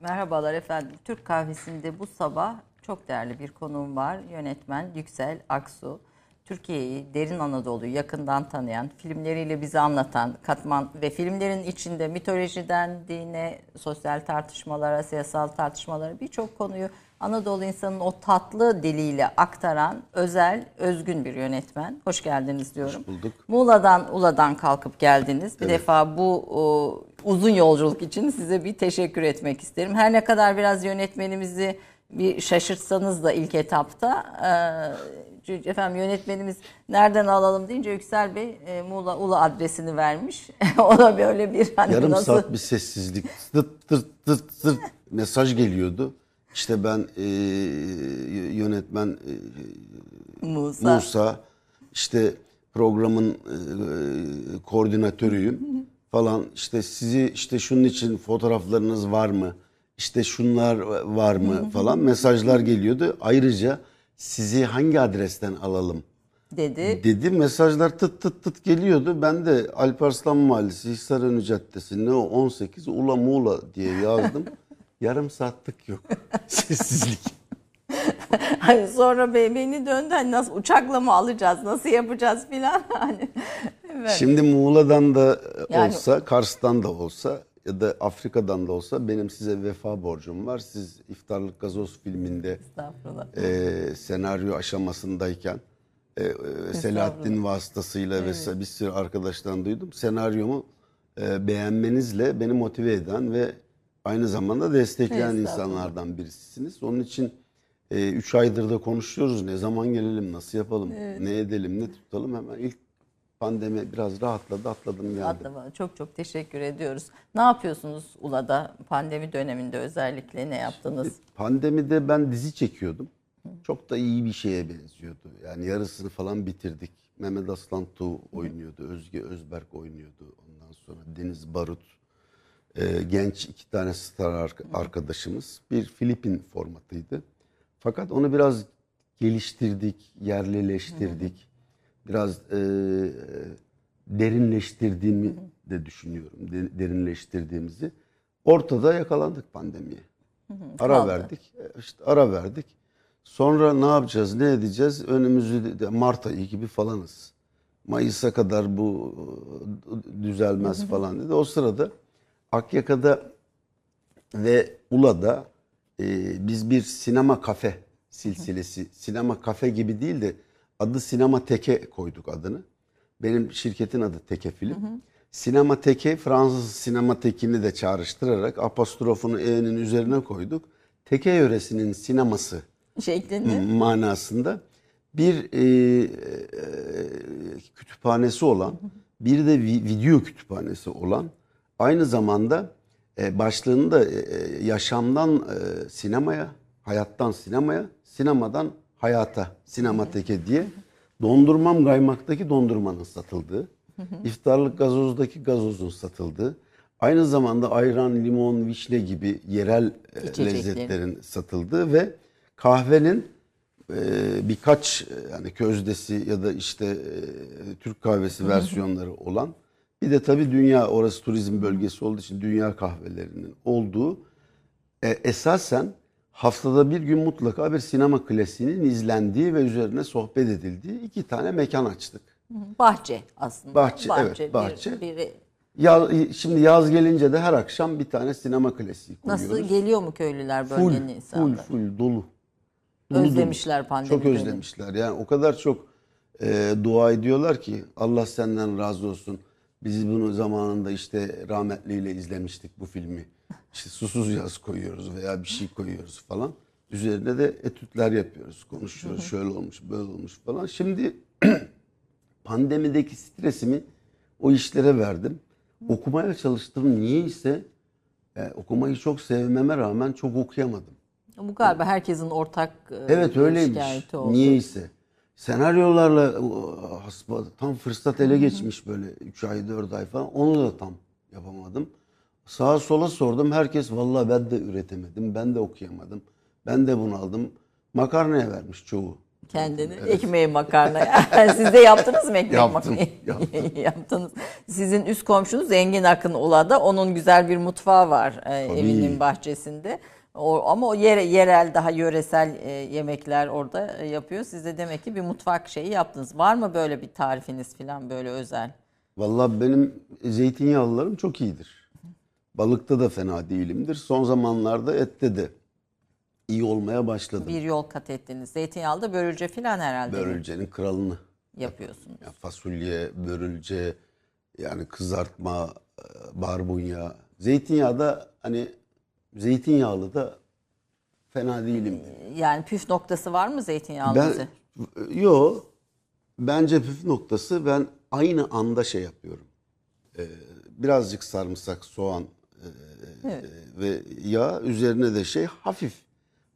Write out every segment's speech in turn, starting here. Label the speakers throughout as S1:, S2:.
S1: Merhabalar efendim. Türk kahvesinde bu sabah çok değerli bir konuğum var. Yönetmen Yüksel Aksu. Türkiye'yi, derin Anadolu'yu yakından tanıyan, filmleriyle bize anlatan, katman ve filmlerin içinde mitolojiden dine, sosyal tartışmalara, siyasal tartışmalara birçok konuyu Anadolu insanının o tatlı diliyle aktaran özel, özgün bir yönetmen. Hoş geldiniz diyorum.
S2: Hoş bulduk.
S1: Muğla'dan, Ula'dan kalkıp geldiniz. Bir evet. defa bu o, uzun yolculuk için size bir teşekkür etmek isterim. Her ne kadar biraz yönetmenimizi bir şaşırtsanız da ilk etapta e, efendim yönetmenimiz nereden alalım deyince Yüksel Bey e, Muğla Ula adresini vermiş. Ona böyle bir
S2: hani yarım nasıl... saat bir sessizlik tırt tırt tırt tırt mesaj geliyordu. İşte ben e, yönetmen e, Musa. Musa işte programın e, koordinatörüyüm falan işte sizi işte şunun için fotoğraflarınız var mı? İşte şunlar var mı falan mesajlar geliyordu. Ayrıca sizi hangi adresten alalım?
S1: dedi.
S2: Dedi mesajlar tıt tıt tıt geliyordu. Ben de Alparslan Mahallesi Hisarönü Caddesi ne o 18 Ula Muğla diye yazdım. Yarım saatlik yok. Sessizlik.
S1: hani sonra beni döndü hani nasıl uçakla mı alacağız nasıl yapacağız filan hani.
S2: Evet. Şimdi Muğla'dan da yani, olsa Kars'tan da olsa ya da Afrika'dan da olsa benim size vefa borcum var. Siz İftarlık Gazoz filminde e, senaryo aşamasındayken e, e, Selahattin vasıtasıyla evet. ve bir sürü arkadaştan duydum. Senaryomu e, beğenmenizle beni motive eden ve aynı zamanda destekleyen insanlardan birisisiniz. Onun için 3 e, aydır da konuşuyoruz. Ne zaman gelelim, nasıl yapalım, evet. ne edelim, ne tutalım. Hemen ilk pandemi biraz rahatladı, atladım geldim. Atlama.
S1: Çok çok teşekkür ediyoruz. Ne yapıyorsunuz Ula'da pandemi döneminde özellikle ne yaptınız? Şimdi
S2: pandemide ben dizi çekiyordum. Çok da iyi bir şeye benziyordu. Yani yarısını falan bitirdik. Mehmet Aslan Tuğ oynuyordu, Özge Özberk oynuyordu. Ondan sonra Deniz Barut e, genç iki tane star arkadaşımız. Bir Filipin formatıydı. Fakat onu biraz geliştirdik, yerlileştirdik. Biraz e, derinleştirdiğimi de düşünüyorum. De, derinleştirdiğimizi. Ortada yakalandık pandemiye. Ara Kaldı. verdik. İşte ara verdik. Sonra ne yapacağız, ne edeceğiz? Önümüzü Mart ayı gibi falanız. Mayıs'a kadar bu e, düzelmez falan dedi. O sırada Akyaka'da ve Ula'da e, biz bir sinema kafe silsilesi, sinema kafe gibi değil de adı Sinema Teke koyduk adını. Benim şirketin adı Teke Film. Hı hı. Sinema Teke, Fransız sinema tekini de çağrıştırarak apostrofunu E'nin üzerine koyduk. Teke yöresinin sineması şeklinde manasında bir e, e, kütüphanesi olan, bir de video kütüphanesi olan Aynı zamanda e, başlığını da e, e, yaşamdan e, sinemaya, hayattan sinemaya, sinemadan hayata, sinemateke diye dondurmam kaymaktaki dondurmanın satıldığı, iftarlık gazozdaki gazozun satıldığı, aynı zamanda ayran, limon, vişne gibi yerel lezzetlerin satıldığı ve kahvenin birkaç yani közdesi ya da işte Türk kahvesi versiyonları olan bir de tabii dünya orası turizm bölgesi olduğu için dünya kahvelerinin olduğu e, esasen haftada bir gün mutlaka bir sinema klasiğinin izlendiği ve üzerine sohbet edildiği iki tane mekan açtık.
S1: Bahçe aslında.
S2: Bahçe, bahçe evet bahçe. Bir, biri... Yaz, şimdi yaz gelince de her akşam bir tane sinema klasiği
S1: koyuyoruz. Nasıl geliyor mu köylüler bölgenin full, insanları?
S2: Full full dolu.
S1: dolu özlemişler pandemi
S2: Çok özlemişler. Yani o kadar çok e, dua ediyorlar ki Allah senden razı olsun. Biz bunu zamanında işte rahmetliyle izlemiştik bu filmi. İşte susuz yaz koyuyoruz veya bir şey koyuyoruz falan. Üzerine de etütler yapıyoruz, konuşuyoruz. Şöyle olmuş, böyle olmuş falan. Şimdi pandemideki stresimi o işlere verdim. Okumaya çalıştım. Niye ise e, okumayı çok sevmeme rağmen çok okuyamadım.
S1: Bu galiba herkesin ortak
S2: e, evet, öyleymiş. oldu. Niye senaryolarla tam fırsat ele geçmiş böyle 3 ay 4 ay falan onu da tam yapamadım. Sağa sola sordum herkes vallahi ben de üretemedim ben de okuyamadım ben de bunu aldım makarnaya vermiş çoğu.
S1: kendini. Ekmeği makarna. Siz de yaptınız mı ekmek
S2: Yaptım,
S1: makarna? Yaptınız. Sizin üst komşunuz Engin Akın Ula'da. Onun güzel bir mutfağı var e, evinin bahçesinde. O, ama o yere, yerel daha yöresel e, yemekler orada e, yapıyor. Siz de demek ki bir mutfak şeyi yaptınız. Var mı böyle bir tarifiniz falan böyle özel?
S2: Vallahi benim zeytinyağlılarım çok iyidir. Balıkta da fena değilimdir. Son zamanlarda ette de iyi olmaya başladım.
S1: Bir yol kat ettiniz. Zeytinyağlı da börülce falan herhalde
S2: Börülcenin kralını.
S1: yapıyorsunuz.
S2: Yani fasulye, börülce, yani kızartma, e, barbunya. Zeytinyağı da hani zeytinyağlı da fena değilim.
S1: Yani püf noktası var mı zeytinyağlı
S2: Ben yo bence püf noktası ben aynı anda şey yapıyorum. Ee, birazcık sarımsak, soğan e, e, ve yağ üzerine de şey hafif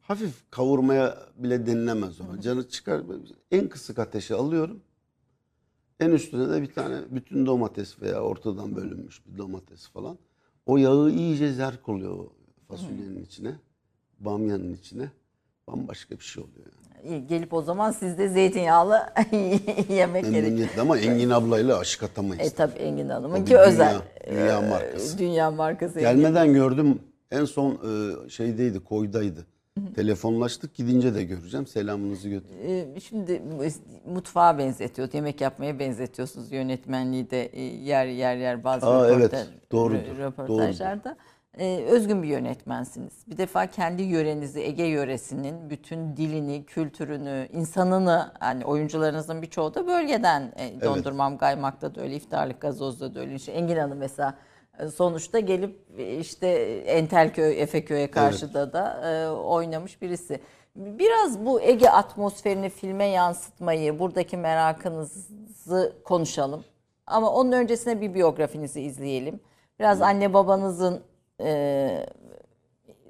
S2: hafif kavurmaya bile denilemez ona. Canı çıkar en kısık ateşe alıyorum. En üstüne de bir tane bütün domates veya ortadan bölünmüş bir domates falan. O yağı iyice zerk oluyor fasulyenin içine, bamyanın içine. Bambaşka bir şey oluyor. Yani.
S1: İyi, Gelip o zaman siz de zeytinyağlı yemek gerek.
S2: Memnuniyetle ama Engin ablayla aşık atamayız.
S1: E tabi Engin Hanım'ın ki özel.
S2: dünya- dünya
S1: e,
S2: markası.
S1: Dünya markası. Engin.
S2: Gelmeden gördüm. En son e, şeydeydi, koydaydı. Telefonlaştık gidince de göreceğim. Selamınızı götür.
S1: E, Şimdi mutfağa benzetiyor, yemek yapmaya benzetiyorsunuz yönetmenliği de e, yer yer yer bazı
S2: Aa, evet,
S1: röportaj-
S2: doğrudur,
S1: rö- röportajlarda. E, özgün bir yönetmensiniz. Bir defa kendi yörenizi, Ege yöresinin bütün dilini, kültürünü, insanını, yani oyuncularınızın birçoğu da bölgeden. E, dondurmam Gaymak'ta da öyle, iftarlık gazozda da öyle. İşte Engin Hanım mesela e, sonuçta gelip e, işte Entelköy, Efeköy'e karşıda da e, oynamış birisi. Biraz bu Ege atmosferini filme yansıtmayı, buradaki merakınızı konuşalım. Ama onun öncesine bir biyografinizi izleyelim. Biraz anne babanızın e,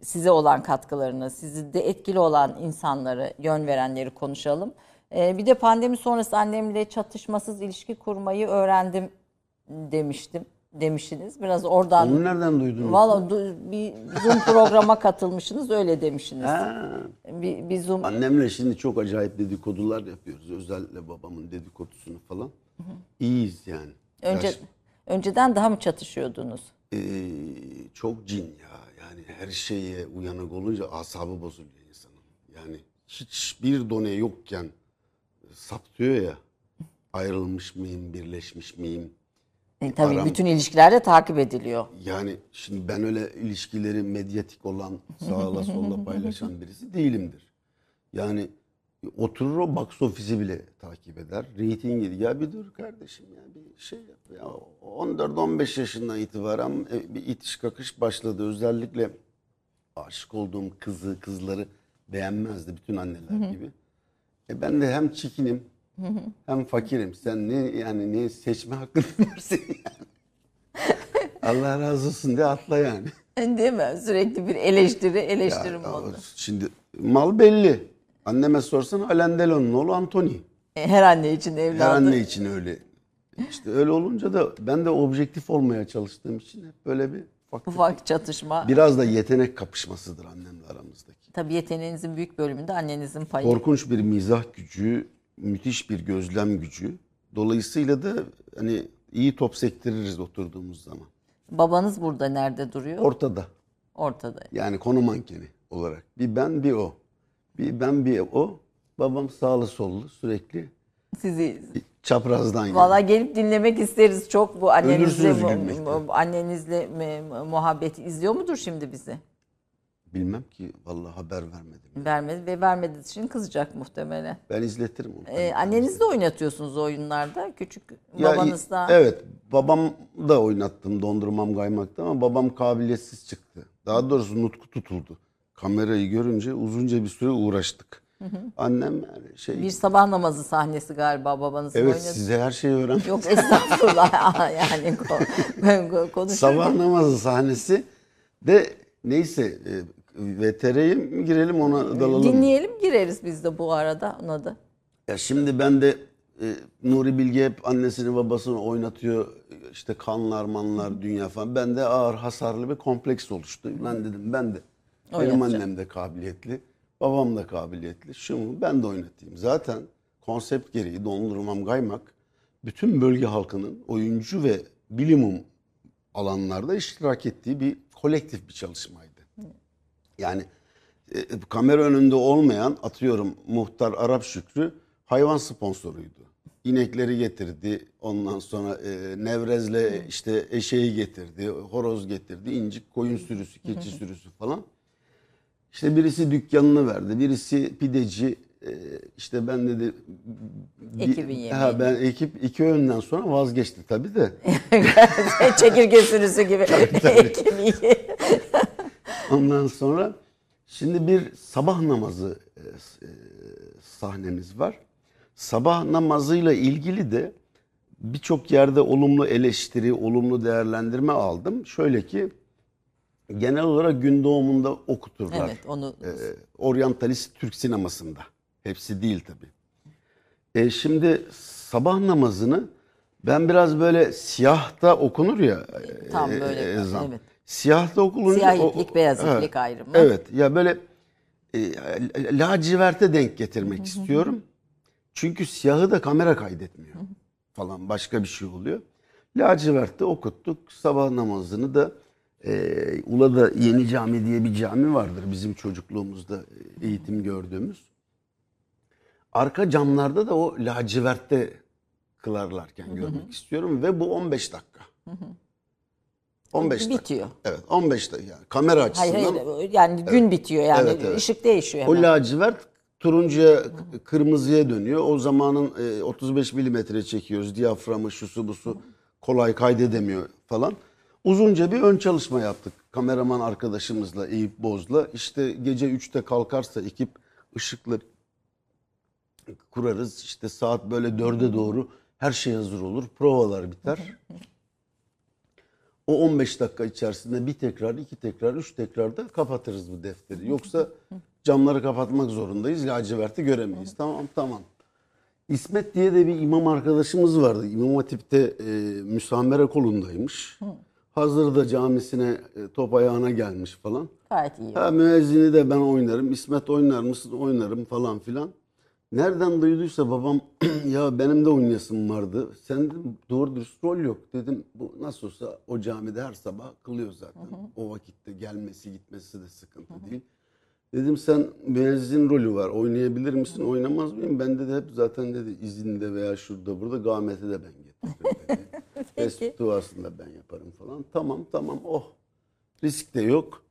S1: size olan katkılarını, sizi de etkili olan insanları, yön verenleri konuşalım. E, bir de pandemi sonrası annemle çatışmasız ilişki kurmayı öğrendim demiştim demiştiniz. Biraz oradan
S2: Onu nereden duydunuz?
S1: Valla du- bir Zoom programa katılmışsınız öyle demişsiniz.
S2: Ha.
S1: Bir, bir Zoom
S2: Annemle şimdi çok acayip dedikodular yapıyoruz. Özellikle babamın dedikodusunu falan. İyiyiz yani.
S1: önce
S2: Yaş-
S1: önceden daha mı çatışıyordunuz?
S2: Ee, çok cin ya. Yani her şeye uyanık olunca asabı bozuluyor insanın. Yani hiçbir done yokken saptıyor ya. Ayrılmış mıyım, birleşmiş miyim?
S1: E, tabii
S2: Param-
S1: bütün ilişkilerde takip ediliyor.
S2: Yani şimdi ben öyle ilişkileri medyatik olan, sağla solla paylaşan birisi değilimdir. Yani oturur o box ofisi bile takip eder. Reytingi ya bir dur kardeşim ya bir şey. Ya 14-15 yaşından itibaren e, bir itiş kakış başladı. Özellikle aşık olduğum kızı, kızları beğenmezdi bütün anneler gibi. E ben de hem çikinim hem fakirim. Sen ne yani ne seçme hakkın var senin yani. Allah razı olsun de atla yani.
S1: Değil mi? Sürekli bir eleştiri, eleştirim
S2: Ya,
S1: oldu.
S2: Şimdi mal belli. Anneme sorsan Alain Delon'un oğlu Anthony.
S1: E, Her anne için evladı.
S2: Her anne için öyle. İşte öyle olunca da ben de objektif olmaya çalıştığım için hep böyle bir ufak
S1: Ufak çatışma.
S2: biraz da yetenek kapışmasıdır annemle aramızdaki.
S1: Tabii yeteneğinizin büyük bölümünde annenizin payı.
S2: Korkunç bir mizah gücü, müthiş bir gözlem gücü. Dolayısıyla da hani iyi top sektiririz oturduğumuz zaman.
S1: Babanız burada nerede duruyor?
S2: Ortada.
S1: Ortada.
S2: Yani konu mankeni olarak. Bir ben bir o. Bir ben bir o. Babam sağlı sollu sürekli
S1: Sizi
S2: çaprazdan yani.
S1: Valla gelip dinlemek isteriz çok bu annenizle
S2: Ölürsünüz
S1: mu-
S2: gülmekten.
S1: mu- annenizle mi- muhabbeti izliyor mudur şimdi bizi?
S2: Bilmem ki vallahi haber vermedim.
S1: Vermedi ve vermediği için kızacak muhtemelen.
S2: Ben izletirim onu.
S1: Ee, annenizi de oynatıyorsunuz oyunlarda. Küçük
S2: Ya,
S1: babanız da.
S2: Evet babam da oynattım dondurmam kaymakta ama babam kabiliyetsiz çıktı. Daha doğrusu nutku tutuldu. Kamerayı görünce uzunca bir süre uğraştık. Annem yani şey
S1: Bir sabah namazı sahnesi galiba babanızın
S2: evet
S1: oynadığı.
S2: size her şeyi öğren.
S1: Yok estağfurullah yani ko- konuşurken.
S2: Sabah namazı sahnesi de neyse e, VTR'ye mi girelim ona dalalım.
S1: Dinleyelim gireriz biz de bu arada ona da.
S2: Ya şimdi ben de e, Nuri Bilge hep annesini babasını oynatıyor. İşte kanlar manlar dünya falan. Ben de ağır hasarlı bir kompleks oluştu. Ben dedim ben de. Benim annem de kabiliyetli. Babam da kabiliyetli. Şu mu? Ben de oynatayım. Zaten konsept gereği dondurmam kaymak bütün bölge halkının oyuncu ve bilimum alanlarda iştirak ettiği bir kolektif bir çalışmaydı. Yani e, kamera önünde olmayan atıyorum muhtar Arap Şükrü hayvan sponsoruydu. İnekleri getirdi. Ondan sonra e, Nevrez'le işte eşeği getirdi. Horoz getirdi. incik koyun sürüsü, keçi sürüsü falan. İşte birisi dükkanını verdi. Birisi pideci. e, işte ben dedi
S1: Ekibin yemeğini.
S2: ha, ben ekip iki öğünden sonra vazgeçti tabii de.
S1: Çekirge sürüsü gibi. Ekibi.
S2: Ondan sonra şimdi bir sabah namazı e, e, sahnemiz var. Sabah namazıyla ilgili de birçok yerde olumlu eleştiri, olumlu değerlendirme aldım. Şöyle ki genel olarak gün doğumunda okuturlar.
S1: evet onu
S2: E, oryantalist Türk sinemasında. Hepsi değil tabii. E, şimdi sabah namazını ben biraz böyle siyahta okunur ya. e,
S1: Tam böyle,
S2: ezan.
S1: evet.
S2: Siyahta okununca.
S1: Siyah
S2: o-
S1: iplik, beyaz
S2: Evet.
S1: iplik ayrımı.
S2: Evet ya böyle e, laciverte denk getirmek istiyorum. Çünkü siyahı da kamera kaydetmiyor falan başka bir şey oluyor. Lacivert'te okuttuk. Sabah namazını da e, Ula'da Yeni Cami diye bir cami vardır bizim çocukluğumuzda e, eğitim gördüğümüz. Arka camlarda da o lacivertte kılarlarken görmek istiyorum ve bu 15 dakika. 15 dakika.
S1: bitiyor.
S2: Evet 15 dakika yani kamera açısından.
S1: Hayır hayır yani gün bitiyor yani
S2: Evet, evet.
S1: ışık değişiyor
S2: O
S1: hemen.
S2: lacivert turuncuya, kırmızıya dönüyor. O zamanın e, 35 milimetre çekiyoruz. Diyaframı, şusu busu kolay kaydedemiyor falan. Uzunca bir ön çalışma yaptık. Kameraman arkadaşımızla Eyüp Boz'la. İşte gece 3'te kalkarsa ekip ışıkla kurarız. İşte saat böyle 4'e doğru her şey hazır olur. Provalar biter. O 15 dakika içerisinde bir tekrar, iki tekrar, üç tekrarda kapatırız bu defteri. Yoksa camları kapatmak zorundayız. Laciverti göremeyiz. Tamam tamam. İsmet diye de bir imam arkadaşımız vardı. İmam Hatip'te e, müsamere kolundaymış. Hazırda camisine e, top ayağına gelmiş falan.
S1: Gayet iyi.
S2: Ha müezzini de ben oynarım. İsmet oynar mısın? Oynarım falan filan. Nereden duyduysa babam ya benim de oynayasım vardı. Sen doğru dürüst rol yok. Dedim bu nasıl olsa o camide her sabah kılıyor zaten. O vakitte gelmesi gitmesi de sıkıntı değil. Dedim sen müezzin rolü var oynayabilir misin? Oynamaz mıyım? Bende de hep zaten dedi izinde veya şurada burada gamete de ben getiririm dedi. Tespit duasını da ben yaparım falan. Tamam tamam oh. Risk de yok.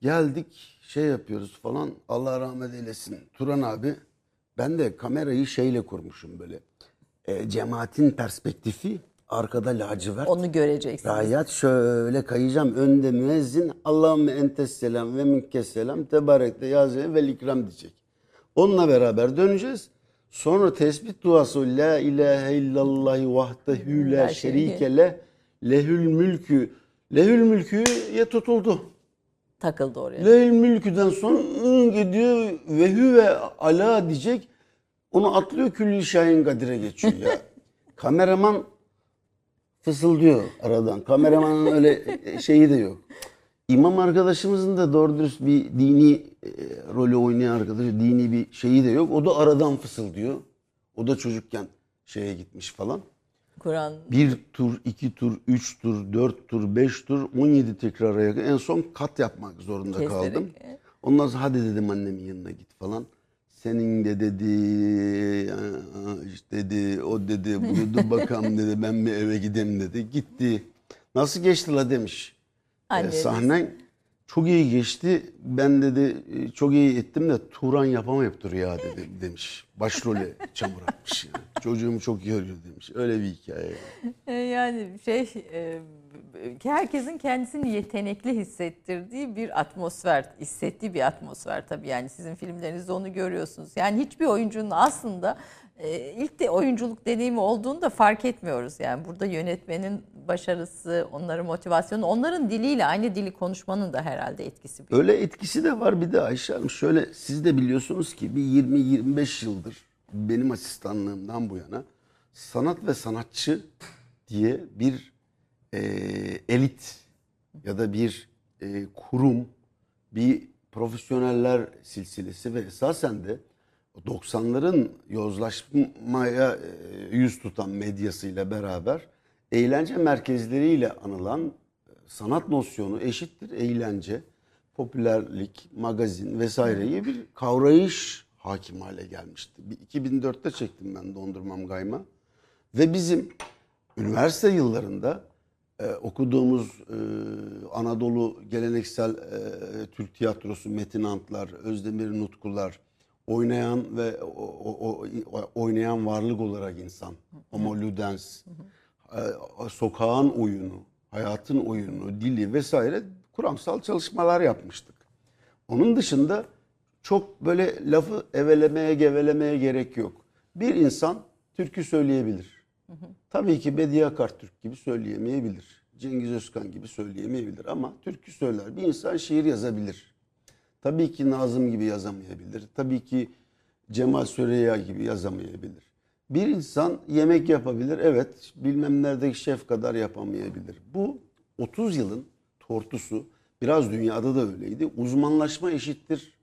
S2: Geldik şey yapıyoruz falan. Allah rahmet eylesin. Turan abi ben de kamerayı şeyle kurmuşum böyle. E, cemaatin perspektifi arkada lacivert.
S1: Onu göreceksiniz.
S2: Rayat şöyle kayacağım. Önde müezzin Allahümme entes selam ve minkes selam tebarek de yaze vel ikram diyecek. Onunla beraber döneceğiz. Sonra tespit duası La ilahe illallah vahdehu la şerike le lehül mülkü. Lehül mülkü ye tutuldu.
S1: Takıldı oraya.
S2: Lehül mülküden sonra ın gidiyor ve hüve ala diyecek. Onu atlıyor külli şahin kadire geçiyor ya. Kameraman fısıldıyor aradan. Kameramanın öyle şeyi de yok. İmam arkadaşımızın da doğru dürüst bir dini e, rolü oynayan arkadaşı, dini bir şeyi de yok. O da aradan fısıldıyor. O da çocukken şeye gitmiş falan.
S1: Kur'an
S2: Bir tur, iki tur, üç tur, dört tur, beş tur, 17 tekrara yakın. En son kat yapmak zorunda
S1: Keserek,
S2: kaldım. Ondan sonra hadi dedim annemin yanına git falan. Senin de dedi, "aa, işte dedi, o dedi, bunu dur bakalım dedi, ben bir eve gideyim dedi. Gitti. Nasıl geçti la demiş. E,
S1: Anneniz.
S2: sahnen çok iyi geçti. Ben dedi e, çok iyi ettim de Turan yapamayıptır ya dedi demiş. Başrole çamur atmış yani. Çocuğumu çok iyi arıyor demiş. Öyle bir hikaye. yani.
S1: E, Yani şey e, herkesin kendisini yetenekli hissettirdiği bir atmosfer, hissettiği bir atmosfer tabii yani sizin filmlerinizde onu görüyorsunuz. Yani hiçbir oyuncunun aslında ilk de oyunculuk deneyimi olduğunu da fark etmiyoruz. Yani burada yönetmenin başarısı, onların motivasyonu, onların diliyle aynı dili konuşmanın da herhalde etkisi büyük.
S2: Öyle etkisi de var bir de Ayşe Hanım. Şöyle siz de biliyorsunuz ki bir 20-25 yıldır benim asistanlığımdan bu yana sanat ve sanatçı diye bir e, elit ya da bir e, kurum, bir profesyoneller silsilesi ve esasen de 90'ların yozlaşmaya e, yüz tutan medyasıyla beraber eğlence merkezleriyle anılan e, sanat nosyonu eşittir eğlence, popülerlik, magazin vesaireyi bir kavrayış hakim hale gelmişti. 2004'te çektim ben Dondurmam Gayma. Ve bizim üniversite yıllarında e, okuduğumuz Anadolu geleneksel Türk tiyatrosu Metin Antlar, Özdemir Nutkular, oynayan ve o, o, o, oynayan varlık olarak insan, Homo Ludens, e, sokağın oyunu, hayatın oyunu, dili vesaire kuramsal çalışmalar yapmıştık. Onun dışında çok böyle lafı evelemeye gevelemeye gerek yok. Bir insan türkü söyleyebilir. Tabii ki Bediye Akartürk gibi söyleyemeyebilir. Cengiz Özkan gibi söyleyemeyebilir ama türkü söyler. Bir insan şiir yazabilir. Tabii ki Nazım gibi yazamayabilir. Tabii ki Cemal Süreyya gibi yazamayabilir. Bir insan yemek yapabilir. Evet bilmem neredeki şef kadar yapamayabilir. Bu 30 yılın tortusu biraz dünyada da öyleydi. Uzmanlaşma eşittir.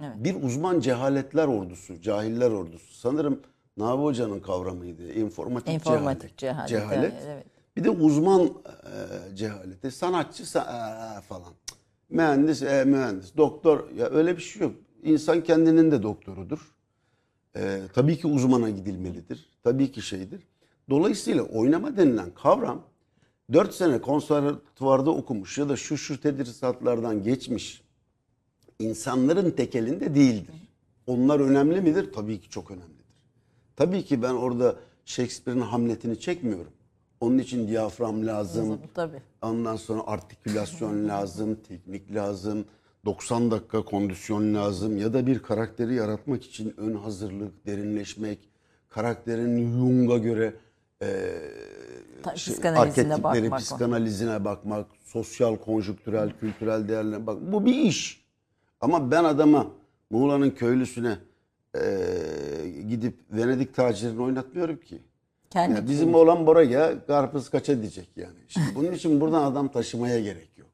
S2: Evet. Bir uzman cehaletler ordusu, cahiller ordusu. Sanırım Nabi Hoca'nın kavramıydı. İnformatik,
S1: İnformatik
S2: cehalet.
S1: cehalet.
S2: cehalet. Evet. Bir de uzman e, cehaleti. Sanatçı sa- e, falan. Mühendis, e, mühendis. Doktor. Ya öyle bir şey yok. İnsan kendinin de doktorudur. E, tabii ki uzmana gidilmelidir. Tabii ki şeydir. Dolayısıyla oynama denilen kavram 4 sene konservatuvarda okumuş ya da şu şu tedrisatlardan geçmiş insanların tekelinde değildir. Onlar önemli midir? Tabii ki çok önemlidir. Tabii ki ben orada Shakespeare'in Hamlet'ini çekmiyorum. Onun için diyafram lazım.
S1: Tabii.
S2: Ondan sonra artikülasyon lazım, teknik lazım. 90 dakika kondisyon lazım ya da bir karakteri yaratmak için ön hazırlık, derinleşmek, karakterin Jung'a göre e,
S1: Ta-
S2: şey,
S1: psikanalizine bakmak.
S2: psikanalizine bakmak, sosyal, konjüktürel, kültürel değerlerine bak. Bu bir iş. Ama ben adama Muğla'nın köylüsüne e, gidip Venedik tacirini oynatmıyorum ki.
S1: Kendi
S2: Yani bizim oğlan Bora'ya karpuz kaça diyecek yani. Şimdi bunun için buradan adam taşımaya gerek yok.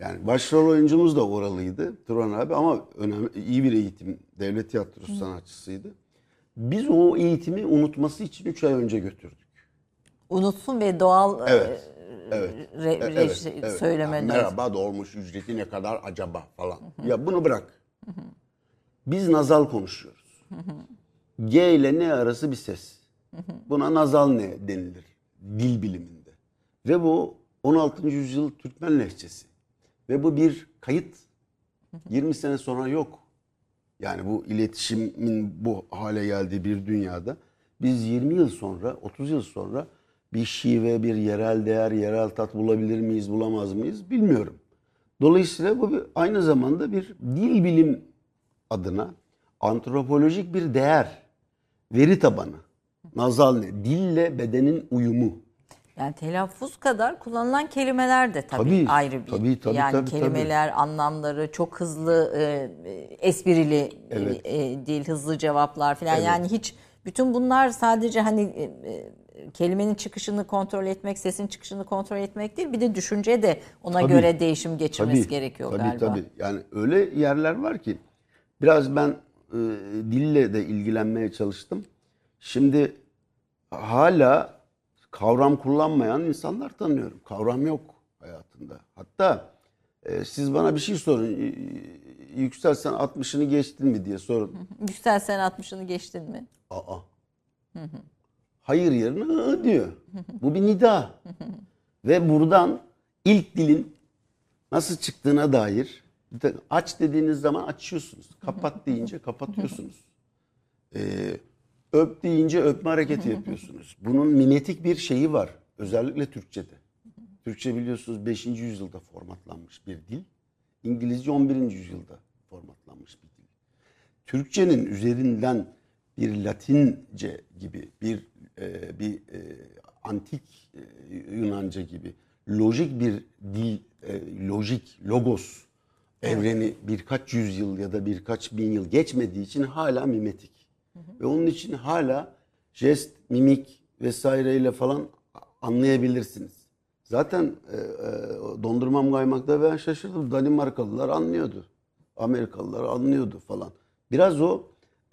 S2: Yani başrol oyuncumuz da oralıydı Turan abi ama önemli, iyi bir eğitim, devlet tiyatrosu sanatçısıydı. Biz o eğitimi unutması için 3 ay önce götürdük.
S1: unutsun ve doğal
S2: Evet.
S1: e,
S2: Evet.
S1: re-
S2: E-
S1: re-
S2: evet.
S1: söyleme
S2: Yani merhaba dolmuş ücreti ne kadar acaba falan. Ya bunu bırak. Biz nazal konuşuyoruz. G ile ne arası bir ses. Buna nazal ne denilir dil biliminde. Ve bu 16. yüzyıl Türkmen lehçesi. Ve bu bir kayıt. 20 sene sonra yok. Yani bu iletişimin bu hale geldiği bir dünyada biz 20 yıl sonra, 30 yıl sonra bir şive, bir yerel değer, yerel tat bulabilir miyiz, bulamaz mıyız bilmiyorum. Dolayısıyla bu bir, aynı zamanda bir dil bilim adına antropolojik bir değer, veri tabanı. Nazal ne? Dille bedenin uyumu.
S1: Yani telaffuz kadar kullanılan kelimeler de tabii,
S2: Tabii,
S1: ayrı bir.
S2: tabii, tabii,
S1: yani
S2: tabii,
S1: kelimeler, anlamları çok hızlı, e, esprili
S2: Evet.
S1: e, dil, hızlı cevaplar falan. Yani hiç bütün bunlar sadece hani e, e, kelimenin çıkışını kontrol etmek, sesin çıkışını kontrol etmek değil. Bir de düşünce de ona
S2: Tabii.
S1: göre değişim geçirmesi
S2: Tabii,
S1: gerekiyor
S2: tabii,
S1: galiba.
S2: Tabii Yani öyle yerler var ki biraz ben e, dille de ilgilenmeye çalıştım. Şimdi hala kavram kullanmayan insanlar tanıyorum. Kavram yok hayatında. Hatta e, siz bana bir şey sorun. Yüksel sen 60'ını geçtin mi diye sorun.
S1: Yüksel sen 60'ını geçtin mi?
S2: Aa. Hayır yerine diyor. Bu bir nida. Ve buradan ilk dilin nasıl çıktığına dair aç dediğiniz zaman açıyorsunuz. Kapat deyince kapatıyorsunuz. Ee, öp deyince öpme hareketi yapıyorsunuz. Bunun mimetik bir şeyi var. Özellikle Türkçe'de. Türkçe biliyorsunuz 5. yüzyılda formatlanmış bir dil. İngilizce 11. yüzyılda formatlanmış bir dil. Türkçenin üzerinden bir Latince gibi bir e, bir e, antik e, Yunanca gibi lojik bir dil, e, lojik logos evreni birkaç yüzyıl ya da birkaç bin yıl geçmediği için hala mimetik. Ve onun için hala jest, mimik vesaireyle falan anlayabilirsiniz. Zaten e, e, dondurmam kaymakta ben şaşırdım. Danimarkalılar anlıyordu. Amerikalılar anlıyordu falan. Biraz o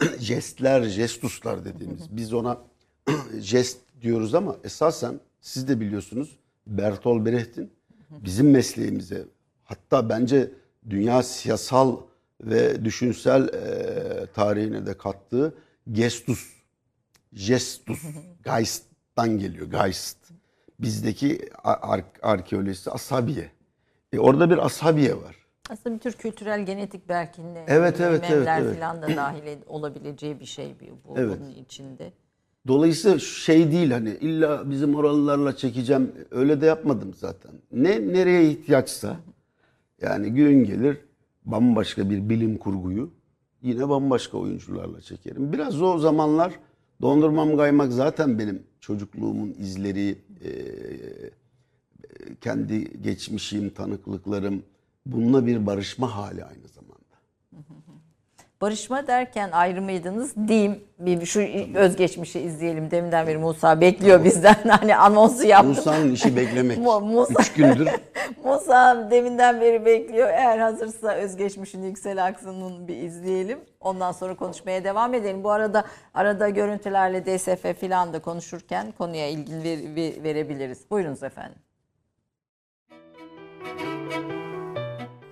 S2: jestler, jestuslar dediğimiz. Biz ona jest diyoruz ama esasen siz de biliyorsunuz Bertolt Brecht'in bizim mesleğimize hatta bence dünya siyasal ve düşünsel e, tarihine de kattığı gestus, gestus, geist'tan geliyor, geist. Bizdeki ar- arkeolojisi asabiye. E, orada bir asabiye var.
S1: Aslında bir tür kültürel genetik belki ne
S2: Evet, evet,
S1: memler
S2: evet, evet.
S1: falan da dahil olabileceği bir şey bu, bu
S2: Evet.
S1: bunun içinde.
S2: Dolayısıyla şey değil hani illa bizim oralılarla çekeceğim öyle de yapmadım zaten. Ne nereye ihtiyaçsa yani gün gelir bambaşka bir bilim kurguyu yine bambaşka oyuncularla çekerim. Biraz o zamanlar dondurmam kaymak zaten benim çocukluğumun izleri, e, kendi geçmişim, tanıklıklarım bununla bir barışma hali aynı zamanda.
S1: Barışma derken ayrı mıydınız diyeyim. Bir, şu özgeçmişi izleyelim. Deminden beri Musa bekliyor bizden. Hani anonsu yaptım.
S2: Musa'nın işi beklemek.
S1: Mu- Musa-
S2: Üç gündür
S1: Musa deminden beri bekliyor. Eğer hazırsa özgeçmişin Yüksel Aksu'nun bir izleyelim. Ondan sonra konuşmaya devam edelim. Bu arada arada görüntülerle DSF filan da konuşurken konuya ilgili ver- ver- verebiliriz. Buyurunuz efendim.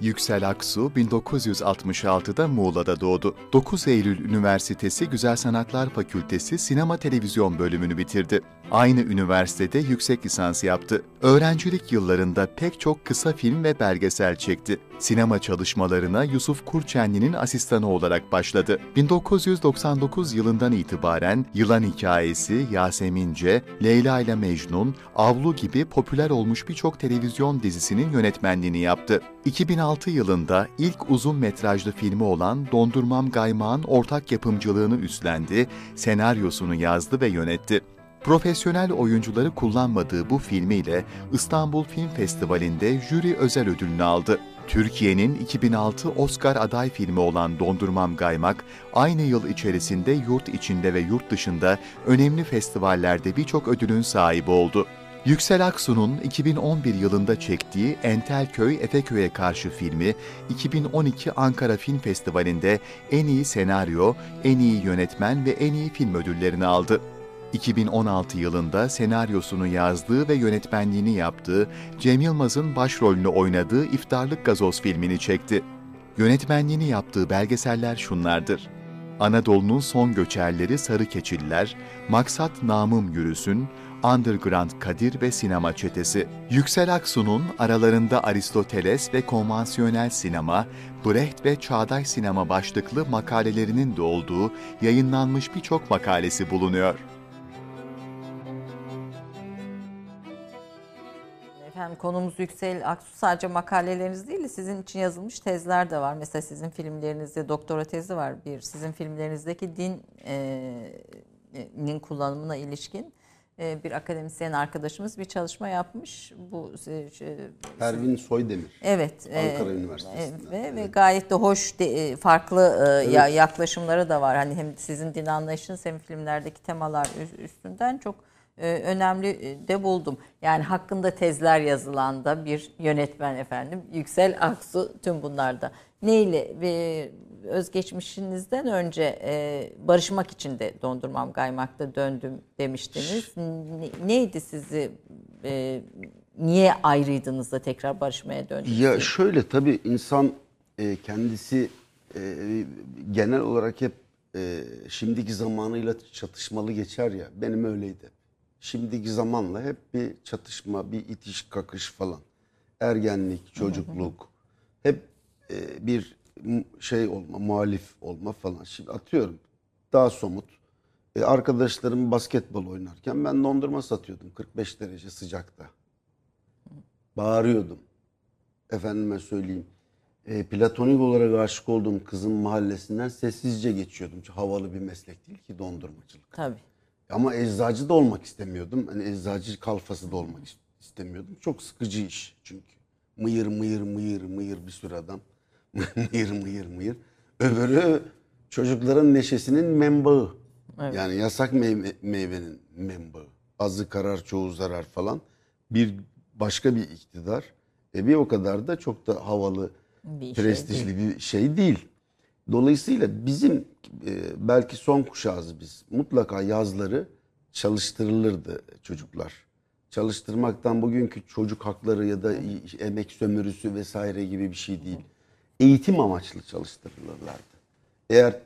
S3: Yüksel Aksu 1966'da Muğla'da doğdu. 9 Eylül Üniversitesi Güzel Sanatlar Fakültesi Sinema Televizyon bölümünü bitirdi. Aynı üniversitede yüksek lisans yaptı. Öğrencilik yıllarında pek çok kısa film ve belgesel çekti. Sinema çalışmalarına Yusuf Kurçenli'nin asistanı olarak başladı. 1999 yılından itibaren Yılan Hikayesi, Yasemince, Leyla ile Mecnun, Avlu gibi popüler olmuş birçok televizyon dizisinin yönetmenliğini yaptı. 2006 yılında ilk uzun metrajlı filmi olan Dondurmam Gaymağın ortak yapımcılığını üstlendi, senaryosunu yazdı ve yönetti. Profesyonel oyuncuları kullanmadığı bu filmiyle İstanbul Film Festivali'nde jüri özel ödülünü aldı. Türkiye'nin 2006 Oscar aday filmi olan Dondurmam Gaymak, aynı yıl içerisinde yurt içinde ve yurt dışında önemli festivallerde birçok ödülün sahibi oldu. Yüksel Aksu'nun 2011 yılında çektiği Entelköy Efeköy'e karşı filmi 2012 Ankara Film Festivali'nde en iyi senaryo, en iyi yönetmen ve en iyi film ödüllerini aldı. 2016 yılında senaryosunu yazdığı ve yönetmenliğini yaptığı Cem Yılmaz'ın başrolünü oynadığı İftarlık Gazoz filmini çekti. Yönetmenliğini yaptığı belgeseller şunlardır. Anadolu'nun son göçerleri Sarı Keçiller, Maksat Namım Yürüsün, Underground Kadir ve Sinema Çetesi. Yüksel Aksu'nun aralarında Aristoteles ve konvansiyonel sinema, Brecht ve çağdaş sinema başlıklı makalelerinin de olduğu yayınlanmış birçok makalesi bulunuyor.
S1: Efendim konumuz Yüksel Aksu sadece makaleleriniz değil de sizin için yazılmış tezler de var. Mesela sizin filmlerinizde doktora tezi var bir. Sizin filmlerinizdeki dinin kullanımına ilişkin e, bir akademisyen arkadaşımız bir çalışma yapmış. Bu e, şey,
S2: Pervin Soydemir.
S1: Evet.
S2: Ankara
S1: e,
S2: Üniversitesi'nden.
S1: e, Ve, ve gayet de hoş, de- e, farklı e, ya- yaklaşımları da var. Hani hem sizin din anlayışınız hem filmlerdeki temalar üstünden çok e, önemli e, de buldum. Yani hakkında tezler yazılan da bir yönetmen efendim. Yüksel Aksu tüm bunlarda. Neyle ve özgeçmişinizden önce e, barışmak için de dondurmam kaymakta döndüm demiştiniz. Ne- neydi sizi e, niye ayrıydınız da tekrar barışmaya döndünüz?
S2: Ya şöyle tabii insan e, kendisi e, genel olarak hep e, şimdiki zamanıyla çatışmalı geçer ya. Benim öyleydi. Şimdiki zamanla hep bir çatışma, bir itiş kakış falan. Ergenlik, çocukluk. Hep e, bir şey olma, muhalif olma falan. Şimdi atıyorum daha somut. E, arkadaşlarım basketbol oynarken ben dondurma satıyordum 45 derece sıcakta. Bağırıyordum efendime söyleyeyim e, platonik olarak aşık olduğum kızın mahallesinden sessizce geçiyordum. Çünkü havalı bir meslek değil ki dondurmacılık.
S1: Tabii.
S2: Ama eczacı da olmak istemiyordum. Hani eczacı kalfası da olmak is- istemiyordum. Çok sıkıcı iş çünkü. Mıyır mıyır mıyır mıyır bir sürü adam. mıyır mıyır mıyır. Öbürü çocukların neşesinin menbaı. Yani yasak meyve- meyvenin menbaı. Azı karar çoğu zarar falan. Bir başka bir iktidar. E bir o kadar da çok da havalı
S1: Bir şey
S2: prestijli bir şey değil. Dolayısıyla bizim e, belki son kuşağız biz. Mutlaka yazları çalıştırılırdı çocuklar. Çalıştırmaktan bugünkü çocuk hakları ya da emek sömürüsü vesaire gibi bir şey değil. Eğitim amaçlı çalıştırılırlardı. Eğer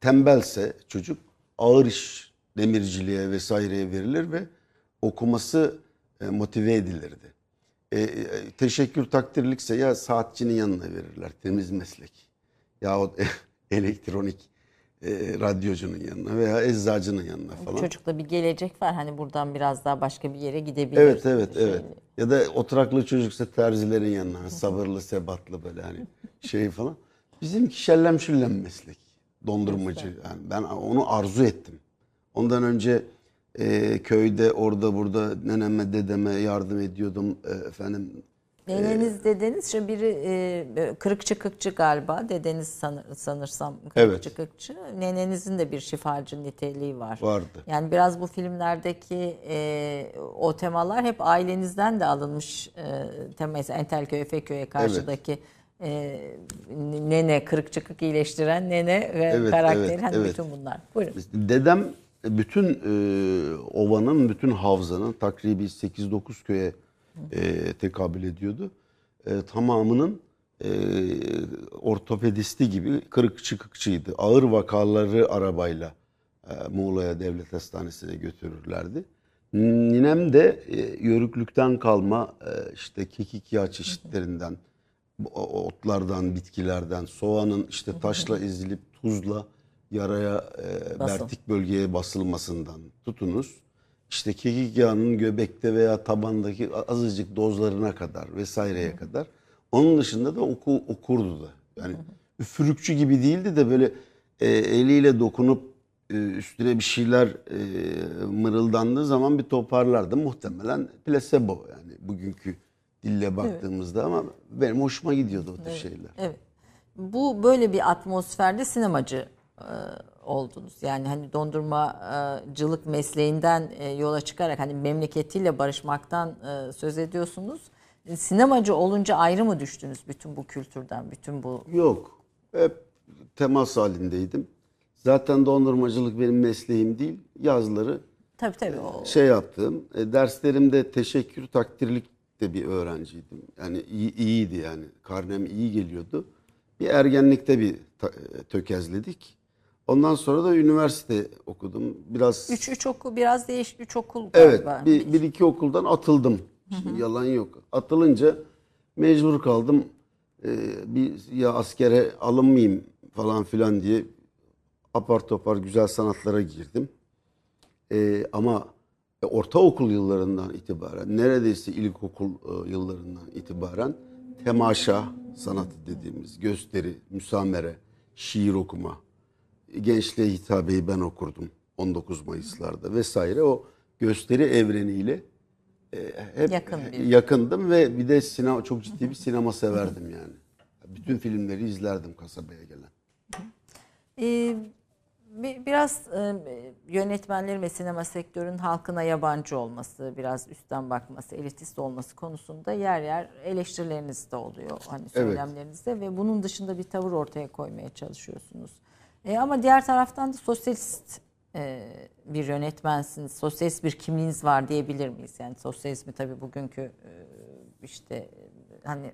S2: tembelse çocuk ağır iş demirciliğe vesaireye verilir ve okuması e, motive edilirdi. E, e, teşekkür takdirlikse ya saatçinin yanına verirler temiz meslek. Yahut elektronik e, radyocunun yanına veya eczacının yanına falan.
S1: Çocukta bir gelecek var. Hani buradan biraz daha başka bir yere gidebilir.
S2: Evet evet
S1: Şey-
S2: evet. Ya da oturaklı çocuksa terzilerin yanına hani sabırlı sebatlı böyle hani şey falan. Bizimki şellem şüllem meslek. Dondurmacı. Yani ben onu arzu ettim. Ondan önce e, köyde orada burada neneme dedeme yardım ediyordum E, efendim.
S1: Neneniz dedeniz şu biri e, kırık çıkıkçı galiba. Dedeniz sanır, sanırsam kırık
S2: Evet.
S1: çıkıkçı. Nenenizin de bir şifacı niteliği var.
S2: Vardı.
S1: Yani biraz bu filmlerdeki e, o temalar hep ailenizden de alınmış. E, tema mesela Entelköy Efeköy'e karşıdaki e, nene, kırık çıkık iyileştiren nene ve
S2: Evet,
S1: karakteri.
S2: evet,
S1: hani
S2: evet.
S1: bütün bunlar. Buyurun.
S2: Dedem bütün e, ovanın, bütün havzanın takribi 8-9 köye e, tekabül ediyordu. E, tamamının e, ortopedisti gibi kırık çıkıkçıydı. Ağır vakaları arabayla e, Muğla'ya devlet hastanesine götürürlerdi. Ninem de e, yörüklükten kalma e, işte kekik yağ çeşitlerinden, otlardan, bitkilerden, soğanın işte taşla ezilip tuzla yaraya, e, vertik bölgeye basılmasından tutunuz. İşte kekik yağının göbekte veya tabandaki azıcık dozlarına kadar vesaireye kadar. Onun dışında da oku, okurdu da. Yani üfürükçü gibi değildi de böyle e, eliyle dokunup e, üstüne bir şeyler e, mırıldandığı zaman bir toparlardı. Muhtemelen plasebo yani bugünkü dille baktığımızda ama benim hoşuma gidiyordu o tür şeyler.
S1: Evet. Bu böyle bir atmosferde sinemacı e, oldunuz. Yani hani dondurmacılık mesleğinden e, yola çıkarak hani memleketiyle barışmaktan e, söz ediyorsunuz. Sinemacı olunca ayrı mı düştünüz bütün bu kültürden, bütün bu
S2: Yok. Hep temas halindeydim. Zaten dondurmacılık benim mesleğim değil. Yazları
S1: tabii tabii o
S2: şey yaptım. E, derslerimde teşekkür takdirlik de bir öğrenciydim. Yani iyi, iyiydi yani. Karnem iyi geliyordu. Bir ergenlikte bir tökezledik. Ondan sonra da üniversite okudum. Biraz
S1: üç üç okul biraz değiş üç okul
S2: Evet,
S1: galiba.
S2: bir, bir iki okuldan atıldım. Şimdi yalan yok. Atılınca mecbur kaldım. Ee, bir ya askere alınmayayım falan filan diye apar topar güzel sanatlara girdim. Ee, ama ortaokul yıllarından itibaren, neredeyse ilkokul e, yıllarından itibaren temaşa sanatı dediğimiz gösteri, müsamere, şiir okuma, gençliğe hitabeyi ben okurdum 19 Mayıs'larda vesaire o gösteri evreniyle e, hep
S1: Yakın bir-
S2: yakındım ve bir de sinema çok ciddi bir sinema severdim yani. Bütün filmleri izlerdim kasabaya gelen.
S1: Ee, bi- biraz e, yönetmenlerin ve sinema sektörünün halkına yabancı olması, biraz üstten bakması, elitist olması konusunda yer yer eleştirileriniz de oluyor. Hani söylemlerinizde ve bunun dışında bir tavır ortaya koymaya çalışıyorsunuz. E, ama diğer taraftan da sosyalist e, bir yönetmensiniz. Sosyalist bir kimliğiniz var diyebilir miyiz? Yani sosyalizmi tabii bugünkü e, işte e, hani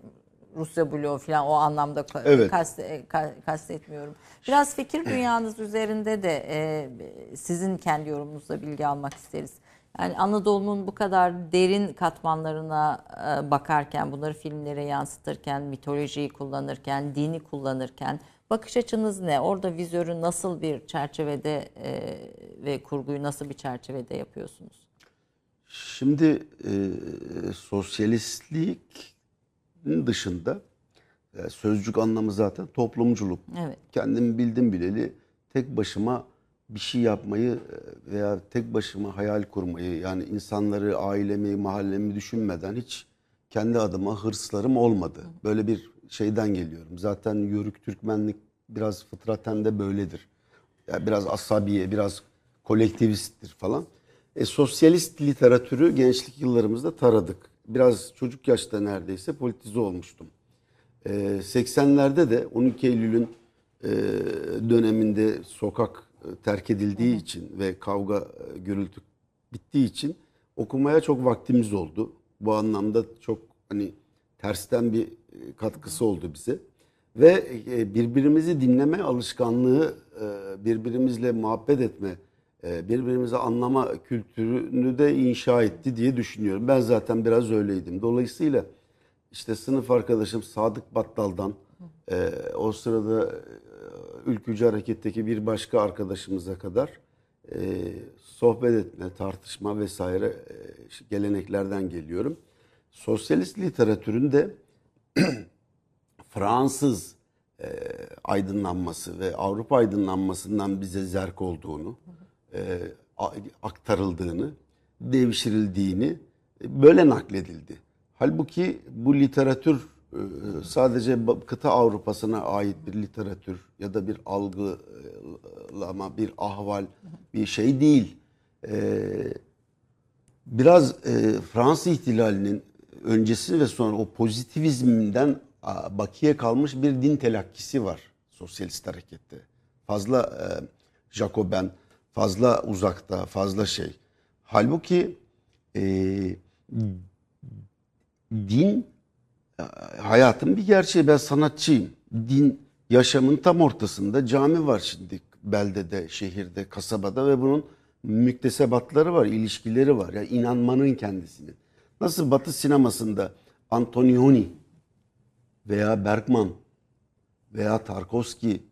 S1: Rusya bloğu falan o anlamda
S2: Evet.
S1: kaste- ka- kastetmiyorum. Biraz fikir dünyanız üzerinde de e, sizin kendi yorumunuzla bilgi almak isteriz. Yani Anadolu'nun bu kadar derin katmanlarına e, bakarken, bunları filmlere yansıtırken, mitolojiyi kullanırken, dini kullanırken bakış açınız ne? Orada vizörü nasıl bir çerçevede e, ve kurguyu nasıl bir çerçevede yapıyorsunuz?
S2: Şimdi e, sosyalistlik dışında e, sözcük anlamı zaten toplumculuk.
S1: Evet.
S2: Kendim bildim bileli tek başıma bir şey yapmayı e, veya tek başıma hayal kurmayı yani insanları, ailemi, mahallemi düşünmeden hiç kendi adıma hırslarım olmadı. Böyle bir şeyden geliyorum. Zaten Yörük Türkmenlik biraz fıtraten de böyledir. Yani biraz asabiye, biraz kolektivisttir falan. E, sosyalist literatürü gençlik yıllarımızda taradık. Biraz çocuk yaşta neredeyse politize olmuştum. E, 80'lerde de 12 Eylül'ün e, döneminde sokak e, terk edildiği için ve kavga e, gürültü bittiği için okumaya çok vaktimiz oldu. Bu anlamda çok hani tersten bir katkısı oldu bize. Ve e, birbirimizi dinleme alışkanlığı, e, birbirimizle muhabbet etme, e, birbirimizi anlama kültürünü de inşa etti diye düşünüyorum. Ben zaten biraz öyleydim. Dolayısıyla işte sınıf arkadaşım Sadık Battal'dan o sırada Ülkücü Hareket'teki bir başka arkadaşımıza kadar sohbet etme, tartışma vesaire geleneklerden geliyorum. Sosyalist literatüründe Fransız e, aydınlanması ve Avrupa aydınlanmasından bize zerk olduğunu, e, aktarıldığını, devşirildiğini e, böyle nakledildi. Halbuki bu literatür e, sadece kıta Avrupa'sına ait bir literatür ya da bir algılama, bir ahval, bir şey değil. E, biraz Fransız ihtilalinin öncesi ve sonra o pozitivizmden bakiye kalmış bir din telakkisi var sosyalist harekette. Fazla e, Jacoben, fazla uzakta, fazla şey. Halbuki e, din e, hayatın bir gerçeği. Ben sanatçıyım. Din yaşamın tam ortasında cami var şimdi beldede, şehirde, kasabada ve bunun müktesebatları var, ilişkileri var. Yani inanmanın kendisinin. Nasıl Batı sinemasında Antonioni veya Bergman veya Tarkovski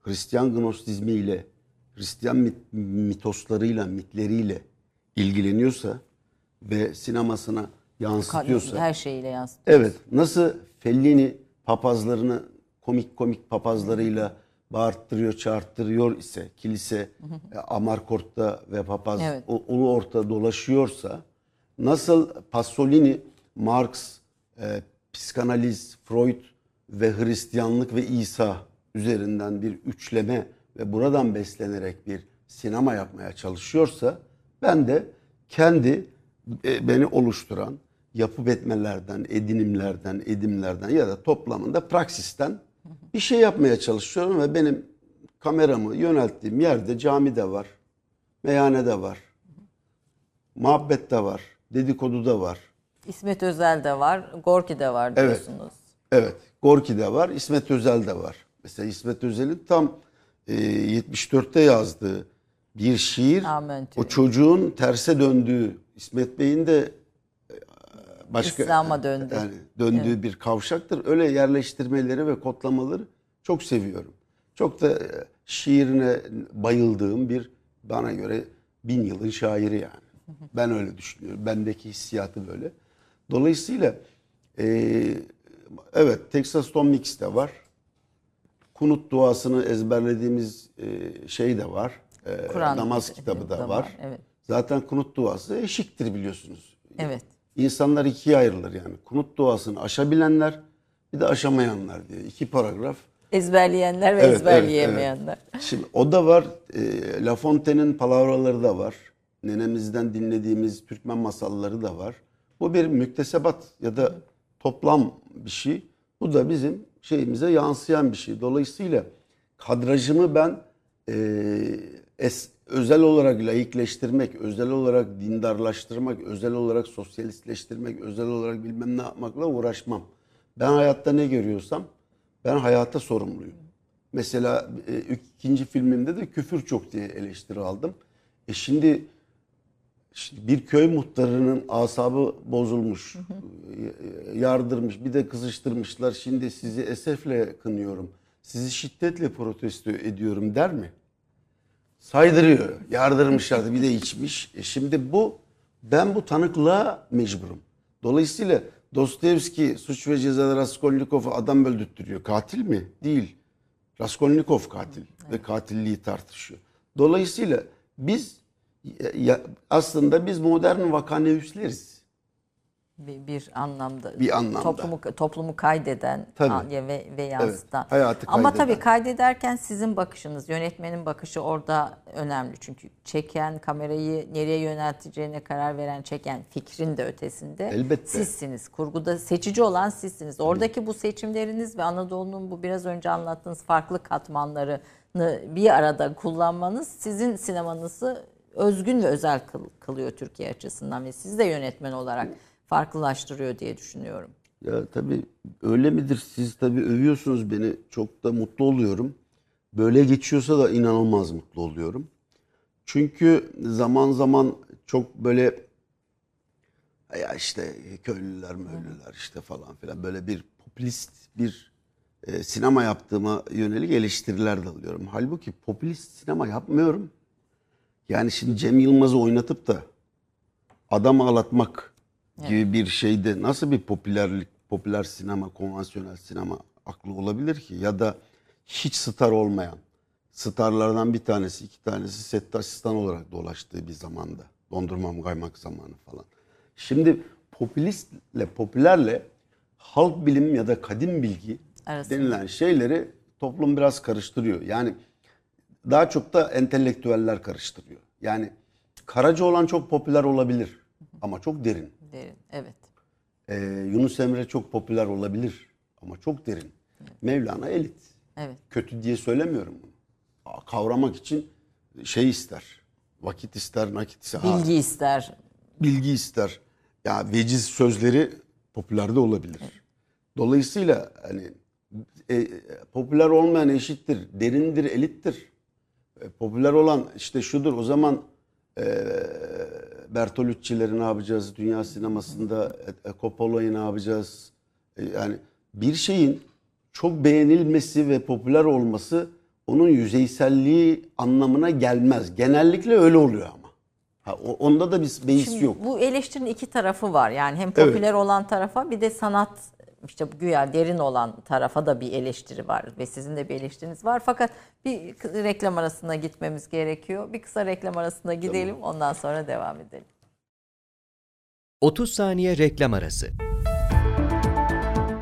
S2: Hristiyan gnostizmi ile Hristiyan mit, mitoslarıyla, mitleriyle ilgileniyorsa ve sinemasına yansıtıyorsa
S1: her şeyiyle yansıtıyor.
S2: Evet. Nasıl Fellini papazlarını komik komik papazlarıyla bağırttırıyor, çağırttırıyor ise kilise hı Amarkort'ta ve papaz evet. ulu orta dolaşıyorsa nasıl Pasolini, Marx, e, psikanaliz, Freud ve Hristiyanlık ve İsa üzerinden bir üçleme ve buradan beslenerek bir sinema yapmaya çalışıyorsa ben de kendi e, beni oluşturan yapı etmelerden, edinimlerden, edimlerden ya da toplamında praksisten bir şey yapmaya çalışıyorum ve benim kameramı yönelttiğim yerde camide var, meyhanede var, muhabbette var, dedikodu da var,
S1: İsmet Özel de var, Gorki de var diyorsunuz.
S2: Evet, evet. Gorki de var, İsmet Özel de var. Mesela İsmet Özel'in tam e, 74'te yazdığı bir şiir,
S1: Amentü.
S2: o çocuğun terse döndüğü, İsmet Bey'in de e, başka
S1: İslam'a döndü.
S2: Yani döndüğü evet. bir kavşaktır. Öyle yerleştirmeleri ve kodlamaları çok seviyorum. Çok da e, şiirine bayıldığım bir bana göre bin yılın şairi yani. Ben öyle düşünüyorum. Bendeki hissiyatı böyle. Dolayısıyla e, evet Texas Tom Mix de var. Kunut duasını ezberlediğimiz e, şey de var. E, Kur'an namaz kitabı da, var. var. Evet. Zaten kunut duası eşiktir biliyorsunuz.
S1: Evet.
S2: İnsanlar ikiye ayrılır yani. Kunut duasını aşabilenler bir de aşamayanlar diye iki paragraf.
S1: Ezberleyenler ve evet, ezberleyemeyenler. Evet, evet.
S2: Şimdi o da var. E, La Fontaine'in palavraları da var. Nenemizden dinlediğimiz Türkmen masalları da var. Bu bir müktesebat ya da toplam bir şey. Bu da bizim şeyimize yansıyan bir şey. Dolayısıyla kadrajımı ben e, es, özel olarak laikleştirmek, özel olarak dindarlaştırmak, özel olarak sosyalistleştirmek, özel olarak bilmem ne yapmakla uğraşmam. Ben hayatta ne görüyorsam ben hayata sorumluyum. Mesela e, ikinci filmimde de küfür çok diye eleştiri aldım. E şimdi bir köy muhtarının asabı bozulmuş, yardırmış, bir de kızıştırmışlar. Şimdi sizi esefle kınıyorum, sizi şiddetle protesto ediyorum der mi? Saydırıyor, yardırmışlardı, bir de içmiş. E şimdi bu, ben bu tanıklığa mecburum. Dolayısıyla Dostoyevski suç ve cezada Raskolnikov'u adam öldürttürüyor. Katil mi? Değil. Raskolnikov katil evet. ve katilliği tartışıyor. Dolayısıyla biz ya, aslında biz modern vakanevüsleriz.
S1: bir, bir anlamda
S2: Bir anlamda.
S1: toplumu toplumu kaydeden
S2: Tabii.
S1: ve, ve yansıtan.
S2: hayatı
S1: Ama tabii kaydederken sizin bakışınız, yönetmenin bakışı orada önemli. Çünkü çeken kamerayı nereye yönelteceğine karar veren, çeken fikrin de ötesinde
S2: Elbette.
S1: sizsiniz. Kurguda seçici olan sizsiniz. Oradaki bu seçimleriniz ve Anadolu'nun bu biraz önce anlattığınız farklı katmanlarını bir arada kullanmanız sizin sinemanızı özgün ve özel kıl- kılıyor Türkiye açısından ve siz de yönetmen olarak farklılaştırıyor diye düşünüyorum.
S2: Ya tabii öyle midir? Siz tabii övüyorsunuz beni. Çok da mutlu oluyorum. Böyle geçiyorsa da inanılmaz mutlu oluyorum. Çünkü zaman zaman çok böyle ya işte köylüler möylüler işte falan filan böyle bir popülist bir e, sinema yaptığıma yönelik eleştiriler de alıyorum. Halbuki popülist sinema yapmıyorum. Yani şimdi Cem Yılmaz'ı oynatıp da adam ağlatmak gibi bir şeyde nasıl bir popülerlik, popüler sinema, konvansiyonel sinema aklı olabilir ki? Ya da hiç star olmayan, starlardan bir tanesi, iki tanesi sette asistan olarak dolaştığı bir zamanda. Dondurmam kaymak zamanı falan. Şimdi popülistle, popülerle halk bilim ya da kadim bilgi
S1: Arasında.
S2: denilen şeyleri toplum biraz karıştırıyor. Yani daha çok da entelektüeller karıştırıyor. Yani Karaca olan çok popüler olabilir ama çok derin.
S1: Derin. Evet.
S2: Ee, Yunus Emre çok popüler olabilir ama çok derin. Mevlana elit.
S1: Evet.
S2: Kötü diye söylemiyorum bunu. Kavramak için şey ister. Vakit ister, nakit ister.
S1: Bilgi ister.
S2: bilgi ister. Ya veciz sözleri popüler de olabilir. Dolayısıyla hani e, e, popüler olmayan eşittir, derindir, elittir. E, popüler olan işte şudur. O zaman e, Bertolucci'leri ne yapacağız? Dünya sinemasında e, e, Coppola'yı ne yapacağız? E, yani bir şeyin çok beğenilmesi ve popüler olması onun yüzeyselliği anlamına gelmez. Genellikle öyle oluyor ama. Ha, onda da bir beis
S1: Şimdi
S2: yok.
S1: bu eleştirinin iki tarafı var. Yani hem popüler olan tarafa bir de sanat işte güya derin olan tarafa da bir eleştiri var ve sizin de bir eleştiriniz var. Fakat bir reklam arasına gitmemiz gerekiyor. Bir kısa reklam arasına gidelim ondan sonra devam edelim.
S4: 30 saniye reklam arası.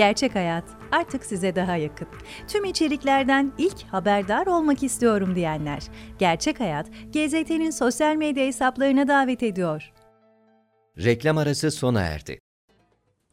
S5: Gerçek Hayat artık size daha yakın. Tüm içeriklerden ilk haberdar olmak istiyorum diyenler. Gerçek Hayat, GZT'nin sosyal medya hesaplarına davet ediyor.
S4: Reklam arası sona erdi.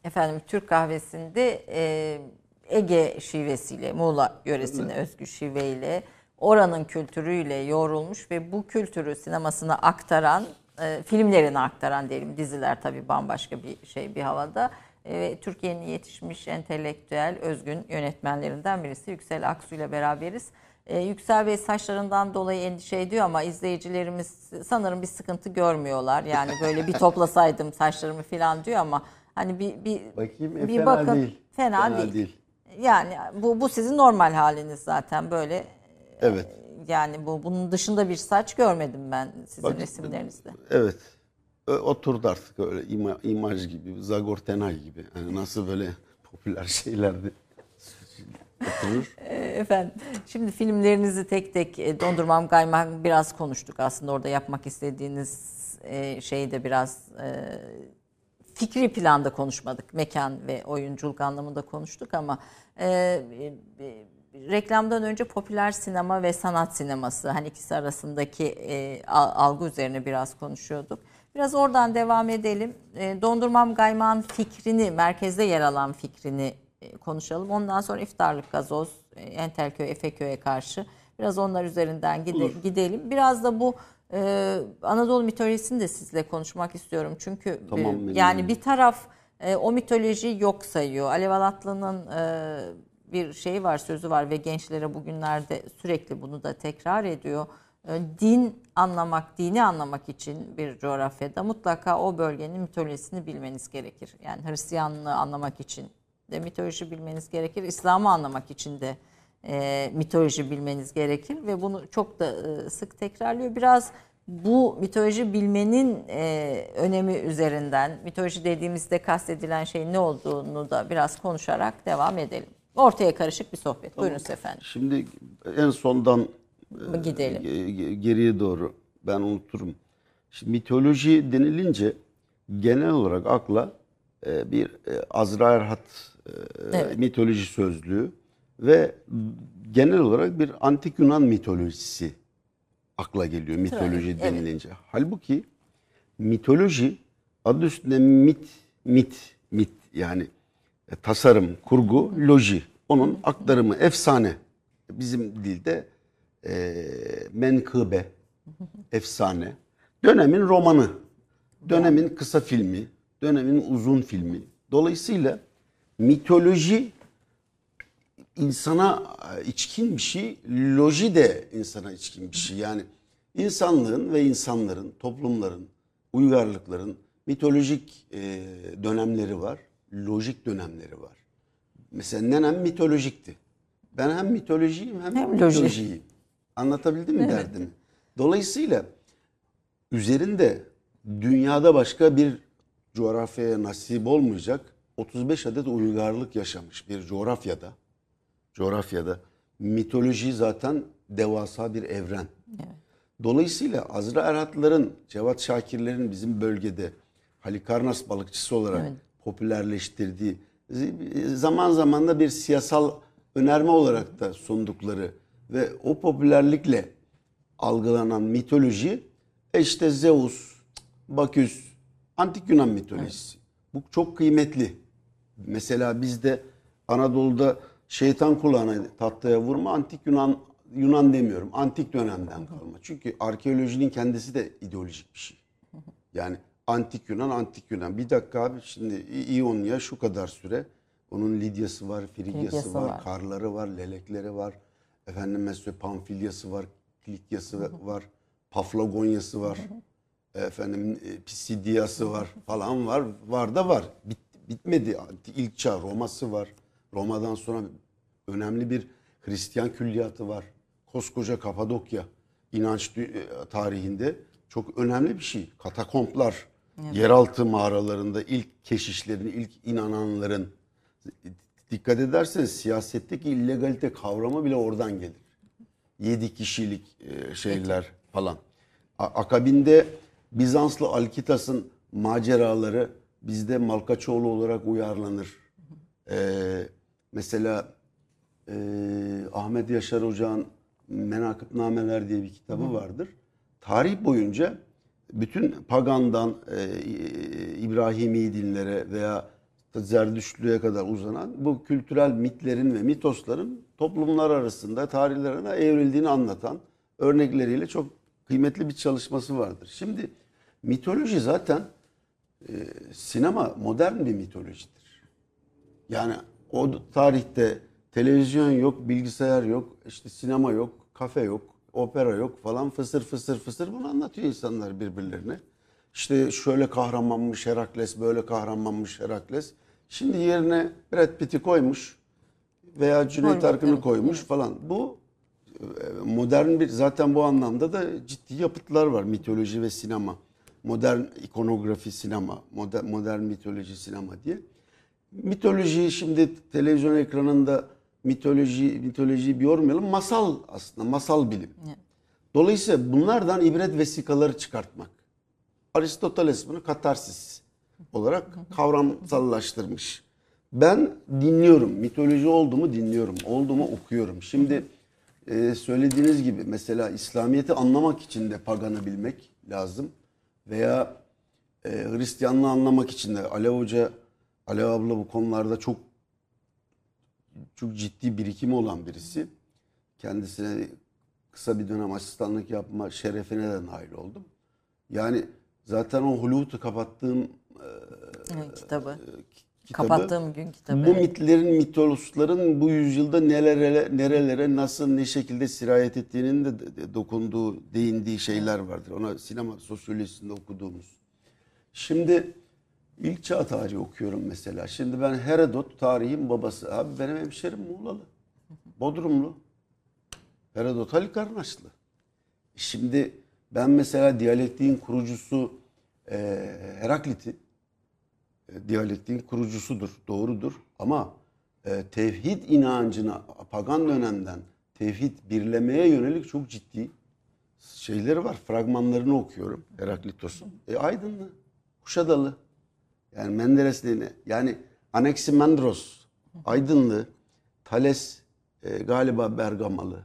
S1: Efendim Türk kahvesinde e, Ege şivesiyle, Muğla yöresine özgü şiveyle, oranın kültürüyle yoğrulmuş ve bu kültürü sinemasına aktaran, e, filmlerine aktaran diyelim, diziler tabii bambaşka bir şey bir havada. E, ve Türkiye'nin yetişmiş entelektüel, özgün yönetmenlerinden birisi Yüksel Aksu ile beraberiz. E, Yüksel Bey saçlarından dolayı endişe ediyor ama izleyicilerimiz sanırım bir sıkıntı görmüyorlar. Yani böyle bir toplasaydım saçlarımı falan diyor ama hani bir bir
S2: Bakayım e,
S1: bir
S2: fena
S1: bakın
S2: değil.
S1: fena, değil. Yani bu bu sizin normal haliniz zaten böyle.
S2: Evet.
S1: Yani bu bunun dışında bir saç görmedim ben sizin
S2: Bak-
S1: resimlerinizde.
S2: Evet. Oturdu artık öyle ima, imaj gibi, Zagor Tenay gibi. Hani nasıl böyle popüler şeylerde oturur.
S1: Efendim şimdi filmlerinizi tek tek e, dondurmam kaymak biraz konuştuk aslında orada yapmak istediğiniz e, şeyi de biraz e, fikri planda konuşmadık. Mekan ve oyunculuk anlamında konuştuk ama e, e, reklamdan önce popüler sinema ve sanat sineması hani ikisi arasındaki e, al- algı üzerine biraz konuşuyorduk. Biraz oradan devam edelim. E, Dondurmam Gayman fikrini, merkezde yer alan fikrini e, konuşalım. Ondan sonra iftarlık gazoz, e, Entelköy, Efeköy'e karşı biraz onlar üzerinden gide- gidelim. Biraz da bu e, Anadolu mitolojisini de sizle konuşmak istiyorum. Çünkü e,
S2: Tamam, benim
S1: yani bir taraf e, o mitolojiyi yok sayıyor. Alev Alatlı'nın e, bir şeyi var, sözü var ve gençlere bugünlerde sürekli bunu da tekrar ediyor. E, din anlamak, dini anlamak için bir coğrafyada mutlaka o bölgenin mitolojisini bilmeniz gerekir. Yani Hristiyanlığı anlamak için de mitoloji bilmeniz gerekir. İslam'ı anlamak için de e, mitoloji bilmeniz gerekir ve bunu çok da e, sık tekrarlıyor. Biraz bu mitoloji bilmenin e, önemi üzerinden, mitoloji dediğimizde kastedilen şeyin ne olduğunu da biraz konuşarak devam edelim. Ortaya karışık bir sohbet. Buyurun siz efendim.
S2: Şimdi en sondan
S1: Gidelim.
S2: ge- geriye doğru ben unuturum. Şimdi mitoloji denilince genel olarak akla e, bir e, Azra Erhat e,
S1: Evet.
S2: mitoloji sözlüğü ve genel olarak bir antik Yunan mitolojisi akla geliyor mitoloji
S1: evet.
S2: denilince. Halbuki mitoloji adı üstünde mit, mit, mit yani e, tasarım, kurgu, loji. Onun aktarımı, efsane. Bizim dilde e, menkıbe, efsane. Dönemin romanı, dönemin kısa filmi, dönemin uzun filmi. Dolayısıyla mitoloji insana e, içkin bir şey, loji de insana içkin bir şey. Yani insanlığın ve insanların, toplumların, uygarlıkların mitolojik e, dönemleri var, lojik dönemleri var. Mesela nenem mitolojikti. Ben hem mitolojiyim hem,
S1: Hem loji.
S2: mitolojiyim. Anlatabildim mi derdimi? Dolayısıyla üzerinde dünyada başka bir coğrafyaya nasip olmayacak 35 adet uygarlık yaşamış bir coğrafyada coğrafyada mitoloji zaten devasa bir evren. Dolayısıyla Azra Erhatların, Cevat Şakirlerin bizim bölgede Halikarnas balıkçısı olarak
S1: Evet.
S2: popülerleştirdiği zaman zaman da bir siyasal önerme olarak da sundukları ve o popülerlikle algılanan mitoloji e işte Zeus, Baküs, Antik Yunan mitolojisi. Bu çok kıymetli. Mesela bizde Anadolu'da şeytan kulağına tahtaya vurma antik Yunan Yunan demiyorum. Antik dönemden kalma. Çünkü arkeolojinin kendisi de ideolojik bir şey. Yani antik Yunan, antik Yunan. Bir dakika abi şimdi İonya şu kadar süre. Onun Lidyası var, Frigyası
S1: Frigyası
S2: var,
S1: var.
S2: Karları var, Lelekleri var. Efendim mesela Pamfilyası var, Kilikyası var, Paflagonyası var. Efendim e, Pisidiyası var falan var. Var da var. Bit, bitmedi. İlk çağ Roma'sı var. Roma'dan sonra önemli bir Hristiyan külliyatı var. Koskoca Kapadokya inanç e, tarihinde çok önemli bir şey. Katakomplar, yeraltı mağaralarında ilk keşişlerin, ilk inananların dikkat ederseniz siyasetteki illegalite kavramı bile oradan gelir. Yedi kişilik e, şeyler falan. A- Akabinde Bizanslı Alkitas'ın maceraları bizde Malkaçoğlu olarak uyarlanır. Ee, mesela e, Ahmet Yaşar Hoca'nın Menakıbnameler diye bir kitabı vardır. Tarih boyunca bütün pagandan e, İbrahimi dinlere veya Zerdüştlüğe kadar uzanan bu kültürel mitlerin ve mitosların toplumlar arasında tarihlerine evrildiğini anlatan örnekleriyle çok kıymetli bir çalışması vardır. Şimdi mitoloji zaten e, sinema modern bir mitolojidir. Yani o tarihte televizyon yok, bilgisayar yok, işte sinema yok, kafe yok, opera yok falan fısır fısır fısır bunu anlatıyor insanlar birbirlerine. İşte şöyle kahramanmış Herakles, böyle kahramanmış Herakles. Şimdi yerine Brad Pitt'i koymuş veya Cüneyt Arkın'ı koymuş falan. Bu e, modern bir zaten bu anlamda da ciddi yapıtlar var mitoloji ve sinema. Modern ikonografi sinema, modern, modern mitoloji sinema diye. Mitoloji şimdi televizyon ekranında mitoloji mitolojiyi bir yormayalım. Masal aslında masal bilim. Dolayısıyla bunlardan ibret vesikaları çıkartmak. Aristoteles bunu katarsis olarak kavramsallaştırmış. Ben dinliyorum. Mitoloji oldu dinliyorum. Oldu okuyorum. Şimdi e, söylediğiniz gibi mesela İslamiyet'i anlamak için de paganı bilmek lazım. Veya e, Hristiyanlığı anlamak için de Alev Hoca, Alev abla bu konularda çok çok ciddi birikimi olan birisi. Kendisine kısa bir dönem asistanlık yapma şerefine de nail oldum. Yani zaten o Hollywood'u kapattığım
S1: Evet, kitabı.
S2: kitabı
S1: Kapattığım gün kitabı.
S2: bu mitlerin, mitolosların bu yüzyılda nelere, nerelere, nasıl, ne şekilde sirayet ettiğinin de dokunduğu, değindiği şeyler vardır. Ona sinema sosyolojisinde okuduğumuz. Şimdi ilk çağ tarihi okuyorum mesela. Şimdi ben Herodot tarihin babası. Abi benim hemşerim Muğlalı. Bodrumlu. Herodot Halikarnaşlı. Şimdi ben mesela diyalektiğin kurucusu e, Heraklit'i e, diyalektiğin kurucusudur, doğrudur. Ama e, tevhid inancına pagan dönemden tevhid birlemeye yönelik çok ciddi şeyleri var. Fragmanlarını okuyorum Heraklitos'un. E, Aydınlı, Kuşadalı. Yani Menderes'le yani Anaximandros, Aydınlı, Thales e, galiba Bergamalı.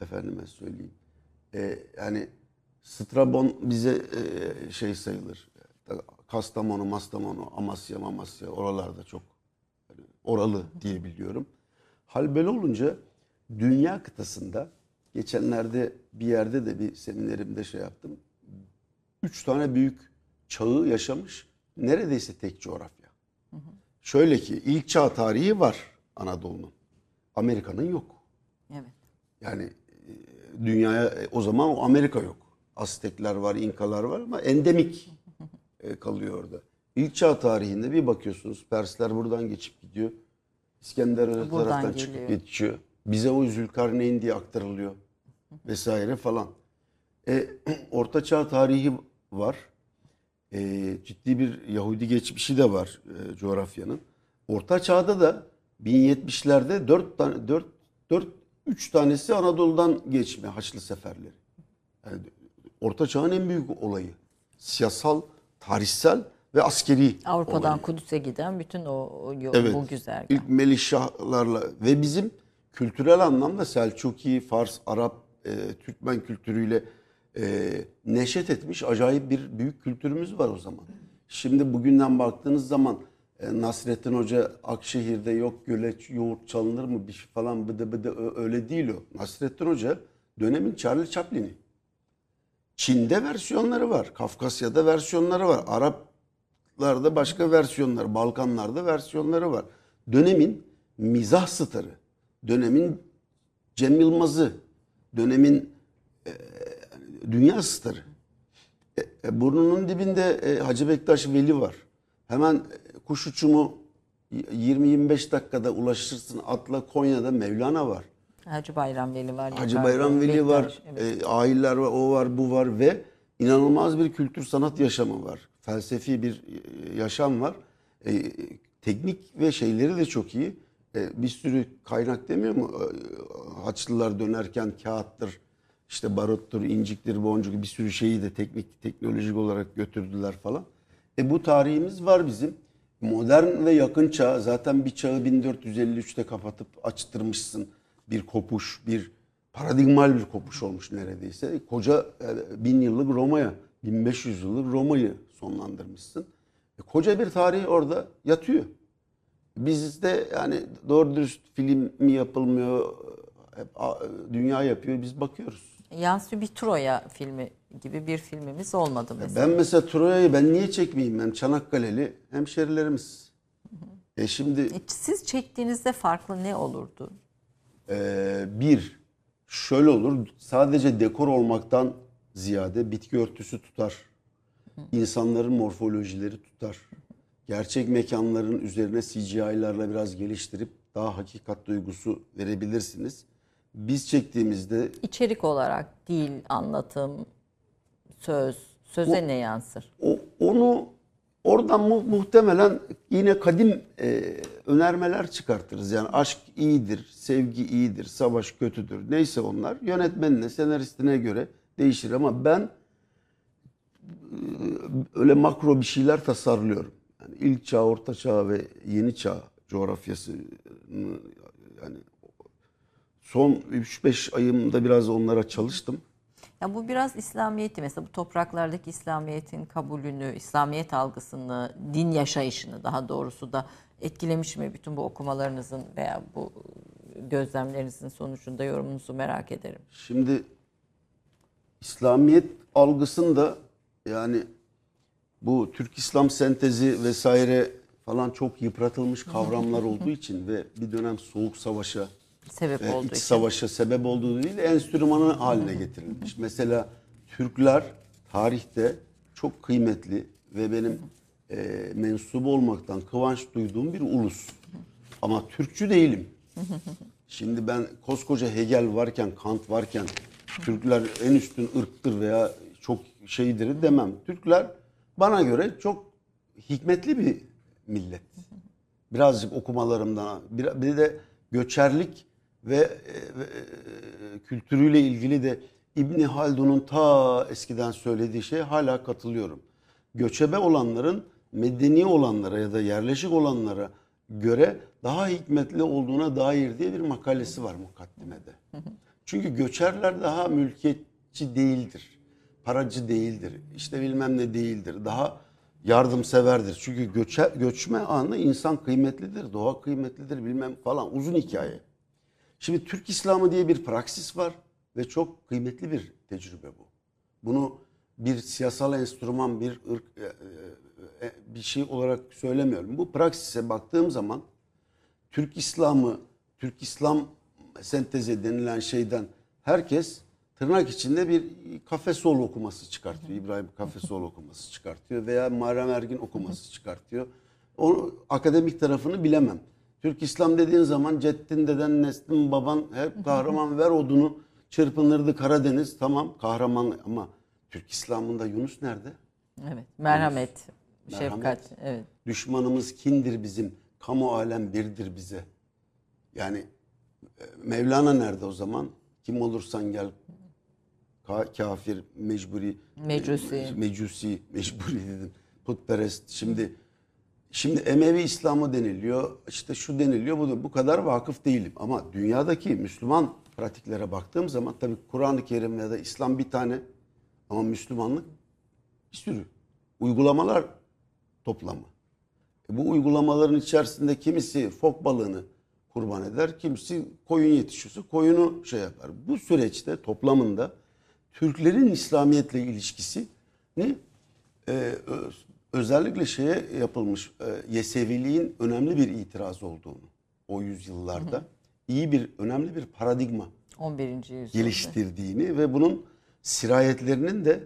S2: Efendime söyleyeyim. E, yani Strabon bize e, şey sayılır. Kastamonu, Mastamonu, Amasya, Mamasya oralarda çok oralı diye biliyorum. Hal böyle olunca dünya kıtasında geçenlerde bir yerde de bir seminerimde şey yaptım. Üç tane büyük çağı yaşamış neredeyse tek coğrafya. Şöyle ki ilk çağ tarihi var Anadolu'nun. Amerika'nın yok.
S1: Evet.
S2: Yani e, dünyaya e, o zaman o Amerika yok. Aztekler var, İnkalar var ama endemik e, kalıyor orada. İlk çağ tarihinde bir bakıyorsunuz Persler buradan geçip gidiyor. İskender öte taraftan
S1: geliyor.
S2: çıkıp geçiyor. Bize o Zülkarneyn diye aktarılıyor vesaire falan. E, Orta Çağ tarihi var. E, ciddi bir Yahudi geçmişi de var e, coğrafyanın. Orta Çağ'da da 1070'lerde 4 tane 4 4 3 tanesi Anadolu'dan geçme Haçlı seferleri. Yani Orta Çağ'ın en büyük olayı. Siyasal, tarihsel ve askeri
S1: Avrupa'dan. Kudüs'e giden bütün o, o yol,
S2: Evet.
S1: bu güzergah.
S2: İlk Melihşahlarla ve bizim kültürel anlamda Selçuki, Fars, Arap, e, Türkmen kültürüyle e, neşet etmiş acayip bir büyük kültürümüz var o zaman. Şimdi bugünden baktığınız zaman e, Nasrettin Hoca Akşehir'de yok göleç yoğurt çalınır mı bir şey falan bıdı bıdı öyle değil o. Nasrettin Hoca dönemin Charlie Chaplin'i. Çin'de versiyonları var. Kafkasya'da versiyonları var. Araplarda başka versiyonları, Balkanlarda versiyonları var. Dönemin mizah starı, dönemin Cem Yılmaz'ı, dönemin e, dünya starı. E, e, burnunun dibinde e, Hacı Bektaş Veli var. Hemen e, kuş uçumu 20-25 dakikada ulaşırsın atla Konya'da Mevlana var.
S1: Hacı Bayram Veli var.
S2: Hacı Bayram Veli var,
S1: evet.
S2: e, ailler var, o var, bu var ve inanılmaz bir kültür sanat yaşamı var. Felsefi bir e, yaşam var. E, teknik ve şeyleri de çok iyi. E, bir sürü kaynak demiyor mu? E, Haçlılar dönerken kağıttır, işte baruttur, inciktir, boncuk bir sürü şeyi de teknik, teknolojik olarak götürdüler falan. E bu tarihimiz var bizim. Modern ve yakın çağ zaten bir çağı 1453'te kapatıp açtırmışsın. Bir kopuş, bir paradigmal bir kopuş olmuş neredeyse. Koca e, bin yıllık Roma'ya, 1500 yıllık Roma'yı sonlandırmışsın. E, koca bir tarih orada yatıyor. Bizde yani doğru dürüst film mi yapılmıyor, hep dünya yapıyor, biz bakıyoruz.
S1: Yansu bir Troya filmi gibi bir filmimiz olmadı mesela.
S2: Ben mesela Troya'yı ben niye çekmeyeyim? Ben Çanakkale'li hemşerilerimiz. E şimdi
S1: E, Siz çektiğinizde farklı ne olurdu?
S2: E, bir şöyle olur sadece dekor olmaktan ziyade bitki örtüsü tutar. İnsanların morfolojileri tutar. Gerçek mekanların üzerine CGI'larla biraz geliştirip daha hakikat duygusu verebilirsiniz. Biz çektiğimizde
S1: İçerik olarak dil, anlatım, söz, söze ne yansır?
S2: O, onu oradan mu- muhtemelen yine kadim e, önermeler çıkartırız. Yani aşk iyidir, sevgi iyidir, savaş kötüdür. Neyse onlar yönetmenine, senaristine göre değişir ama ben e, öyle makro bir şeyler tasarlıyorum. Yani ilk çağ, orta çağ ve yeni çağ coğrafyası yani son 3-5 ayımda biraz onlara çalıştım.
S1: Ya bu biraz İslamiyet'i mesela bu topraklardaki İslamiyet'in kabulünü, İslamiyet algısını, din yaşayışını daha doğrusu da etkilemiş mi bütün bu okumalarınızın veya bu gözlemlerinizin sonucunda yorumunuzu merak ederim.
S2: Şimdi İslamiyet algısında yani bu Türk İslam sentezi vesaire falan çok yıpratılmış kavramlar olduğu için ve bir dönem soğuk savaşa
S1: Sebep
S2: e,
S1: olduğu
S2: iç
S1: için.
S2: savaşa sebep olduğu değil enstrümanı haline getirilmiş. Mesela Türkler tarihte çok kıymetli ve benim e, mensup olmaktan kıvanç duyduğum bir ulus. Ama Türkçü değilim. Şimdi ben koskoca Hegel varken, Kant varken Türkler en üstün ırktır veya çok şeydir demem. Türkler bana göre çok hikmetli bir millet. Birazcık okumalarımdan, bir, bir de göçerlik ve, e, ve, e, kültürüyle ilgili de İbni Haldun'un ta eskiden söylediği şeye hala katılıyorum. Göçebe olanların medeni olanlara ya da yerleşik olanlara göre daha hikmetli olduğuna dair diye bir makalesi var mukaddimede. Çünkü göçerler daha mülkiyetçi değildir. Paracı değildir. işte bilmem ne değildir. Daha yardımseverdir. Çünkü göçe, göçme anı insan kıymetlidir, doğa kıymetlidir bilmem falan uzun hikaye. Şimdi Türk İslamı diye bir praksis var ve çok kıymetli bir tecrübe bu. Bunu bir siyasal enstrüman, bir ırk, e, e, e, bir şey olarak söylemiyorum. Bu praksise baktığım zaman Türk İslamı, Türk İslam sentezi denilen şeyden herkes tırnak içinde bir Kafesoğlu okuması çıkartıyor. İbrahim Kafesoğlu okuması çıkartıyor veya Muharrem Ergin okuması çıkartıyor. O akademik tarafını bilemem. Türk İslam dediğin zaman Ceddin deden, Neslin baban hep kahraman ver odunu çırpınırdı Karadeniz. Tamam kahraman ama Türk İslam'ında Yunus nerede?
S1: Evet. Merhamet,
S2: Merhamet.
S1: şefkat. Evet.
S2: Düşmanımız kindir bizim. Kamu alem birdir bize. Yani e, Mevlana nerede o zaman? Kim olursan gel. Ka- kafir, mecburi.
S1: Mecusi.
S2: e, Mecusi, mecburi dedim. Putperest. Şimdi şimdi Emevi İslamı deniliyor. İşte şu deniliyor. Bu, bu kadar vakıf değilim. Ama dünyadaki Müslüman pratiklere baktığım zaman tabii Kur'an-ı Kerim ya da İslam bir tane ama Müslümanlık bir sürü. Uygulamalar toplamı. E bu uygulamaların içerisinde kimisi fok balığını kurban eder, kimisi koyun yetişiyorsa koyunu şey yapar. Bu süreçte toplamında Türklerin İslamiyetle ilişkisi ne? Öz- özellikle şeye yapılmış e, Yeseviliğin önemli bir itiraz olduğunu o yüzyıllarda iyi bir önemli bir paradigma
S1: 11. yüzyılda.
S2: geliştirdiğini ve bunun sirayetlerinin de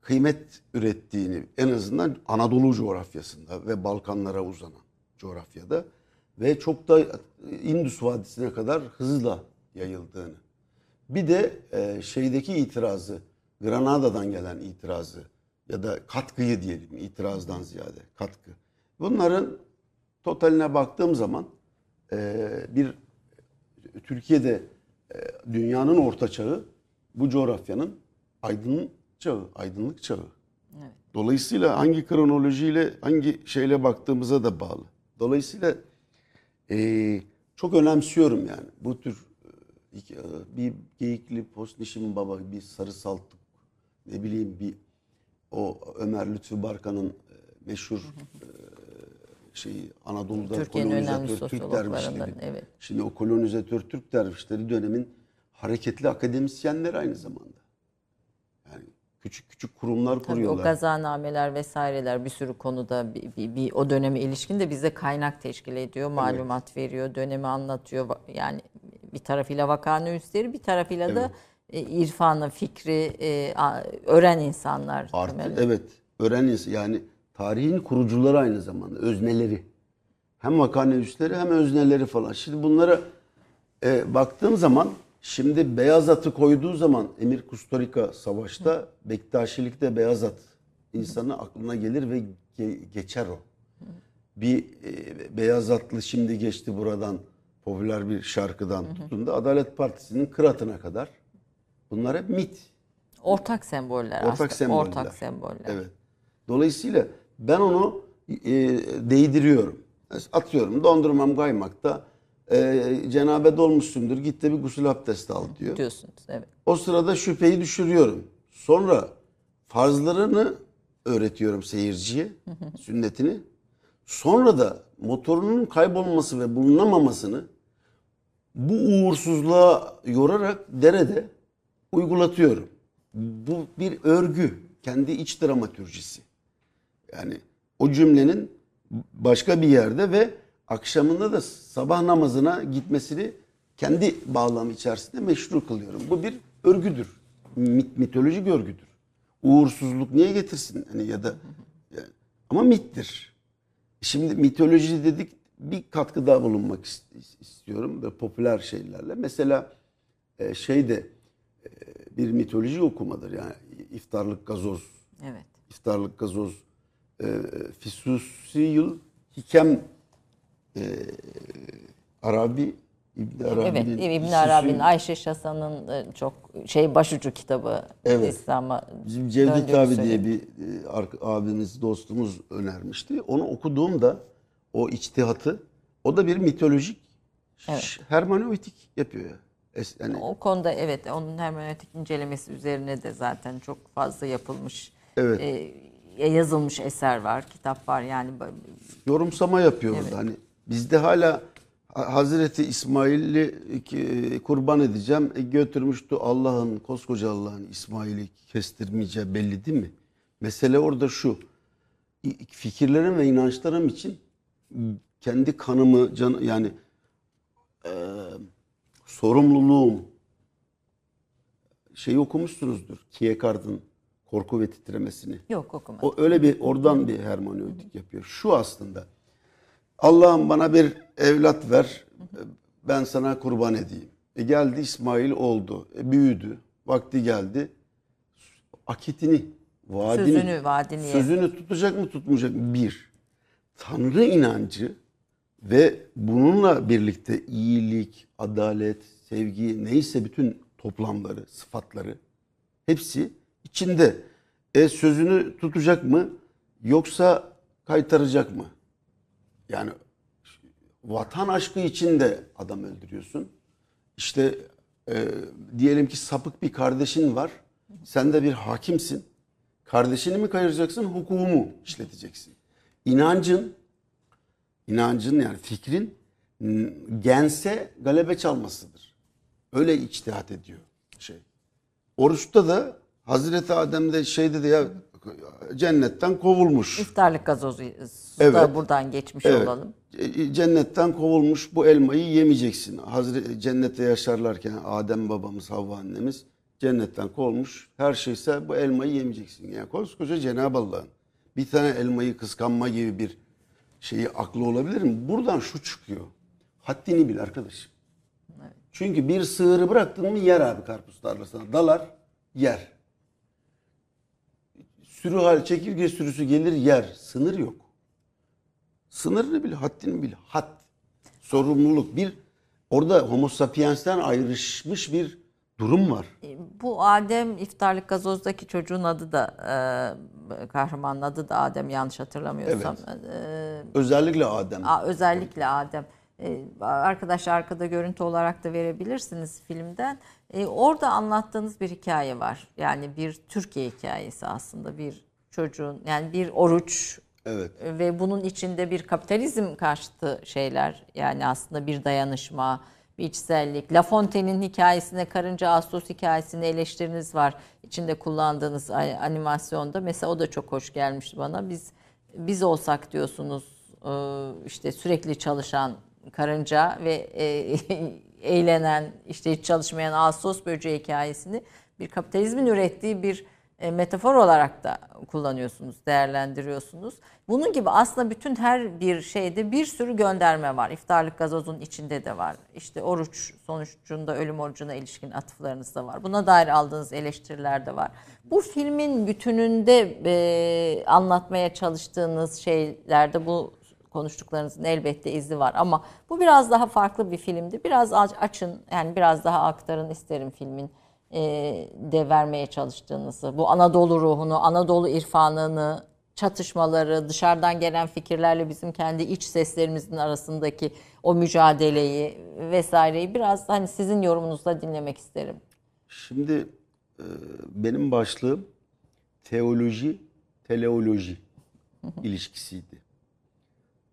S2: kıymet ürettiğini en azından Anadolu coğrafyasında ve Balkanlara uzanan coğrafyada ve çok da Indus Vadisi'ne kadar hızla yayıldığını. Bir de e, şeydeki itirazı, Granada'dan gelen itirazı ya da katkıyı diyelim itirazdan ziyade katkı. Bunların totaline baktığım zaman e, bir Türkiye'de e, dünyanın orta çağı bu coğrafyanın aydın çağı, aydınlık çağı.
S1: Evet.
S2: Dolayısıyla hangi kronolojiyle, hangi şeyle baktığımıza da bağlı. Dolayısıyla e, çok önemsiyorum yani bu tür e, hikaye- bir geyikli Postnişim Baba, bir Sarı Saltuk, ne bileyim bir o Ömer Lütfü Barkan'ın e, meşhur e, şeyi Anadolu'da
S1: Türkiye'nin
S2: kolonizatör Türk dervişleri.
S1: evet.
S2: Şimdi o kolonizatör Türk dervişleri dönemin hareketli akademisyenleri aynı zamanda. Yani küçük küçük kurumlar
S1: Tabii o
S2: kuruyorlar.
S1: gazanameler vesaireler bir sürü konuda bir, bir, bir o döneme ilişkin de bize kaynak teşkil ediyor, malumat veriyor, dönemi anlatıyor. Yani bir tarafıyla vakanüvisleri, bir tarafıyla da e, irfanı, fikri e, öğren insanlar.
S2: Artı evet öğreniz yani tarihin kurucuları aynı zamanda özneleri. Hem vakanüvisleri hem özneleri falan. Şimdi bunlara e, baktığım zaman şimdi beyaz atı koyduğu zaman Emir Kusturica savaşta Bektaşilikte beyaz at insanı aklına gelir ve ge- geçer o. Bir e, beyaz atlı şimdi geçti buradan popüler bir şarkıdan tutun da Adalet Partisi'nin kıratına kadar bunlar hep mit.
S1: Ortak semboller
S2: Ortak
S1: aslında.
S2: semboller.
S1: Ortak semboller.
S2: Evet. Dolayısıyla ben onu e, değdiriyorum. Atıyorum dondurmam kaymakta. E, cenabe dolmuşsundur git de bir gusül abdesti al diyor.
S1: Diyorsunuz. Evet.
S2: O sırada şüpheyi düşürüyorum. Sonra farzlarını öğretiyorum seyirciye, sünnetini. Sonra da motorunun kaybolması ve bulunamamasını bu uğursuzluğa yorarak derede uygulatıyorum. Bu bir örgü, kendi iç dramatürjisi. Yani o cümlenin başka bir yerde ve akşamında da sabah namazına gitmesini kendi bağlamı içerisinde meşru kılıyorum. Bu bir örgüdür. Mit, mitolojik örgüdür. Uğursuzluk niye getirsin? Hani ya da ama mittir. Şimdi mitoloji dedik bir katkıda bulunmak is- istiyorum ve popüler şeylerle. Mesela e, şey de bir mitoloji okumadır yani iftarlık gazoz,
S1: Evet.
S2: iftarlık gazoz, e, Fisusiyul Hikem e, Arabi İbn
S1: Evet,
S2: Arabi'nin
S1: İbn
S2: Fisusiyul-
S1: Arabi'nin Ayşe Şasan'ın e, çok şey başucu kitabı
S2: Evet.
S1: İslam'a
S2: Bizim Cevdet abi diye bir e, abimiz, dostumuz önermişti. Onu okuduğumda o içtihatı, o da bir mitolojik ş- hermeneutik yapıyor ya. Es- Yani
S1: O konuda evet onun hermeneutik incelemesi üzerine de zaten çok fazla yapılmış
S2: Evet.
S1: e, yazılmış eser var, kitap var yani
S2: yorumsama yapıyor
S1: Evet.
S2: Hani bizde hala Ha- Hazreti İsmail'i ki- kurban edeceğim. E, götürmüştü Allah'ın, koskoca Allah'ın İsmail'i kestirmeyeceği belli değil mi? Mesele orada şu. Fikirlerim ve inançlarım için kendi kanımı, can, yani e, sorumluluğum şeyi okumuşsunuzdur. Kierkegaard'ın Korku ve Titremesini.
S1: yok okumadım.
S2: O öyle bir oradan bir hermeneutik yapıyor. Şu aslında. Allah'ım bana bir evlat ver. Ben sana kurban edeyim. E geldi İsmail oldu. E büyüdü. Vakti geldi. Akitini, vaadini,
S1: Sözünü, vaadini
S2: sözünü tutacak mı tutmayacak mı? Bir. Tanrı inancı ve bununla birlikte iyilik, adalet, sevgi neyse bütün toplamları, sıfatları hepsi içinde. E sözünü tutacak mı yoksa kaytaracak mı? Yani vatan aşkı için de adam öldürüyorsun. İşte e, diyelim ki sapık bir kardeşin var. Sen de bir hakimsin. Kardeşini mi kayıracaksın, hukuku mu işleteceksin? İnancın, inancın yani fikrin gense galebe çalmasıdır. Öyle içtihat ediyor şey. Oruçta da Hazreti Adem'de şey dedi ya cennetten kovulmuş.
S1: İftarlık gazozu
S2: Evet.
S1: da buradan geçmiş
S2: Evet.
S1: olalım.
S2: E, Cennetten kovulmuş bu elmayı yemeyeceksin. Hazreti cennette yaşarlarken Adem babamız, Havva annemiz cennetten kovulmuş. Her şeyse bu elmayı yemeyeceksin. Yani koskoca Cenab-ı Allah'ın bir tane elmayı kıskanma gibi bir şeyi aklı olabilir mi? Buradan şu çıkıyor. Haddini bil arkadaşım. Çünkü bir sığırı bıraktın mı yer abi karpuz tarlasına. Dalar, yer. Sürü hal çekirge sürüsü gelir yer. Sınır yok. Sınırını bil, haddini bil. Had. Sorumluluk. Bir orada homo sapiens'ten ayrışmış bir durum var.
S1: Bu Adem iftarlık gazozdaki çocuğun adı da e, kahramanın adı da Adem yanlış hatırlamıyorsam. E,
S2: Özellikle Adem.
S1: a- özellikle Adem. E, arkadaşlar arkada görüntü olarak da verebilirsiniz filmden. E, orada anlattığınız bir hikaye var. Yani bir Türkiye hikayesi aslında bir çocuğun yani bir oruç
S2: Evet.
S1: ve bunun içinde bir kapitalizm karşıtı şeyler yani aslında bir dayanışma, bir içsellik. La Fontaine'in hikayesine, Karınca Ağustos hikayesine eleştiriniz var. İçinde kullandığınız animasyonda. Mesela o da çok hoş gelmişti bana. Biz biz olsak diyorsunuz e, işte sürekli çalışan karınca ve e, eğlenen işte hiç çalışmayan Ağustos böceği hikayesini bir kapitalizmin ürettiği bir e, metafor olarak da kullanıyorsunuz, değerlendiriyorsunuz. Bunun gibi aslında bütün her bir şeyde bir sürü gönderme var. İftarlık gazozun içinde de var. İşte oruç sonucunda ölüm orucuna ilişkin atıflarınız da var. Buna dair aldığınız eleştiriler de var. Bu filmin bütününde e, anlatmaya çalıştığınız şeylerde bu konuştuklarınızın elbette izi var ama bu biraz daha farklı bir filmdi. Biraz aç- açın yani biraz daha aktarın isterim filmin e, de vermeye çalıştığınızı. Bu Anadolu ruhunu, Anadolu irfanını, çatışmaları, dışarıdan gelen fikirlerle bizim kendi iç seslerimizin arasındaki o mücadeleyi vesaireyi biraz hani sizin yorumunuzla dinlemek isterim.
S2: Şimdi e, benim başlığım teoloji, teleoloji ilişkisiydi.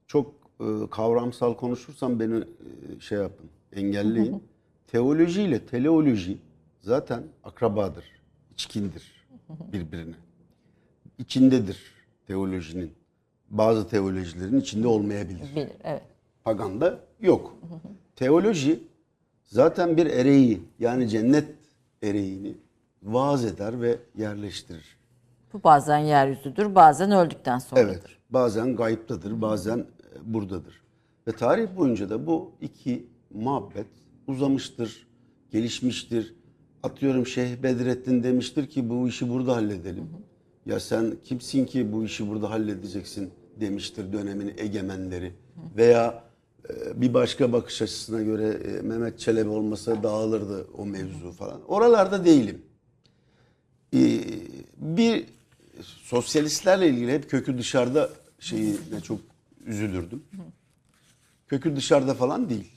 S2: Çok e, kavramsal konuşursam beni e, şey yapın, engelleyin. Teoloji ile teleoloji zaten akrabadır, içkindir birbirine. İçindedir teolojinin. Bazı teolojilerin içinde olmayabilir.
S1: Bilir, evet.
S2: Paganda yok. Teoloji zaten bir ereği yani cennet ereğini vaaz eder ve yerleştirir.
S1: Bu bazen yeryüzüdür, bazen öldükten sonradır.
S2: Evet. Bazen gayiptadır, bazen e, buradadır. Ve tarih boyunca da bu iki muhabbet uzamıştır, gelişmiştir. Atıyorum Şeyh Bedrettin demiştir ki bu işi burada halledelim. Ya sen kimsin ki bu işi burada halledeceksin demiştir dönemin egemenleri. Veya e, bir başka bakış açısına göre e, Mehmet Çelebi olmasa dağılırdı o mevzu falan. Oralarda değilim. Ee, bir sosyalistlerle ilgili hep kökü dışarıda şeyine çok üzülürdüm. Kökü dışarıda falan değil.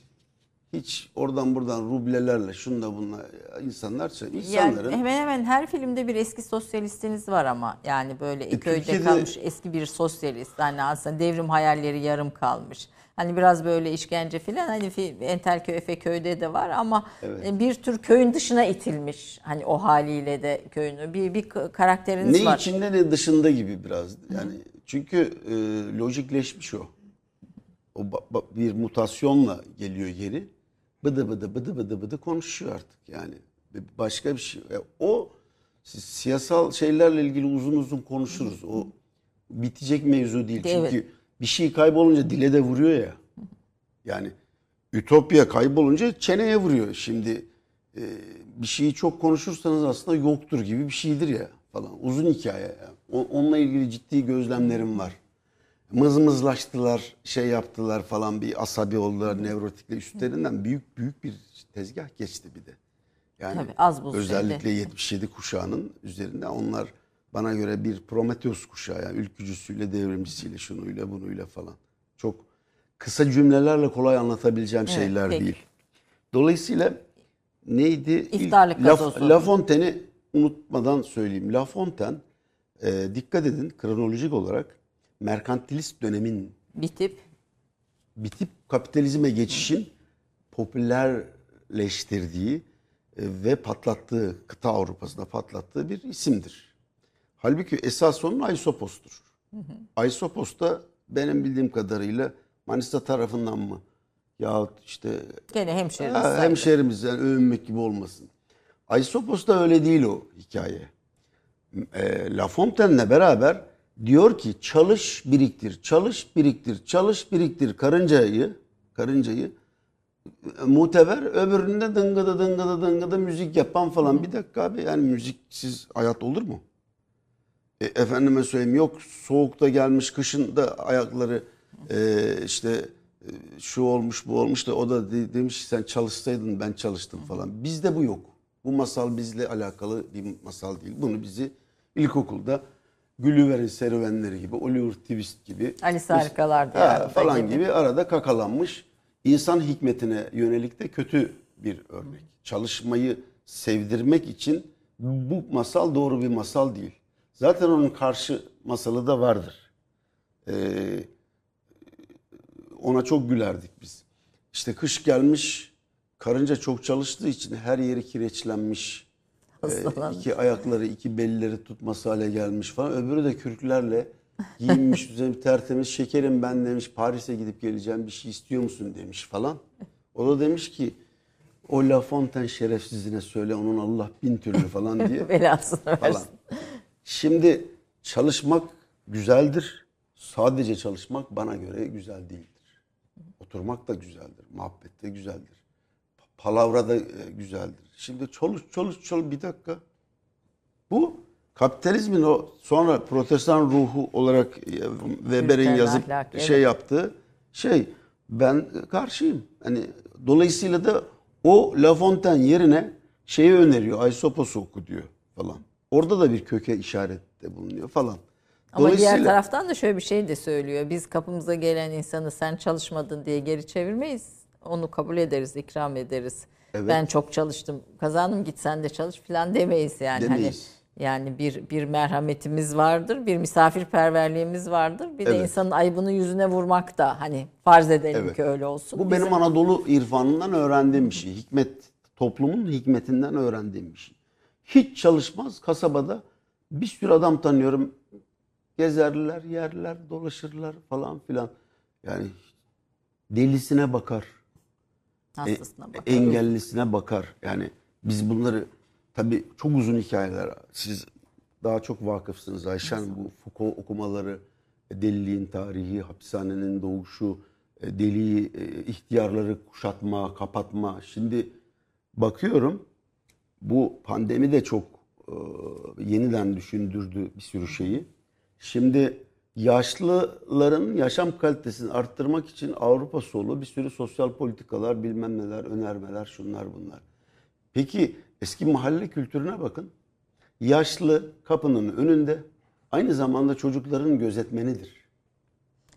S2: Hiç oradan buradan rublelerle şunda bunla insanlar insanların
S1: Yani hemen hemen her filmde bir eski sosyalistiniz var ama yani böyle köyde
S2: E, Türkiye'de-
S1: kalmış eski bir sosyalist hani aslında devrim hayalleri yarım kalmış. Hani biraz böyle işkence filan hani Entelköy Efeköy'de de var ama e, bir tür köyün dışına itilmiş hani o haliyle de köyün bir bir karakteriniz
S2: ne
S1: var.
S2: içinde ne dışında gibi biraz. Yani çünkü e, lojikleşmiş o. O bir mutasyonla geliyor geri. Bıdı bıdı bıdı bıdı bıdı konuşuyor artık yani. Başka bir şey. Ya o siyasal şeylerle ilgili uzun uzun konuşuruz. O bitecek mevzu değil.
S1: Evet.
S2: Çünkü bir şey kaybolunca dile de vuruyor ya. Yani ütopya kaybolunca çeneye vuruyor. Şimdi e, bir şeyi çok konuşursanız aslında yoktur gibi bir şeydir ya falan. Uzun hikaye. ya. O- onunla ilgili ciddi gözlemlerim var. Mızmızlaştılar, şey yaptılar falan bir asabi oldular, nevrotikle üstlerinden büyük büyük bir tezgah geçti bir de. Yani
S1: Tabii, az buz
S2: özellikle
S1: şeyde.
S2: 77 kuşağının üzerinde onlar bana göre bir Prometheus kuşağı yani ülkücüsüyle, devrimcisiyle, şunuyla, bunuyla falan. Çok kısa cümlelerle kolay anlatabileceğim
S1: Evet,
S2: şeyler
S1: peki.
S2: değil. Dolayısıyla neydi?
S1: İftarlık
S2: La. La Fontaine'i unutmadan söyleyeyim. La Fontaine e, dikkat edin kronolojik olarak merkantilist dönemin
S1: Bitip
S2: bitip kapitalizme geçişin popülerleştirdiği e, ve patlattığı, kıta Avrupa'sında patlattığı bir isimdir. Halbuki esas onun Aysopos'tur. Aysopos da benim bildiğim kadarıyla Manisa tarafından mı? Yahut işte
S1: gene hemşeriniz
S2: Ha,
S1: sayılır.
S2: hemşehrimizden övünmek gibi olmasın. Aysopos da öyle değil o hikaye. E, La Fontaine'le beraber diyor ki çalış biriktir, çalış biriktir, çalış biriktir karıncayı, karıncayı e, muteber öbüründe dıngıdı dıngıdı dıngıdı müzik yapan falan. Bir dakika abi yani müziksiz hayat olur mu? E, efendime söyleyeyim yok soğukta gelmiş kışın da ayakları e, işte e, şu olmuş bu olmuş da o da de- demiş sen çalışsaydın ben çalıştım falan. Bizde bu yok. Bu masal bizle alakalı bir masal değil. Bunu bizi ilkokulda Gülliver'in serüvenleri gibi, Oliver Twist gibi
S1: Alice Harikalar
S2: Ha,
S1: Diyarı'nda
S2: falan
S1: gibi.
S2: gibi. arada kakalanmış insan hikmetine yönelik de kötü bir örnek. Çalışmayı sevdirmek için bu masal doğru bir masal değil. Zaten onun karşı masalı da vardır. Ee, ona çok gülerdik biz. İşte kış gelmiş, karınca çok çalıştığı için her yeri kireçlenmiş.
S1: Hastalanmış.
S2: iki ayakları, iki belleri tutması hale gelmiş falan. Öbürü de kürklerle giyinmiş, üzerine tertemiz. Şekerim ben demiş, Paris'e gidip geleceğim bir şey istiyor musun demiş falan. O da demiş ki, o La Fontaine şerefsizine söyle onun Allah bin türlü falan diye
S1: Belasını
S2: falan.
S1: versin.
S2: Şimdi çalışmak güzeldir. Sadece çalışmak bana göre güzel değildir. Oturmak da güzeldir. Muhabbet de güzeldir. Pa- Palavra da e, güzeldir. Şimdi çalış çalış çalış bir dakika. Bu kapitalizmin o sonra protestan ruhu olarak e, Weber'in yazıp
S1: ahlakı,
S2: şey
S1: evet.
S2: yaptığı şey ben karşıyım. Hani dolayısıyla da o La Fontaine yerine şeyi öneriyor. Aysopos'u oku diyor falan. Orada da bir köke işarette bulunuyor falan.
S1: Ama diğer taraftan da şöyle bir şey de söylüyor. Biz kapımıza gelen insanı sen çalışmadın diye geri çevirmeyiz. Onu kabul ederiz, ikram ederiz.
S2: Evet.
S1: Ben çok çalıştım, kazandım git sen de çalış falan demeyiz yani.
S2: Demeyiz.
S1: Hani yani bir bir merhametimiz vardır, bir misafirperverliğimiz vardır. Bir de
S2: Evet.
S1: insanın ayıbını yüzüne vurmak da hani farz edelim
S2: Evet.
S1: ki öyle olsun.
S2: Bu
S1: Bizim-
S2: benim Anadolu irfanından öğrendiğim bir şey. Hikmet, toplumun hikmetinden öğrendiğim bir şey. Hiç çalışmaz kasabada bir sürü adam tanıyorum. Gezerler, yerler, dolaşırlar falan filan. Yani delisine bakar. E,
S1: hastasına bakar.
S2: engellisine bakar. Yani biz bunları tabii çok uzun hikayeler. Siz daha çok vakıfsınız Ayşen bu Foucault okumaları, deliliğin tarihi, hapishanenin doğuşu, e, deliği, e, ihtiyarları kuşatma, kapatma. Şimdi bakıyorum bu pandemi de çok e, yeniden düşündürdü bir sürü şeyi. Şimdi yaşlıların yaşam kalitesini arttırmak için Avrupa solu bir sürü sosyal politikalar, bilmem neler, önermeler, şunlar bunlar. Peki eski mahalle kültürüne bakın. Yaşlı kapının önünde aynı zamanda çocukların gözetmenidir.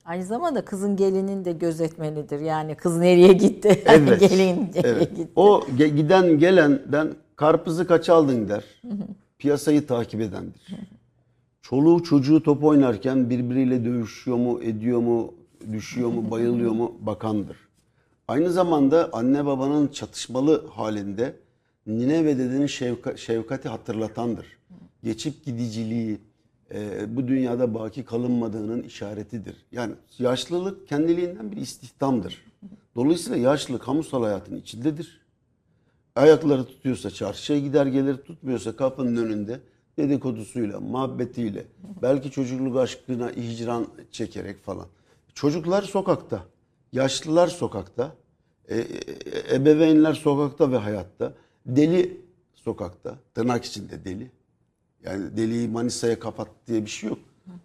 S1: Aynı zamanda kızın gelinin de gözetmenidir. Yani kız nereye gitti?
S2: Evet.
S1: Gelin nereye
S2: Evet.
S1: gitti?
S2: O giden gelenden karpuzu kaç aldın der. Piyasayı takip edendir. Çoluğu çocuğu top oynarken birbiriyle dövüşüyor mu, ediyor mu, düşüyor mu, bayılıyor mu bakandır. Aynı zamanda anne babanın çatışmalı halinde nine ve dedenin şefka- şefkati hatırlatandır. Geçip gidiciliği, e, bu dünyada baki kalınmadığının işaretidir. Yani yaşlılık kendiliğinden bir istihdamdır. Dolayısıyla yaşlı kamusal hayatın içindedir. Ayakları tutuyorsa çarşıya gider gelir, tutmuyorsa kapının önünde dedikodusuyla, muhabbetiyle, belki çocukluk aşkına hicran çekerek falan. Çocuklar sokakta, yaşlılar sokakta, e, e, ebeveynler sokakta ve hayatta, deli sokakta, tırnak içinde deli. Yani deliği Manisa'ya kapat diye bir şey yok.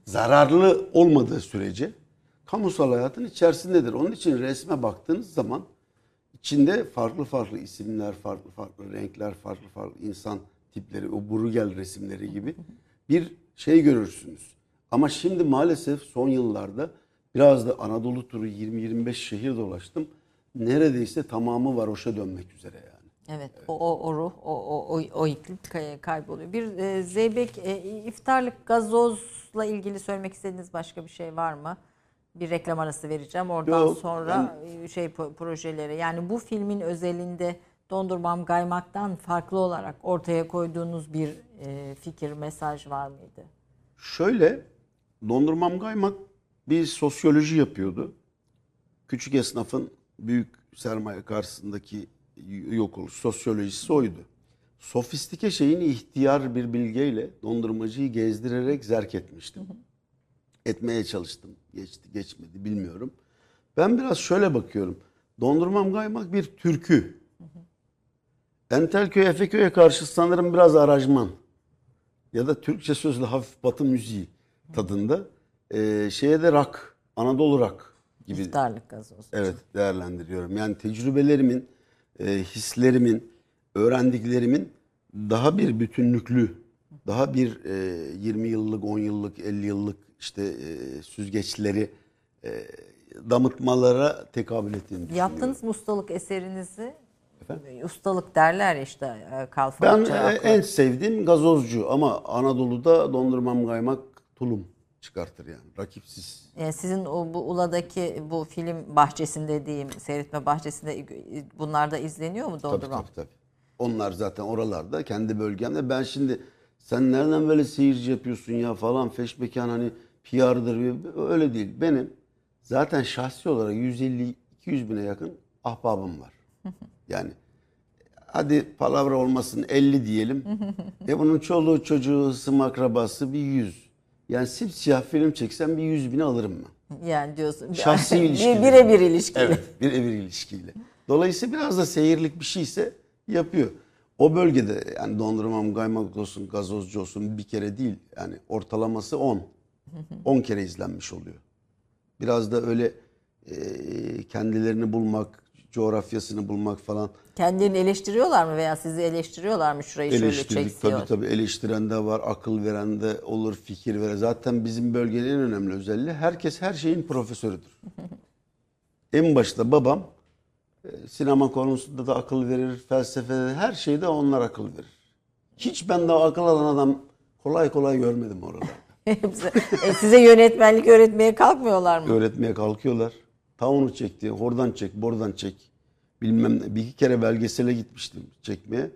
S2: Zararlı olmadığı sürece kamusal hayatın içerisindedir. Onun için resme baktığınız zaman içinde farklı farklı isimler, farklı farklı renkler, farklı farklı insan tipleri, o Bruegel resimleri gibi bir şey görürsünüz. Ama şimdi maalesef son yıllarda biraz da Anadolu turu 20-25 şehir dolaştım. Neredeyse tamamı varoşa dönmek üzere yani.
S1: Evet, o, o, o ruh, o, o, o, o iklim kay- kayboluyor. Bir e, Zeybek, e, iftarlık gazozla ilgili söylemek istediğiniz başka bir şey var mı? Bir reklam arası vereceğim. Oradan
S2: Yok,
S1: sonra e, şey projeleri. Yani bu filmin özelinde Dondurmam Gaymak'tan farklı olarak ortaya koyduğunuz bir e, fikir, mesaj var mıydı?
S2: Şöyle, Dondurmam Gaymak bir sosyoloji yapıyordu. Küçük esnafın büyük sermaye karşısındaki yok oluş sosyolojisi oydu. Sofistike şeyini ihtiyar bir bilgeyle dondurmacıyı gezdirerek zerk etmiştim. Etmeye çalıştım. Geçti geçmedi bilmiyorum. Ben biraz şöyle bakıyorum. Dondurmam Gaymak bir türkü. Entelköy Efeköy'e karşı sanırım biraz arajman ya da Türkçe sözlü hafif batı müziği tadında ee, şeye de rock, Anadolu rock gibi
S1: İftarlık gazoz.
S2: evet değerlendiriyorum. Yani tecrübelerimin, e, hislerimin, öğrendiklerimin daha bir bütünlüklü, daha bir e, 20 yıllık, 10 yıllık, 50 yıllık işte e, süzgeçleri e, damıtmalara tekabül ettiğini düşünüyorum.
S1: Yaptığınız ustalık eserinizi ustalık derler işte e,
S2: Ben
S1: kalfalıkça.
S2: e, en sevdiğim gazozcu ama Anadolu'da dondurmam kaymak tulum çıkartır yani rakipsiz.
S1: Yani sizin o bu Ula'daki bu film bahçesinde diyeyim, seyretme bahçesinde bunlar da izleniyor mu
S2: Tabii
S1: dondurma?
S2: tabii tabii. Onlar zaten oralarda kendi bölgemde. Ben şimdi sen nereden böyle seyirci yapıyorsun ya falan feşmekan hani PR'dır öyle değil. Benim zaten şahsi olarak 150-200 bine yakın ahbabım var. Yani hadi palavra olmasın 50 diyelim. e bunun çoluğu çocuğu ısım akrabası bir 100. Yani simsiyah film çeksem bir 100 bini alırım ben.
S1: Yani diyorsun.
S2: Şahsi
S1: bir,
S2: ilişki.
S1: birebir ilişkiyle.
S2: Evet, bir evir ilişkiyle. Dolayısıyla biraz da seyirlik bir şeyse yapıyor. O bölgede yani dondurmam, kaymak olsun, gazozcu olsun bir kere değil. Yani ortalaması 10. 10 kere izlenmiş oluyor. Biraz da öyle e, kendilerini bulmak, coğrafyasını bulmak falan
S1: Kendilerini eleştiriyorlar mı veya sizi eleştiriyorlar mı şurayı şöyle çeksiyor?
S2: Tabii tabii eleştiren de var, akıl veren de olur, fikir veren. Zaten bizim bölgenin en önemli özelliği herkes her şeyin profesörüdür. en başta babam e, sinema konusunda da akıl verir, felsefede her şeyde onlar akıl verir. Hiç ben daha akıl alan adam kolay kolay görmedim orada.
S1: E, size yönetmenlik öğretmeye kalkmıyorlar mı?
S2: Öğretmeye kalkıyorlar. Ta onu çekti, oradan çek, buradan çek. Bilmem ne. Bir iki kere belgesele gitmiştim çekmeye.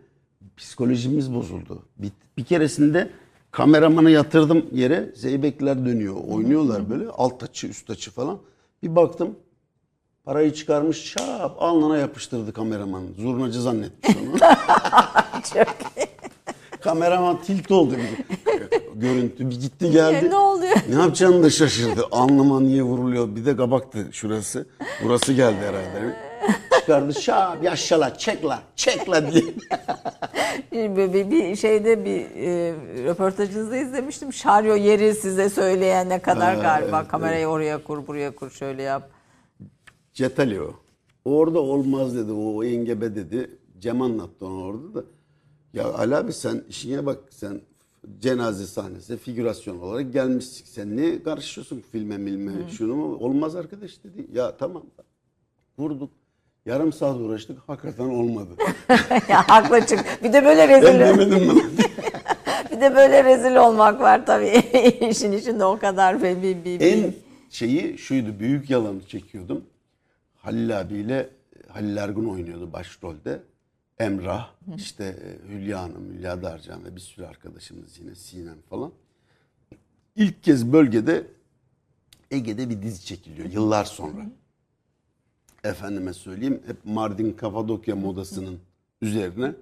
S2: Psikolojimiz bozuldu. Bir, bir keresinde kameramanı yatırdım yere. Zeybekler dönüyor, oynuyorlar böyle. Alt açı, üst açı falan. Bir baktım parayı çıkarmış şap alnına yapıştırdı kameraman. Zurnacı zannetmiş onu. Kameraman tilt oldu. Bir. Görüntü. Bir gitti geldi.
S1: ne oluyor?
S2: Ne yapacağını da şaşırdı. Alnıma niye vuruluyor? Bir de kabaktı şurası. Burası geldi herhalde. Çıkardı şap yaşala çekla çekla diye.
S1: Bir, bir, bir şeyde bir e, röportajınızda izlemiştim. Şaryo yeri size söyleyen ne kadar
S2: Ha,
S1: galiba.
S2: evet,
S1: Kamerayı oraya kur, buraya kur, şöyle yap.
S2: Cetali o. Orada olmaz dedi. O engebe dedi. Cem anlattı onu orada da. Ya Ali abi sen işine bak sen cenaze sahnesine figürasyon olarak gelmişsin. Sen niye karışıyorsun filme milme şunu mu? Olmaz arkadaş dedi. Ya tamam. Vurduk. Yarım saat uğraştık. Hakikaten olmadı.
S1: ya haklı çık. Bir de böyle
S2: ben
S1: rezil.
S2: demedim mi?
S1: bir de böyle rezil olmak var tabii. İşin içinde o kadar bir, bir, bir,
S2: en şeyi şuydu. Büyük yalanı çekiyordum. Halil abiyle Halil Ergun oynuyordu başrolde. Emrah, işte e, Hülya Hanım, Hülya Darcan ve bir sürü arkadaşımız yine Sinem falan. İlk kez bölgede Ege'de bir dizi çekiliyor yıllar sonra. Efendime söyleyeyim hep Mardin Kapadokya modasının üzerine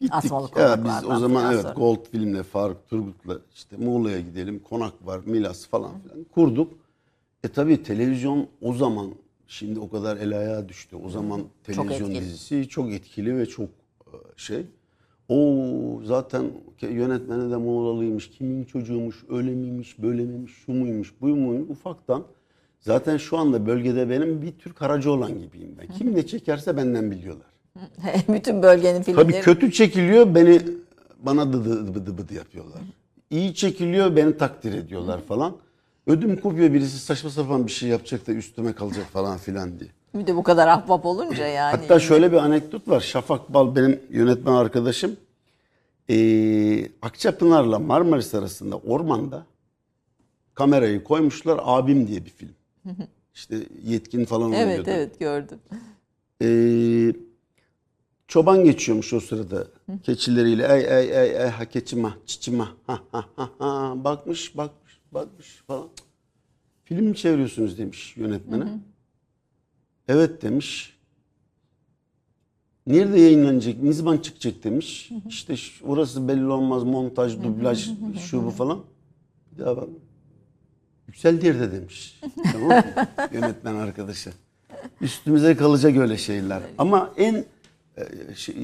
S2: gittik. Ya biz o zaman evet
S1: sonra.
S2: Gold filmle Faruk Turgut'la işte Muğla'ya gidelim konak var Milas falan filan kurduk. E tabi televizyon o zaman şimdi o kadar el ayağa düştü. O zaman televizyon
S1: etkili.
S2: dizisi çok etkili ve çok e, şey. O zaten yönetmeni de Muğla'lıymış. Kimin çocuğumuş, öyle miymiş, böyle miymiş, şu muymuş, bu muymuş ufaktan. Zaten şu anda bölgede benim bir tür Karacaoğlan gibiyim ben. Kim ne çekerse benden biliyorlar.
S1: Bütün bölgenin filmleri.
S2: Tabii kötü çekiliyor beni bana dıdı dıdı dıdı yapıyorlar. İyi çekiliyor beni takdir ediyorlar falan. Ödüm kopuyor birisi saçma sapan bir şey yapacak da üstüme kalacak falan filan diye.
S1: Bir de bu kadar ahbap olunca yani.
S2: Hatta şöyle bir anekdot var. Şafak Bal benim yönetmen arkadaşım. Ee, Akçapınar'la Marmaris arasında ormanda kamerayı koymuşlar abim diye bir film. İşte yetkin falan
S1: Evet
S2: oynuyordu.
S1: evet gördüm.
S2: Ee, çoban geçiyormuş o sırada keçileriyle. Ey ey ey ey ha keçima çiçima ha ha ha ha bakmış bakmış bakmış falan. Film mi çeviriyorsunuz demiş yönetmene. Evet demiş. Nerede yayınlanacak, ne zaman çıkacak demiş. İşte şu- orası belli olmaz, montaj, dublaj, şu bu falan. Bir daha bak. Yüksel yerde demiş. tamam mı? Yönetmen arkadaşı. Üstümüze kalacak öyle şeyler. Ama en e, şey,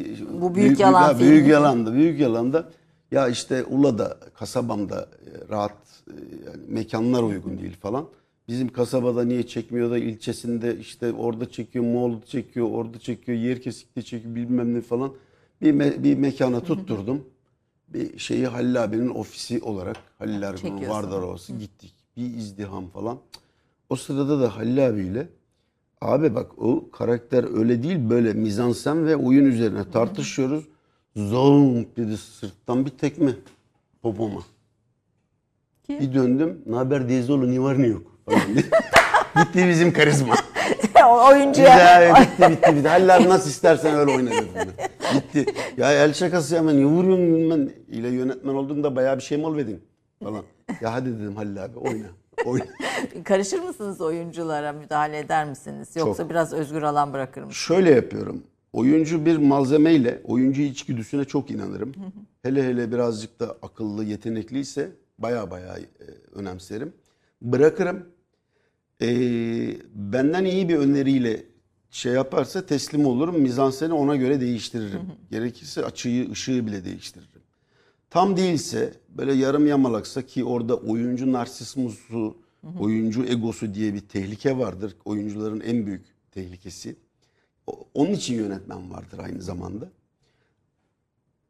S1: Bu büyük yalan
S2: ha,
S1: filmi.
S2: büyük yalanda, büyük yalanda ya işte Ula'da, kasabamda e, rahat e, yani mekanlar uygun değil falan. Bizim kasabada niye çekmiyor da ilçesinde işte orada çekiyor, Moğol'da çekiyor, orada çekiyor, Yerkesik'te çekiyor bilmem ne falan. Bir, me- bir mekana tutturdum. Bir şeyi Halil abinin ofisi olarak Halil
S1: Çekiyorsun.
S2: Vardar Ovası gittik. Bir izdiham falan. O sırada da Halil abiyle abi bak o karakter öyle değil böyle mizansen ve oyun üzerine tartışıyoruz. Zonk dedi sırttan bir tekme popoma.
S1: Kim?
S2: Bir döndüm. Ne haber Dezoğlu ne var ne yok diye. Gitti bizim karizma.
S1: O oyuncuya.
S2: Güzel bitti bitti bitti. Halil abi nasıl istersen öyle oyna dedim. Gitti. Ya el şakası hemen ne vuruyorsun bilmem. İle yönetmen olduğunda bayağı bir şey mi olvedin falan. Ya hadi dedim Halil abi oyna. Oyna.
S1: Karışır mısınız oyunculara müdahale eder misiniz? Yoksa
S2: Çok.
S1: biraz özgür alan bırakır mısınız?
S2: Şöyle yapıyorum. Oyuncu bir malzemeyle oyuncu içgüdüsüne çok inanırım. Hele hele birazcık da akıllı, yetenekliyse baya baya e, önemserim. Bırakırım. E, benden iyi bir öneriyle şey yaparsa teslim olurum. Mizanseni ona göre değiştiririm. Gerekirse açıyı, ışığı bile değiştiririm. Tam değilse böyle yarım yamalaksa ki orada oyuncu narsismusu, oyuncu egosu diye bir tehlike vardır. Oyuncuların en büyük tehlikesi. Onun için yönetmen vardır aynı zamanda.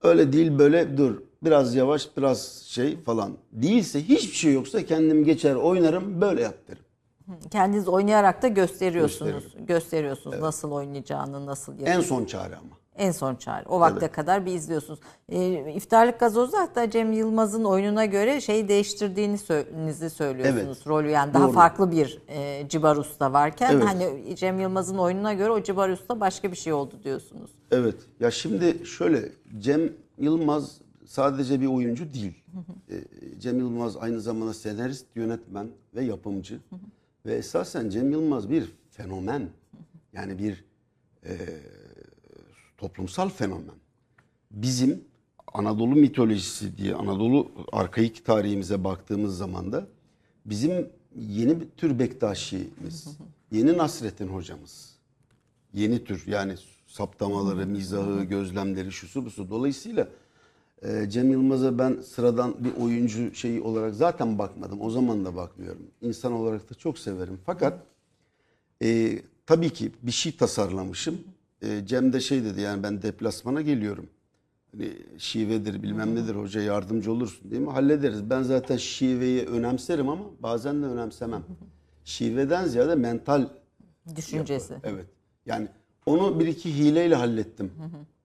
S2: Öyle değil böyle dur biraz yavaş biraz şey falan. Değilse hiçbir şey yoksa kendim geçer oynarım böyle yap derim.
S1: Kendiniz oynayarak da gösteriyorsunuz.
S2: Gösteririm.
S1: Gösteriyorsunuz nasıl oynayacağını, nasıl
S2: En
S1: yapacağını.
S2: son çare ama.
S1: En son çare. O vakte kadar bir izliyorsunuz. Ee, İftarlık Gazoz'da hatta Cem Yılmaz'ın oyununa göre şeyi değiştirdiğini sö- söylüyorsunuz.
S2: Evet.
S1: Rolü yani daha
S2: Doğru.
S1: farklı bir e, Cibar Usta varken
S2: Evet.
S1: hani Cem Yılmaz'ın oyununa göre o Cibar Usta başka bir şey oldu diyorsunuz.
S2: Evet. Ya şimdi şöyle Cem Yılmaz sadece bir oyuncu değil. Ee, Cem Yılmaz aynı zamanda senarist, yönetmen ve yapımcı. Ve esasen Cem Yılmaz bir fenomen. Yani bir e, toplumsal fenomen. Bizim Anadolu mitolojisi diye Anadolu arkaik tarihimize baktığımız zaman da bizim yeni bir tür Bektaşi'miz, yeni Nasrettin hocamız, yeni tür yani saptamaları, mizahı, gözlemleri, şusu busu. Dolayısıyla e, Cem Yılmaz'a ben sıradan bir oyuncu şeyi olarak zaten bakmadım. O zaman da bakmıyorum. İnsan olarak da çok severim. Fakat e, tabii ki bir şey tasarlamışım. E, Cem de şey dedi yani ben deplasmana geliyorum. Hani şivedir bilmem nedir hoca yardımcı olursun değil mi? Hallederiz. Ben zaten şiveyi önemserim ama bazen de önemsemem. Şiveden ziyade mental
S1: Düşüncesi.
S2: yapı. Evet. Yani onu bir iki hileyle hallettim.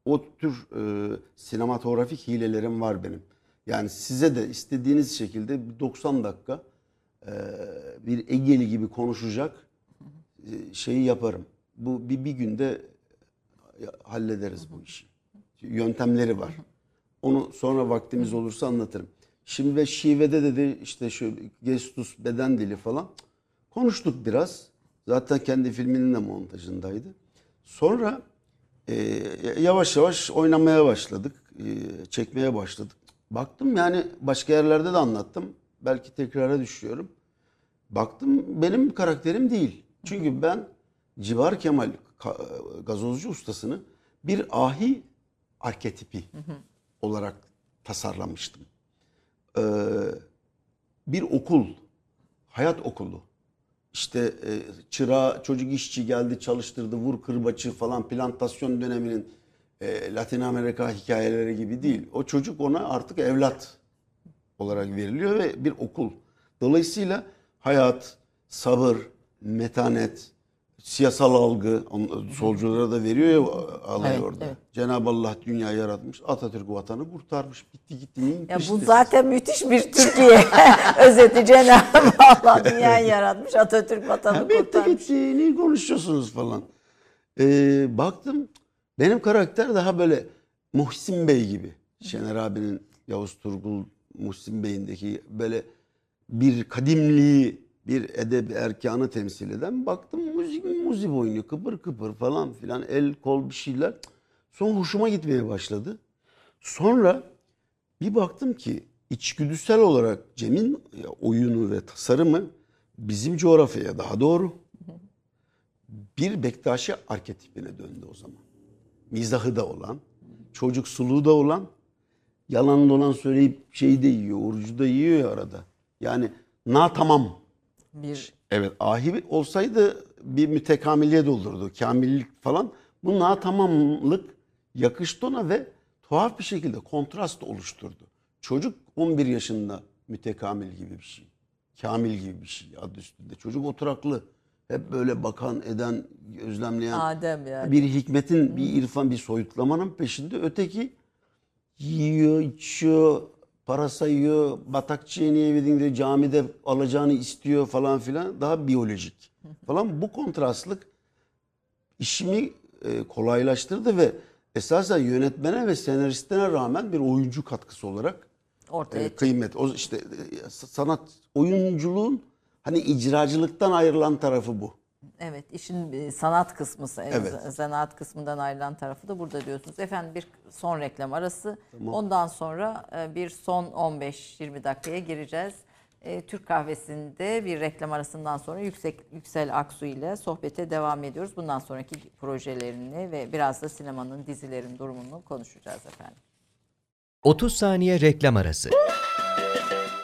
S2: O tür e, sinematografik hilelerim var benim. Yani size de istediğiniz şekilde bir 90 dakika e, bir Egeli gibi konuşacak e, şeyi yaparım. Bu bir, bir günde hallederiz bu işi. Yöntemleri var. Onu sonra vaktimiz olursa anlatırım. Şimdi ve şivede dedi işte şu gestus beden dili falan konuştuk biraz. Zaten kendi filminin de montajındaydı. Sonra e, yavaş yavaş oynamaya başladık. E, çekmeye başladık. Baktım yani başka yerlerde de anlattım. Belki tekrara düşüyorum. Baktım benim karakterim değil. Çünkü ben Civar Kemal gazozcu ustasını bir ahi arketipi olarak tasarlamıştım. Ee, bir okul, hayat okulu. İşte e, çırağı çocuk işçi geldi çalıştırdı vur kırbaçı falan plantasyon döneminin e, Latin Amerika hikayeleri gibi değil. O çocuk ona artık evlat olarak veriliyor ve bir okul. Dolayısıyla hayat, sabır, metanet, siyasal algı solculara da veriyor ya alay
S1: Evet,
S2: orada.
S1: evet.
S2: Cenab-ı Allah dünyayı yaratmış, Atatürk vatanı kurtarmış. Bitti gitti. neyin
S1: Ya bu
S2: peşindesin?
S1: zaten müthiş bir Türkiye özeti Cenab-ı Allah dünyayı yaratmış Atatürk vatanı
S2: Ha, bitti
S1: kurtarmış.
S2: gitti. Ne konuşuyorsunuz falan. Ee, baktım benim karakter daha böyle Muhsin Bey gibi. Şener abinin Yavuz Turgul Muhsin Bey'indeki böyle bir kadimliği, bir edeb erkanı temsil eden. Baktım müzik müzik oynuyor kıpır kıpır falan filan el kol bir şeyler. Sonra hoşuma gitmeye başladı. Sonra bir baktım ki içgüdüsel olarak Cem'in oyunu ve tasarımı bizim coğrafyaya daha doğru. Bir Bektaşi arketipine döndü o zaman. Mizahı da olan, çocuksuluğu da olan, yalan dolan söyleyip şeyi de yiyor, orucu da yiyor ya arada. Yani na tamam.
S1: Bir
S2: Evet ahi olsaydı bir mütekamiliyet olurdu. Kamillik falan. Bu na tamamlık yakıştı ona ve tuhaf bir şekilde kontrast oluşturdu. Çocuk 11 yaşında mütekamil gibi bir şey. Kamil gibi bir şey adı üstünde. Çocuk oturaklı. Hep böyle bakan, eden, gözlemleyen.
S1: Adem yani.
S2: Bir hikmetin, bir irfan, bir soyutlamanın peşinde. Öteki yiyor, içiyor, para sayıyor, batakçıya niye verdin diye camide alacağını istiyor falan filan. Daha biyolojik falan. Bu kontrastlık işimi e, kolaylaştırdı ve esasen yönetmene ve senaristine rağmen bir oyuncu katkısı olarak
S1: ortaya
S2: e, kıymet. O işte e, sanat oyunculuğun hani icracılıktan ayrılan tarafı bu.
S1: Evet, işin e, sanat kısmı,
S2: Evet.
S1: zanaat kısmından ayrılan tarafı da burada diyorsunuz. Efendim bir son reklam arası. Ondan sonra e, bir son 15-20 dakikaya gireceğiz. E, Türk kahvesinde bir reklam arasından sonra Yüksek Yüksel Aksu ile sohbete devam ediyoruz. Bundan sonraki projelerini ve biraz da sinemanın, dizilerin durumunu konuşacağız efendim.
S4: 30 saniye reklam arası.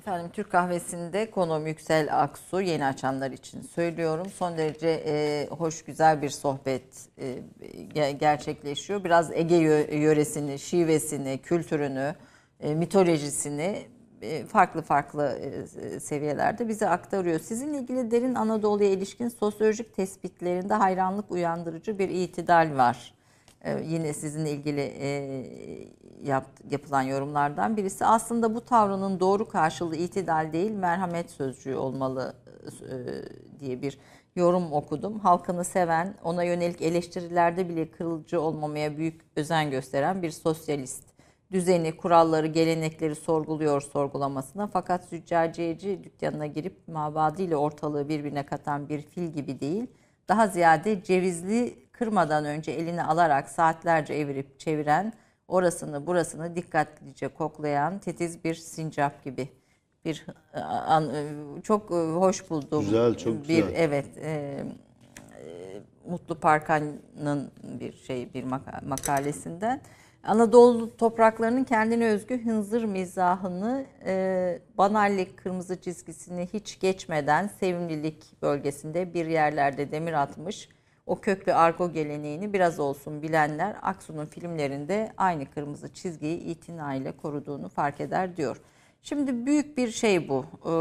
S1: Efendim Türk kahvesinde konuğum Yüksel Aksu yeni açanlar için söylüyorum. Son derece e, hoş güzel bir sohbet e, ge- gerçekleşiyor. Biraz Ege yö- yöresini, şivesini, kültürünü, e, mitolojisini e, farklı farklı e, seviyelerde bize aktarıyor. Sizinle ilgili derin Anadolu'ya ilişkin sosyolojik tespitlerinde hayranlık uyandırıcı bir itidal var. E, yine sizinle ilgili yap, yapılan yorumlardan birisi. Aslında bu tavrının doğru karşılığı itidal değil merhamet sözcüğü olmalı diye bir yorum okudum. Halkını seven, ona yönelik eleştirilerde bile kırılıcı olmamaya büyük özen gösteren bir sosyalist düzeni, kuralları, gelenekleri sorguluyor sorgulamasına. Fakat züccaciyeci dükkanına girip mabadıyla ortalığı birbirine katan bir fil gibi değil, daha ziyade cevizli kırmadan önce eline alarak saatlerce evirip çeviren, orasını burasını dikkatlice koklayan titiz bir sincap gibi bir an, çok hoş buldum.
S2: Güzel, çok
S1: bir,
S2: güzel.
S1: Evet, e, Mutlu Parkan'ın bir şey bir makalesinden. Anadolu topraklarının kendine özgü hınzır mizahını, e, banallik kırmızı çizgisini hiç geçmeden sevimlilik bölgesinde bir yerlerde demir atmış. O köklü argo geleneğini biraz olsun bilenler Aksu'nun filmlerinde aynı kırmızı çizgiyi itinayla koruduğunu fark eder diyor. Şimdi büyük bir şey bu. E,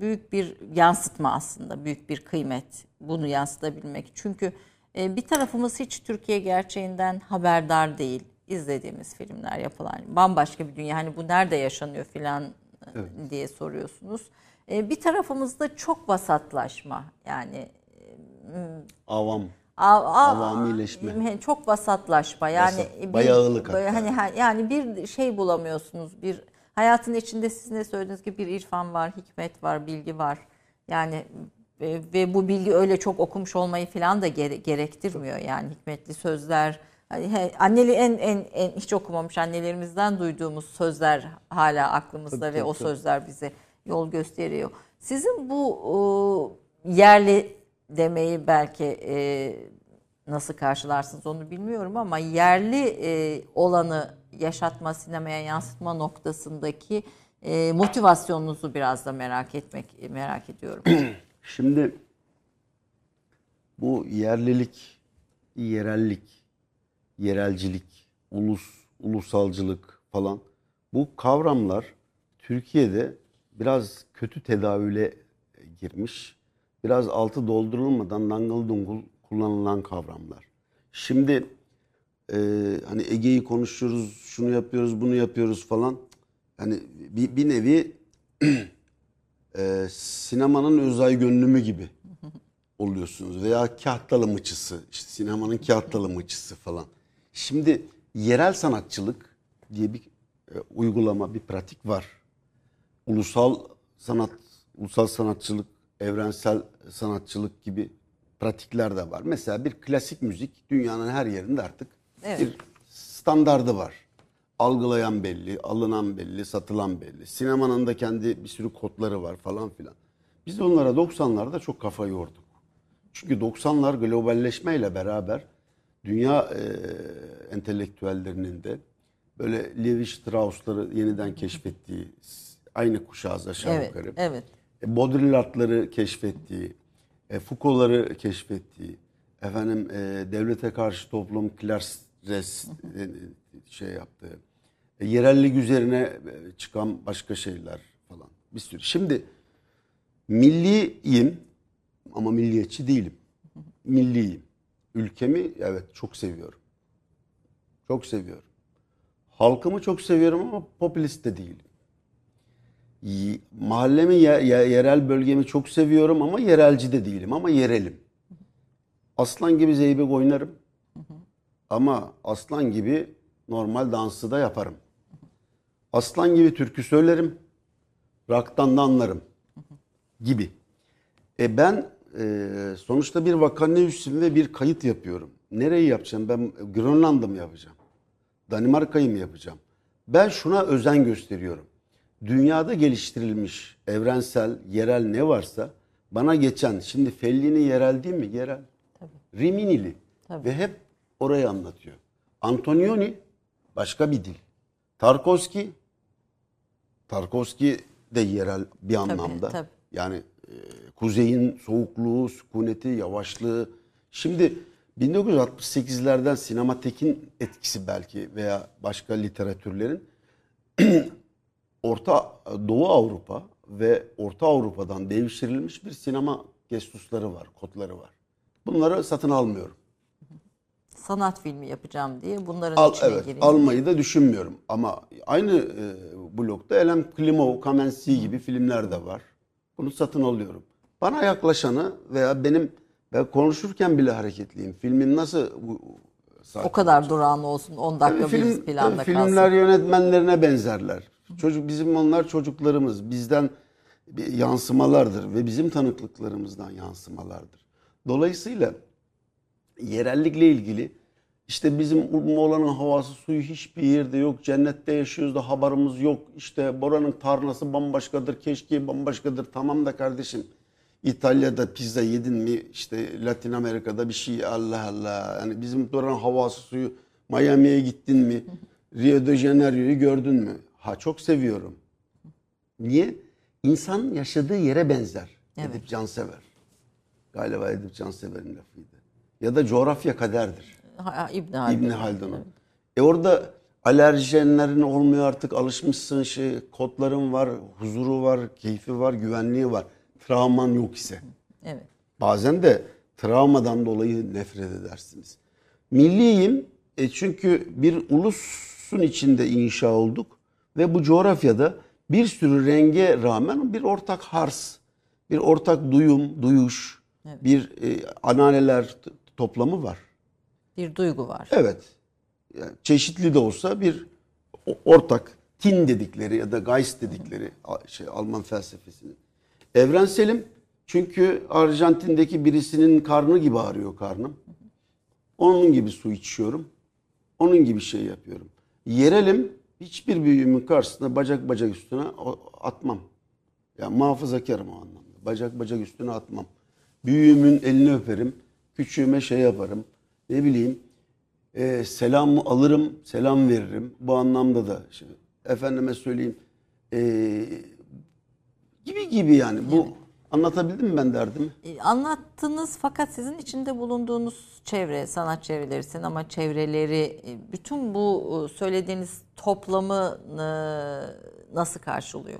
S1: büyük bir yansıtma aslında, büyük bir kıymet bunu yansıtabilmek. Çünkü ee, bir tarafımız hiç Türkiye gerçeğinden haberdar değil. İzlediğimiz filmler yapılan bambaşka bir dünya. Hani bu nerede yaşanıyor filan evet. diye soruyorsunuz. Ee, bir tarafımızda çok vasatlaşma yani
S2: e, avam
S1: Av, av,
S2: avamileşme.
S1: Çok vasatlaşma. Yani
S2: Vasat, bir, bayağılık
S1: hani yani bir şey bulamıyorsunuz. Bir hayatın içinde siz ne söylediğiniz gibi bir irfan var, hikmet var, bilgi var. Yani ve, ve bu bilgi öyle çok okumuş olmayı falan da gere, gerektirmiyor. Yani hikmetli sözler, hani anneli en, en en hiç okumamış annelerimizden duyduğumuz sözler hala aklımızda tabii, ve tabii, o sözler bize yol gösteriyor. Sizin bu o, yerli demeyi belki e, nasıl karşılarsınız onu bilmiyorum ama yerli e, olanı yaşatma, sinemaya yansıtma noktasındaki e, motivasyonunuzu biraz da merak etmek merak ediyorum.
S2: Şimdi bu yerlilik, yerellik, yerelcilik, ulus, ulusalcılık falan bu kavramlar Türkiye'de biraz kötü tedavüle girmiş. Biraz altı doldurulmadan dangıl dungul kullanılan kavramlar. Şimdi e, hani Ege'yi konuşuyoruz, şunu yapıyoruz, bunu yapıyoruz falan. Hani bir, bir nevi e, sinemanın özay gönlümü gibi oluyorsunuz. Veya kahtalı mıçısı, işte sinemanın kahtalı mıçısı falan. Şimdi yerel sanatçılık diye bir e, uygulama, bir pratik var. Ulusal sanat, ulusal sanatçılık, evrensel sanatçılık gibi pratikler de var. Mesela bir klasik müzik dünyanın her yerinde artık evet. bir standardı var algılayan belli, alınan belli, satılan belli. Sinemanın da kendi bir sürü kodları var falan filan. Biz onlara 90'larda çok kafa yorduk. Çünkü 90'lar globalleşmeyle beraber dünya e, entelektüellerinin de böyle Levi Strauss'ları yeniden keşfettiği, aynı kuşağız aşağı
S1: evet,
S2: yukarı.
S1: Evet.
S2: E, Baudrillard'ları keşfettiği, e, Foucault'ları keşfettiği, efendim e, devlete karşı toplum, klas res, e, şey yaptı. E, yerellik üzerine e, çıkan başka şeyler falan bir sürü. Şimdi milliyim ama milliyetçi değilim. Milliyim. Ülkemi evet çok seviyorum. Çok seviyorum. Halkımı çok seviyorum ama popülist de değilim. Mahallemi, yerel bölgemi çok seviyorum ama yerelci de değilim ama yerelim. Aslan gibi zeybek oynarım. Ama aslan gibi normal dansı da yaparım. Aslan gibi türkü söylerim. Raktan da anlarım. Gibi. E ben e, sonuçta bir vakanevüsüm ve bir kayıt yapıyorum. Nereyi yapacağım? Ben Grönland'ı mı yapacağım? Danimarka'yı mı yapacağım? Ben şuna özen gösteriyorum. Dünyada geliştirilmiş evrensel, yerel ne varsa bana geçen, şimdi Fellini yerel değil mi? Yerel. Tabii. Riminili. Tabii. Ve hep orayı anlatıyor. Antonioni başka bir dil. Tarkovski Tarkovski de yerel bir anlamda. Tabii, tabii. Yani e, kuzeyin soğukluğu, sükuneti, yavaşlığı. Şimdi 1968'lerden sinematekin etkisi belki veya başka literatürlerin Orta Doğu Avrupa ve Orta Avrupa'dan devşirilmiş bir sinema gestusları var, kodları var. Bunları satın almıyorum.
S1: Sanat filmi yapacağım diye bunların
S2: Al,
S1: içine
S2: evet,
S1: gireyim.
S2: almayı da düşünmüyorum. Ama aynı e, blokta Elem Klimov, Kamenski gibi filmler de var. Bunu satın alıyorum. Bana yaklaşanı veya benim ben konuşurken bile hareketliyim. Filmin nasıl bu,
S1: O kadar durağan olsun 10 dakika
S2: Tabii film,
S1: bir planda
S2: filmler
S1: kalsın.
S2: yönetmenlerine benzerler. Çocuk bizim onlar çocuklarımız. Bizden yansımalardır ve bizim tanıklıklarımızdan yansımalardır. Dolayısıyla yerellikle ilgili işte bizim Muğla'nın havası suyu hiçbir yerde yok. Cennette yaşıyoruz da haberimiz yok. İşte buranın tarnası bambaşkadır, keşke bambaşkadır. Tamam da kardeşim İtalya'da pizza yedin mi? İşte Latin Amerika'da bir şey Allah Allah. Yani bizim buranın havası suyu Miami'ye gittin mi? Rio de Janeiro'yu gördün mü? Ha çok seviyorum. Niye? İnsan yaşadığı yere benzer.
S1: Evet.
S2: Edip Cansever. Galiba Edip Cansever'in lafıydı. Ya da coğrafya kaderdir.
S1: Ha, İbn Haldun.
S2: İbni Haldun'un. E orada alerjenlerin olmuyor artık alışmışsın şey kodların var, huzuru var, keyfi var, güvenliği var. Travman yok ise.
S1: Evet.
S2: Bazen de travmadan dolayı nefret edersiniz. Milliyim e çünkü bir ulusun içinde inşa olduk ve bu coğrafyada bir sürü renge rağmen bir ortak hars, bir ortak duyum, duyuş, bir e, ananeler toplamı var.
S1: Bir duygu var.
S2: Evet. Yani çeşitli de olsa bir ortak tin dedikleri ya da Geist dedikleri şey Alman felsefesinin. Evrenselim çünkü Arjantin'deki birisinin karnı gibi ağrıyor karnım. Onun gibi su içiyorum. Onun gibi şey yapıyorum. Yerelim hiçbir büyüğümün karşısında bacak bacak üstüne atmam. Yani muhafazakarım o anlamda. Bacak bacak üstüne atmam. Büyüğümün elini öperim. Küçüğüme şey yaparım. Ne bileyim e, selam alırım, selam veririm. Bu anlamda da şimdi efendime söyleyeyim e, gibi gibi yani. Bu anlatabildim mi ben derdimi?
S1: E, Anlattınız fakat sizin içinde bulunduğunuz çevre, sanat çevreleri, sinema çevreleri, e, bütün bu e, söylediğiniz toplamı nasıl karşılıyor?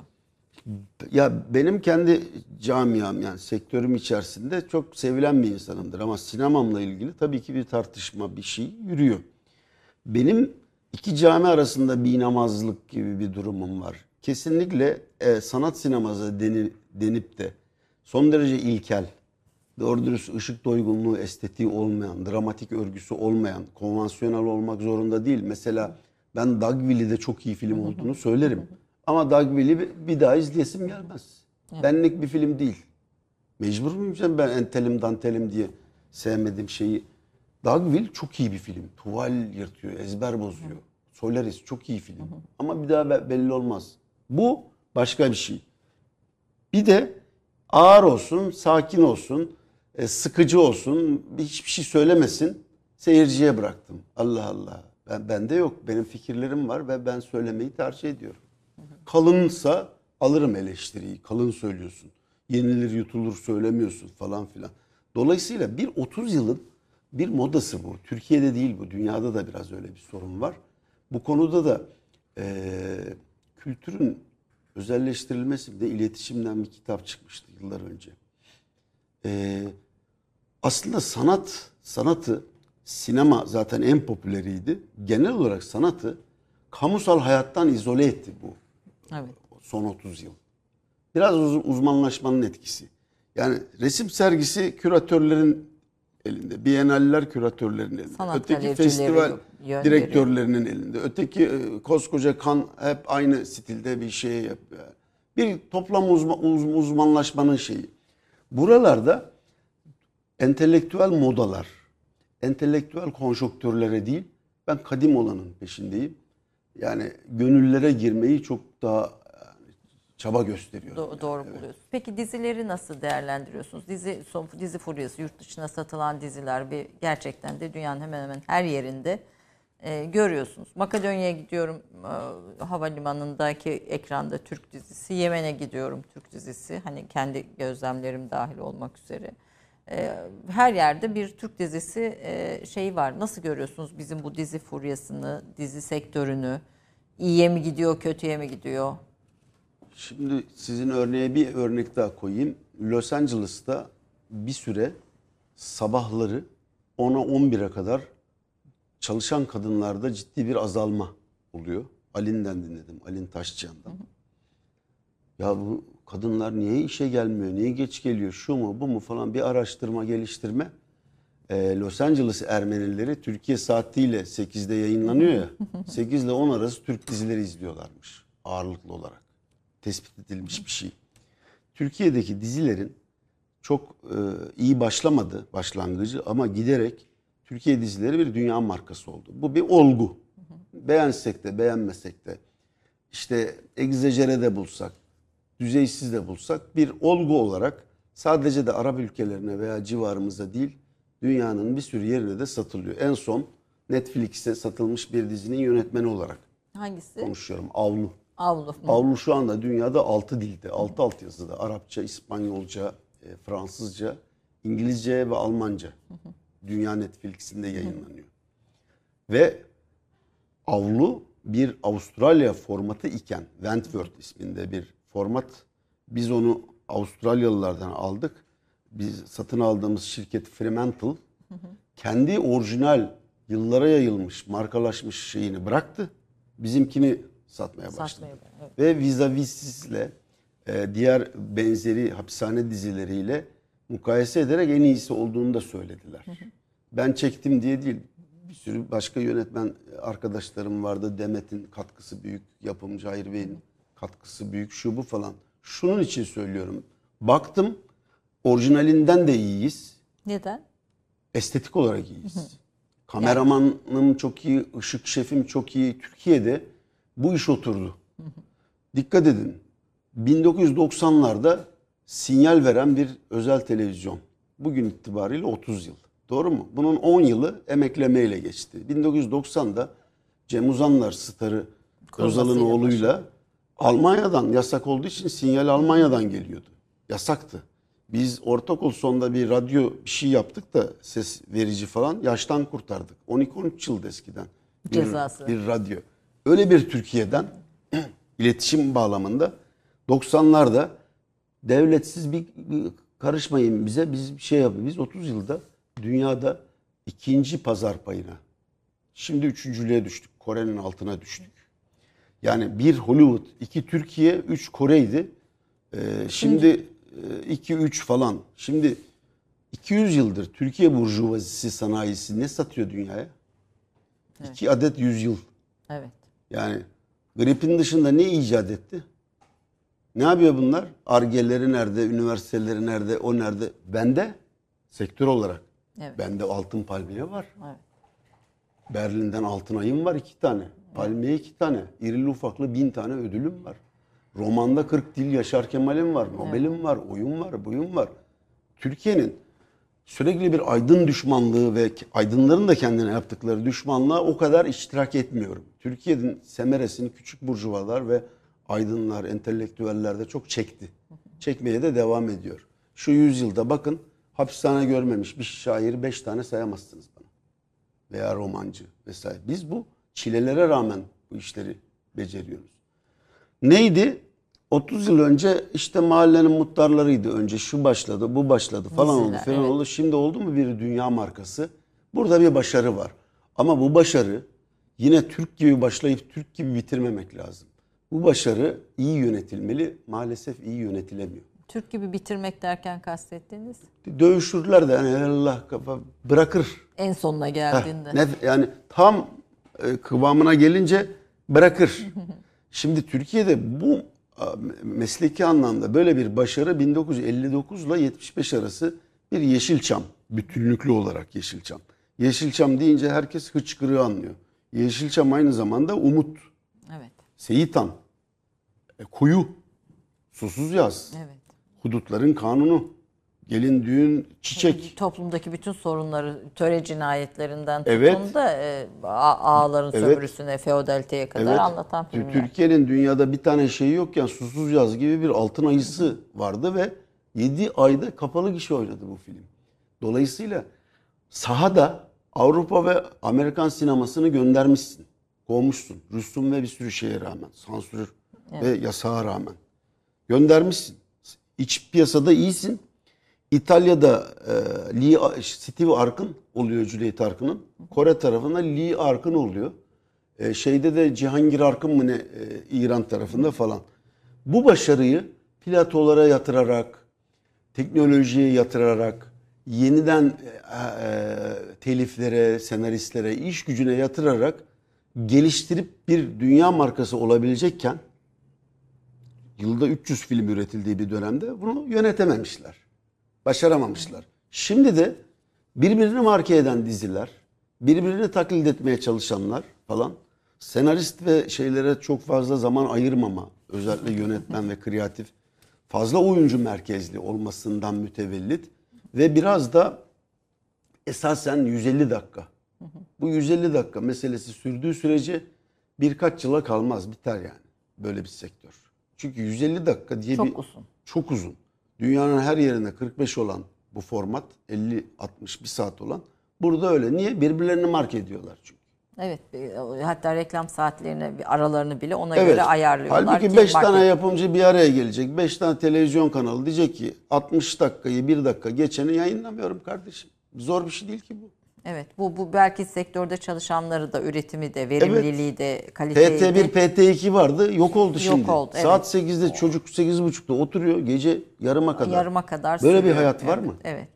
S2: Ya benim kendi camiam yani sektörüm içerisinde çok sevilen bir insanımdır ama sinemamla ilgili tabii ki bir tartışma bir şey yürüyor. Benim iki cami arasında bir namazlık gibi bir durumum var. Kesinlikle e, sanat sineması deni, denip de son derece ilkel, doğru dürüst ışık doygunluğu, estetiği olmayan, dramatik örgüsü olmayan, konvansiyonel olmak zorunda değil. Mesela ben Dogville'i çok iyi film olduğunu söylerim. Ama Dogville'i bir- daha izleyesim gelmez. Benlik bir film değil. Mecbur muyum canım ben entelim dantelim diye sevmediğim şeyi. Dogville çok iyi bir film. Tuval yırtıyor, ezber bozuyor. Solaris çok iyi film. Ama bir daha be- belli olmaz. Bu başka bir şey. Bir de ağır olsun, sakin olsun, e, sıkıcı olsun, hiçbir şey söylemesin. Seyirciye bıraktım. Allah Allah. Ben bende yok. Benim fikirlerim var ve ben söylemeyi tercih ediyorum. Kalınsa alırım eleştiriyi. Kalın söylüyorsun. Yenilir yutulur söylemiyorsun falan filan. Dolayısıyla bir 30 yılın bir modası bu. Türkiye'de değil bu. Dünyada da biraz öyle bir sorun var. Bu konuda da eee, kültürün özelleştirilmesi bir de iletişimden bir kitap çıkmıştı yıllar önce. Eee, aslında sanat, sanatı, sinema zaten en popüleriydi. Genel olarak sanatı kamusal hayattan izole etti bu
S1: Evet.
S2: son 30 yıl. Biraz uz- uzmanlaşmanın etkisi. Yani resim sergisi küratörlerin elinde. Biennaller küratörlerin elinde.
S1: Sanat
S2: Öteki festival direktörlerinin elinde. Öteki e, koskoca kan hep aynı stilde bir şey yapıyor. Bir toplam uzma- uz- uzmanlaşmanın şeyi. Buralarda entelektüel modalar, entelektüel konjonktürlere değil, ben kadim olanın peşindeyim. Yani gönüllere girmeyi çok daha çaba gösteriyorum.
S1: Do- doğru buluyorsunuz. Peki dizileri nasıl değerlendiriyorsunuz? Dizi son dizi furyası yurt dışına satılan diziler bir gerçekten de dünyanın hemen hemen her yerinde e, görüyorsunuz. Makedonya'ya gidiyorum e, havalimanındaki ekranda Türk dizisi. Yemen'e gidiyorum Türk dizisi. Hani kendi gözlemlerim dahil olmak üzere. E, her yerde bir Türk dizisi e, şeyi var. Nasıl görüyorsunuz bizim bu dizi furyasını, dizi sektörünü? İyiye mi gidiyor, kötüye mi gidiyor?
S2: Şimdi sizin örneğe bir örnek daha koyayım. Los Angeles'ta bir süre sabahları 10'a 11'e kadar çalışan kadınlarda ciddi bir azalma oluyor. Alin'den dinledim. Alin Taşçıyan'dan. Ya bu kadınlar niye işe gelmiyor, niye geç geliyor, şu mu bu mu falan bir araştırma geliştirme. Ee, Los Angeles Ermenileri Türkiye saatiyle 8'de yayınlanıyor ya. 8 ile 10 arası Türk dizileri izliyorlarmış ağırlıklı olarak. Tespit edilmiş bir şey. Türkiye'deki dizilerin çok e, iyi başlamadı başlangıcı ama giderek Türkiye dizileri bir dünya markası oldu. Bu bir olgu. Beğensek de beğenmesek de işte egzajere de bulsak, düzeysiz de bulsak bir olgu olarak sadece de Arap ülkelerine veya civarımıza değil dünyanın bir sürü yerine de satılıyor. En son Netflix'e satılmış bir dizinin yönetmeni olarak
S1: Hangisi?
S2: konuşuyorum. Avlu.
S1: Avlu.
S2: Avlu şu anda dünyada 6 dilde, 6 altyazıda. Arapça, İspanyolca, e, Fransızca, İngilizce ve Almanca. Dünya Netflix'inde yayınlanıyor. Ve Avlu bir Avustralya formatı iken Wentworth isminde bir format. Biz onu Avustralyalılardan aldık. Biz satın aldığımız şirket Fremantle kendi orijinal yıllara yayılmış, markalaşmış şeyini bıraktı. Bizimkini satmaya başladı.
S1: Satmaya evet.
S2: Ve Vizavis'le e, diğer benzeri hapishane dizileriyle mukayese ederek en iyisi olduğunu da söylediler. Ben çektim diye değil. Bir sürü başka yönetmen arkadaşlarım vardı. Demet'in katkısı büyük, yapımcı Hayır Bey'in katkısı büyük, şu bu falan. Şunun için söylüyorum. Baktım orijinalinden de iyiyiz.
S1: Neden?
S2: Estetik olarak iyiyiz. Kameramanım çok iyi, ışık şefim çok iyi. Türkiye'de bu iş oturdu. Dikkat edin. 1990'larda sinyal veren bir özel televizyon. Bugün itibariyle 30 yıl. Doğru mu? Bunun 10 yılı emeklemeyle geçti. 1990'da Cem Uzanlar starı Özal'ın oğluyla Almanya'dan yasak olduğu için sinyal Almanya'dan geliyordu. Yasaktı. Biz ortaokul sonunda bir radyo bir şey yaptık da ses verici falan yaştan kurtardık. 12-13 yıldı eskiden. Bir,
S1: Cezası.
S2: bir radyo. Öyle bir Türkiye'den iletişim bağlamında 90'larda devletsiz bir, karışmayın bize biz bir şey yapın. Biz 30 yılda dünyada ikinci pazar payına şimdi üçüncülüğe düştük. Kore'nin altına düştük. Yani bir Hollywood, iki Türkiye, üç Kore'ydi. Ee, şimdi e, iki üç falan. Şimdi 200 yıldır Türkiye burjuvazisi sanayisi ne satıyor dünyaya? İki adet yüzyıl.
S1: Evet.
S2: Yani gripin dışında ne icat etti? Ne yapıyor bunlar? Argeleri nerede, üniversiteleri nerede, o nerede? Bende sektör olarak.
S1: Evet.
S2: Bende altın palmiye var.
S1: Evet.
S2: Berlin'den altın ayım var iki tane. Palmiye iki tane. İrili ufaklı bin tane ödülüm var. Romanda 40 dil Yaşar Kemal'im var. Nobel'im var. Oyun var. Buyum var. Türkiye'nin sürekli bir aydın düşmanlığı ve aydınların da kendine yaptıkları düşmanlığa o kadar iştirak etmiyorum. Türkiye'nin semeresini küçük burjuvalar ve aydınlar, entelektüeller de çok çekti. Çekmeye de devam ediyor. Şu yüzyılda bakın hapishane görmemiş bir şairi beş tane sayamazsınız bana veya romancı vesaire. Biz bu çilelere rağmen bu işleri beceriyoruz. Neydi? 30 yıl önce işte mahallenin muhtarlarıydı. Önce şu başladı, bu başladı falan
S1: Diziler,
S2: oldu falan
S1: evet.
S2: oldu. Şimdi oldu mu bir dünya markası? Burada bir başarı var. Ama bu başarı yine Türk gibi başlayıp Türk gibi bitirmemek lazım. Bu başarı iyi yönetilmeli. Maalesef iyi yönetilemiyor.
S1: Türk gibi bitirmek derken kastettiğiniz
S2: Dövüşürler de yani Allah kafa bırakır.
S1: en sonuna
S2: Heh,
S1: geldiğinde.
S2: nef- yani tam e, kıvamına gelince bırakır. Şimdi Türkiye'de bu mesleki anlamda böyle bir başarı 1959 ile 75 arası bir Yeşilçam bütünlüklü olarak Yeşilçam. Yeşilçam deyince herkes hıçkırığı anlıyor. Yeşilçam aynı zamanda umut,
S1: Evet.
S2: Seyitan, e, kuyu, susuz yaz,
S1: Evet.
S2: hudutların kanunu, gelin düğün, çiçek.
S1: Toplumdaki bütün sorunları töre cinayetlerinden tutun
S2: Evet.
S1: da e, a- ağaların
S2: Evet.
S1: sömürüsüne, feodaliteye kadar
S2: Evet.
S1: anlatan filmler.
S2: Türkiye'nin dünyada bir tane şeyi yokken susuz yaz gibi bir altın ayısı vardı ve 7 ayda kapalı gişe oynadı bu film. Dolayısıyla sahada Avrupa ve Amerikan sinemasını göndermişsin. Kovmuşsun. Rüstum ve bir sürü şeye rağmen. Sansür ve yasağa rağmen. Göndermişsin. İç piyasada iyisin. İtalya'da e, Lee, Steve Arkın oluyor Cüneyt Arkın'ın. Kore tarafında Lee Arkın oluyor. E, şeyde de Cihangir Arkın mı ne e, İran tarafında falan. Bu başarıyı platolara yatırarak, teknolojiye yatırarak, yeniden e, e, teliflere, senaristlere, iş gücüne yatırarak geliştirip bir dünya markası olabilecekken yılda 300 film üretildiği bir dönemde bunu yönetememişler. Başaramamışlar. Şimdi de birbirini marke eden diziler, birbirini taklit etmeye çalışanlar falan senarist ve şeylere çok fazla zaman ayırmama, özellikle yönetmen ve kreatif fazla oyuncu merkezli olmasından mütevellit ve biraz da esasen 150 dakika. Bu 150 dakika meselesi sürdüğü sürece birkaç yıla kalmaz biter yani böyle bir sektör. Çünkü 150 dakika diye
S1: Çok
S2: bir
S1: uzun.
S2: çok uzun. Dünyanın her yerinde 45 olan bu format 50 60 bir saat olan burada öyle. Niye? Birbirlerini mark ediyorlar çünkü.
S1: Evet. e, Hatta reklam saatlerini, aralarını bile ona göre ayarlıyorlar.
S2: Halbuki
S1: ki
S2: 5 tane yapımcı bir araya gelecek. 5 tane televizyon kanalı diyecek ki 60 dakikayı 1 dakika geçeni yayınlamıyorum kardeşim. Zor bir şey değil ki bu.
S1: Evet. Bu, bu belki sektörde çalışanları da, üretimi de, verimliliği de, kaliteyi
S2: PT1,
S1: de.
S2: PT2 vardı. Yok oldu şimdi.
S1: oldu, evet.
S2: Saat 8'de çocuk 8.30'da oturuyor. Gece yarıma kadar.
S1: Yarıma kadar
S2: Böyle bir
S1: sürüyor.
S2: hayat var
S1: Evet,
S2: mı?
S1: Evet.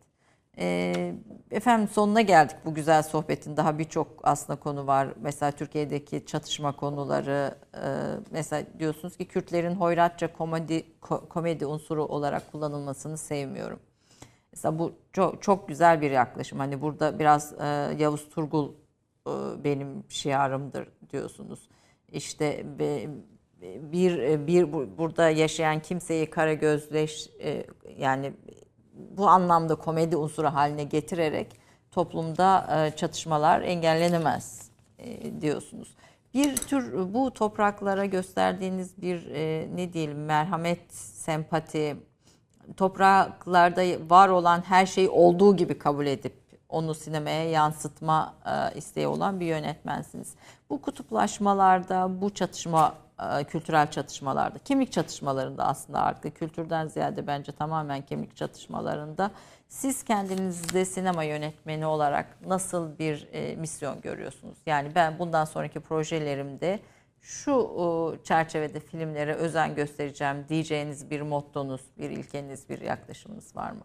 S1: Ee, efendim sonuna geldik bu güzel sohbetin. Daha birçok aslında konu var. Mesela Türkiye'deki çatışma konuları. e, mesela diyorsunuz ki Kürtlerin hoyratça komedi ko- komedi unsuru olarak kullanılmasını sevmiyorum. Mesela bu çok, çok güzel bir yaklaşım. Hani burada biraz e, Yavuz Turgul e, benim şiarımdır diyorsunuz. İşte be- bir bir bu- burada yaşayan kimseyi kara gözleş e, yani bu anlamda komedi unsuru haline getirerek toplumda e, çatışmalar engellenemez e, diyorsunuz. Bir tür bu topraklara gösterdiğiniz bir e, ne diyelim merhamet, sempati, topraklarda var olan her şeyi olduğu gibi kabul edip onu sinemaya yansıtma e, isteği olan bir yönetmensiniz. Bu kutuplaşmalarda, bu çatışma, e, kültürel çatışmalarda, kimlik çatışmalarında aslında artık kültürden ziyade bence tamamen kimlik çatışmalarında siz kendinizde sinema yönetmeni olarak nasıl bir e, misyon görüyorsunuz? Yani ben bundan sonraki projelerimde şu çerçevede filmlere özen göstereceğim diyeceğiniz bir mottonuz, bir ilkeniz, bir yaklaşımınız var mı?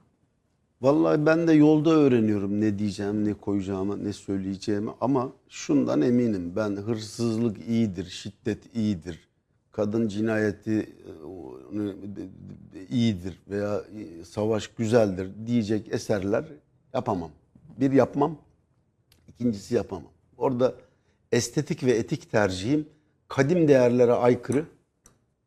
S2: Vallahi ben de yolda öğreniyorum ne diyeceğim, ne koyacağımı, ne söyleyeceğimi ama şundan eminim. Ben hırsızlık iyidir, şiddet iyidir, kadın cinayeti e, iyidir veya e, savaş güzeldir diyecek eserler yapamam. Bir yapmam, ikincisi yapamam. Orada estetik ve etik tercihim kadim değerlere aykırı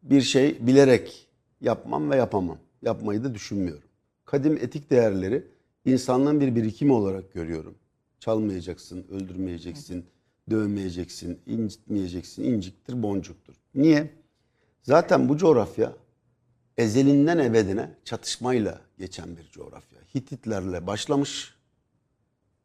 S2: bir şey bilerek yapmam ve yapamam. Yapmayı da düşünmüyorum. Kadim etik değerleri insanlığın bir birikimi olarak görüyorum. Çalmayacaksın, öldürmeyeceksin, dövmeyeceksin, incitmeyeceksin, inciktir, boncuktur. Niye? Zaten bu coğrafya ezelinden ebedine çatışmayla geçen bir coğrafya. Hititlerle başlamış,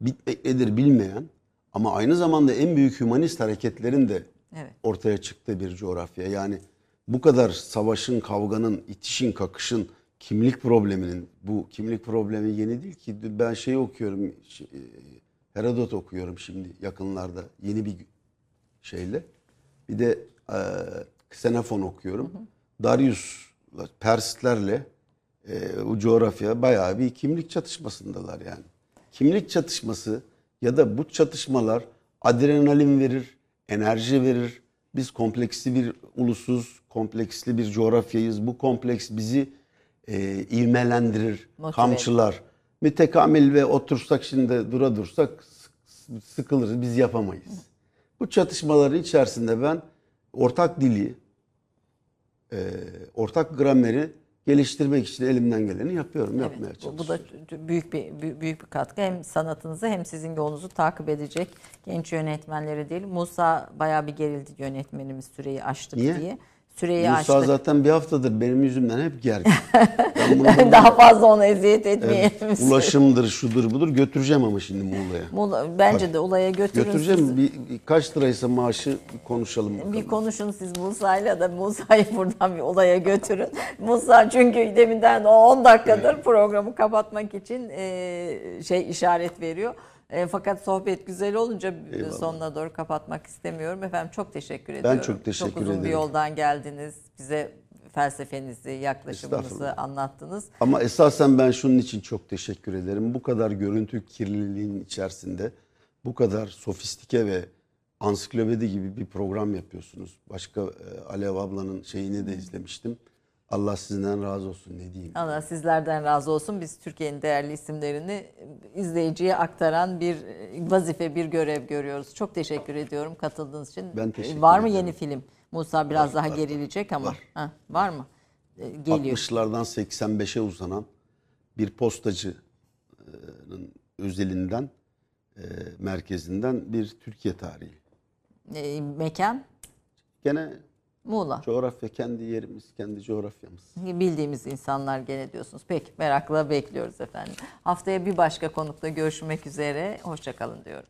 S2: bitmek nedir bilmeyen ama aynı zamanda en büyük hümanist hareketlerin de
S1: Evet.
S2: ortaya çıktığı bir coğrafya. Yani bu kadar savaşın, kavganın, itişin, kakışın, kimlik probleminin, bu kimlik problemi yeni değil ki. Ben şey okuyorum, e, Herodot okuyorum şimdi yakınlarda yeni bir şeyle. Bir de e, Xenofon okuyorum. Darius, Perslerle e, bu coğrafya bayağı bir kimlik çatışmasındalar yani. Kimlik çatışması ya da bu çatışmalar adrenalin verir, enerji verir. Biz kompleksli bir ulusuz, kompleksli bir coğrafyayız. Bu kompleks bizi e, ivmelendirir,
S1: Motive.
S2: kamçılar. Mütekamil ve otursak şimdi dura dursak sık- sıkılırız, biz yapamayız. Bu çatışmaların içerisinde ben ortak dili, e, ortak grameri geliştirmek için elimden geleni yapıyorum, yapmaya
S1: Evet, bu,
S2: çalışıyorum.
S1: bu da büyük bir büyük- büyük bir katkı. Hem sanatınızı hem sizin yolunuzu takip edecek genç yönetmenleri değil. Musa bayağı bir gerildi yönetmenimiz süreyi aştık
S2: Niye?
S1: diye. Süreyi
S2: Musa
S1: aştık.
S2: zaten bir haftadır benim yüzümden hep gergin. Ben bunu
S1: Daha fazla ona eziyet etmeyelim.
S2: Evet, ulaşımdır, şudur budur götüreceğim ama şimdi Muğla'ya.
S1: Muğla- Bence de olaya götürün.
S2: Götüreceğim.
S1: siz.
S2: Bir, kaç liraysa maaşı bir konuşalım bakalım.
S1: Bir konuşun siz Musa'yla da Musa'yı buradan bir olaya götürün. Musa çünkü deminden o 10 dakikadır programı kapatmak için şey işaret veriyor. E, fakat sohbet güzel olunca
S2: Eyvallah.
S1: sonuna doğru kapatmak istemiyorum. Efendim çok teşekkür ediyorum.
S2: çok teşekkür
S1: Çok uzun bir
S2: ederim.
S1: yoldan geldiniz. Bize felsefenizi, yaklaşımınızı anlattınız.
S2: Ama esasen ben şunun için çok teşekkür ederim. Bu kadar görüntü kirliliğinin içerisinde bu kadar sofistike ve ansiklopedi gibi bir program yapıyorsunuz. Başka e, Alev ablanın şeyini de izlemiştim. Allah sizden razı olsun ne diyeyim.
S1: Allah sizlerden razı olsun. Biz Türkiye'nin değerli isimlerini izleyiciye aktaran bir vazife, bir görev görüyoruz. Çok teşekkür ediyorum katıldığınız için.
S2: Ben teşekkür
S1: Var mı
S2: ederim.
S1: yeni film? Musa biraz
S2: Var,
S1: daha
S2: var,
S1: gerilecek ama.
S2: var.
S1: Ha, var mı? Ee, Geliyor.
S2: 60'lardan 85'e uzanan bir postacının özelinden, e, merkezinden bir Türkiye tarihi.
S1: Ee, mekan
S2: Gene
S1: Muğla.
S2: coğrafya kendi yerimiz, kendi coğrafyamız.
S1: Bildiğimiz insanlar gene diyorsunuz. Peki merakla bekliyoruz efendim. Haftaya bir başka konukla görüşmek üzere. Hoşçakalın diyorum.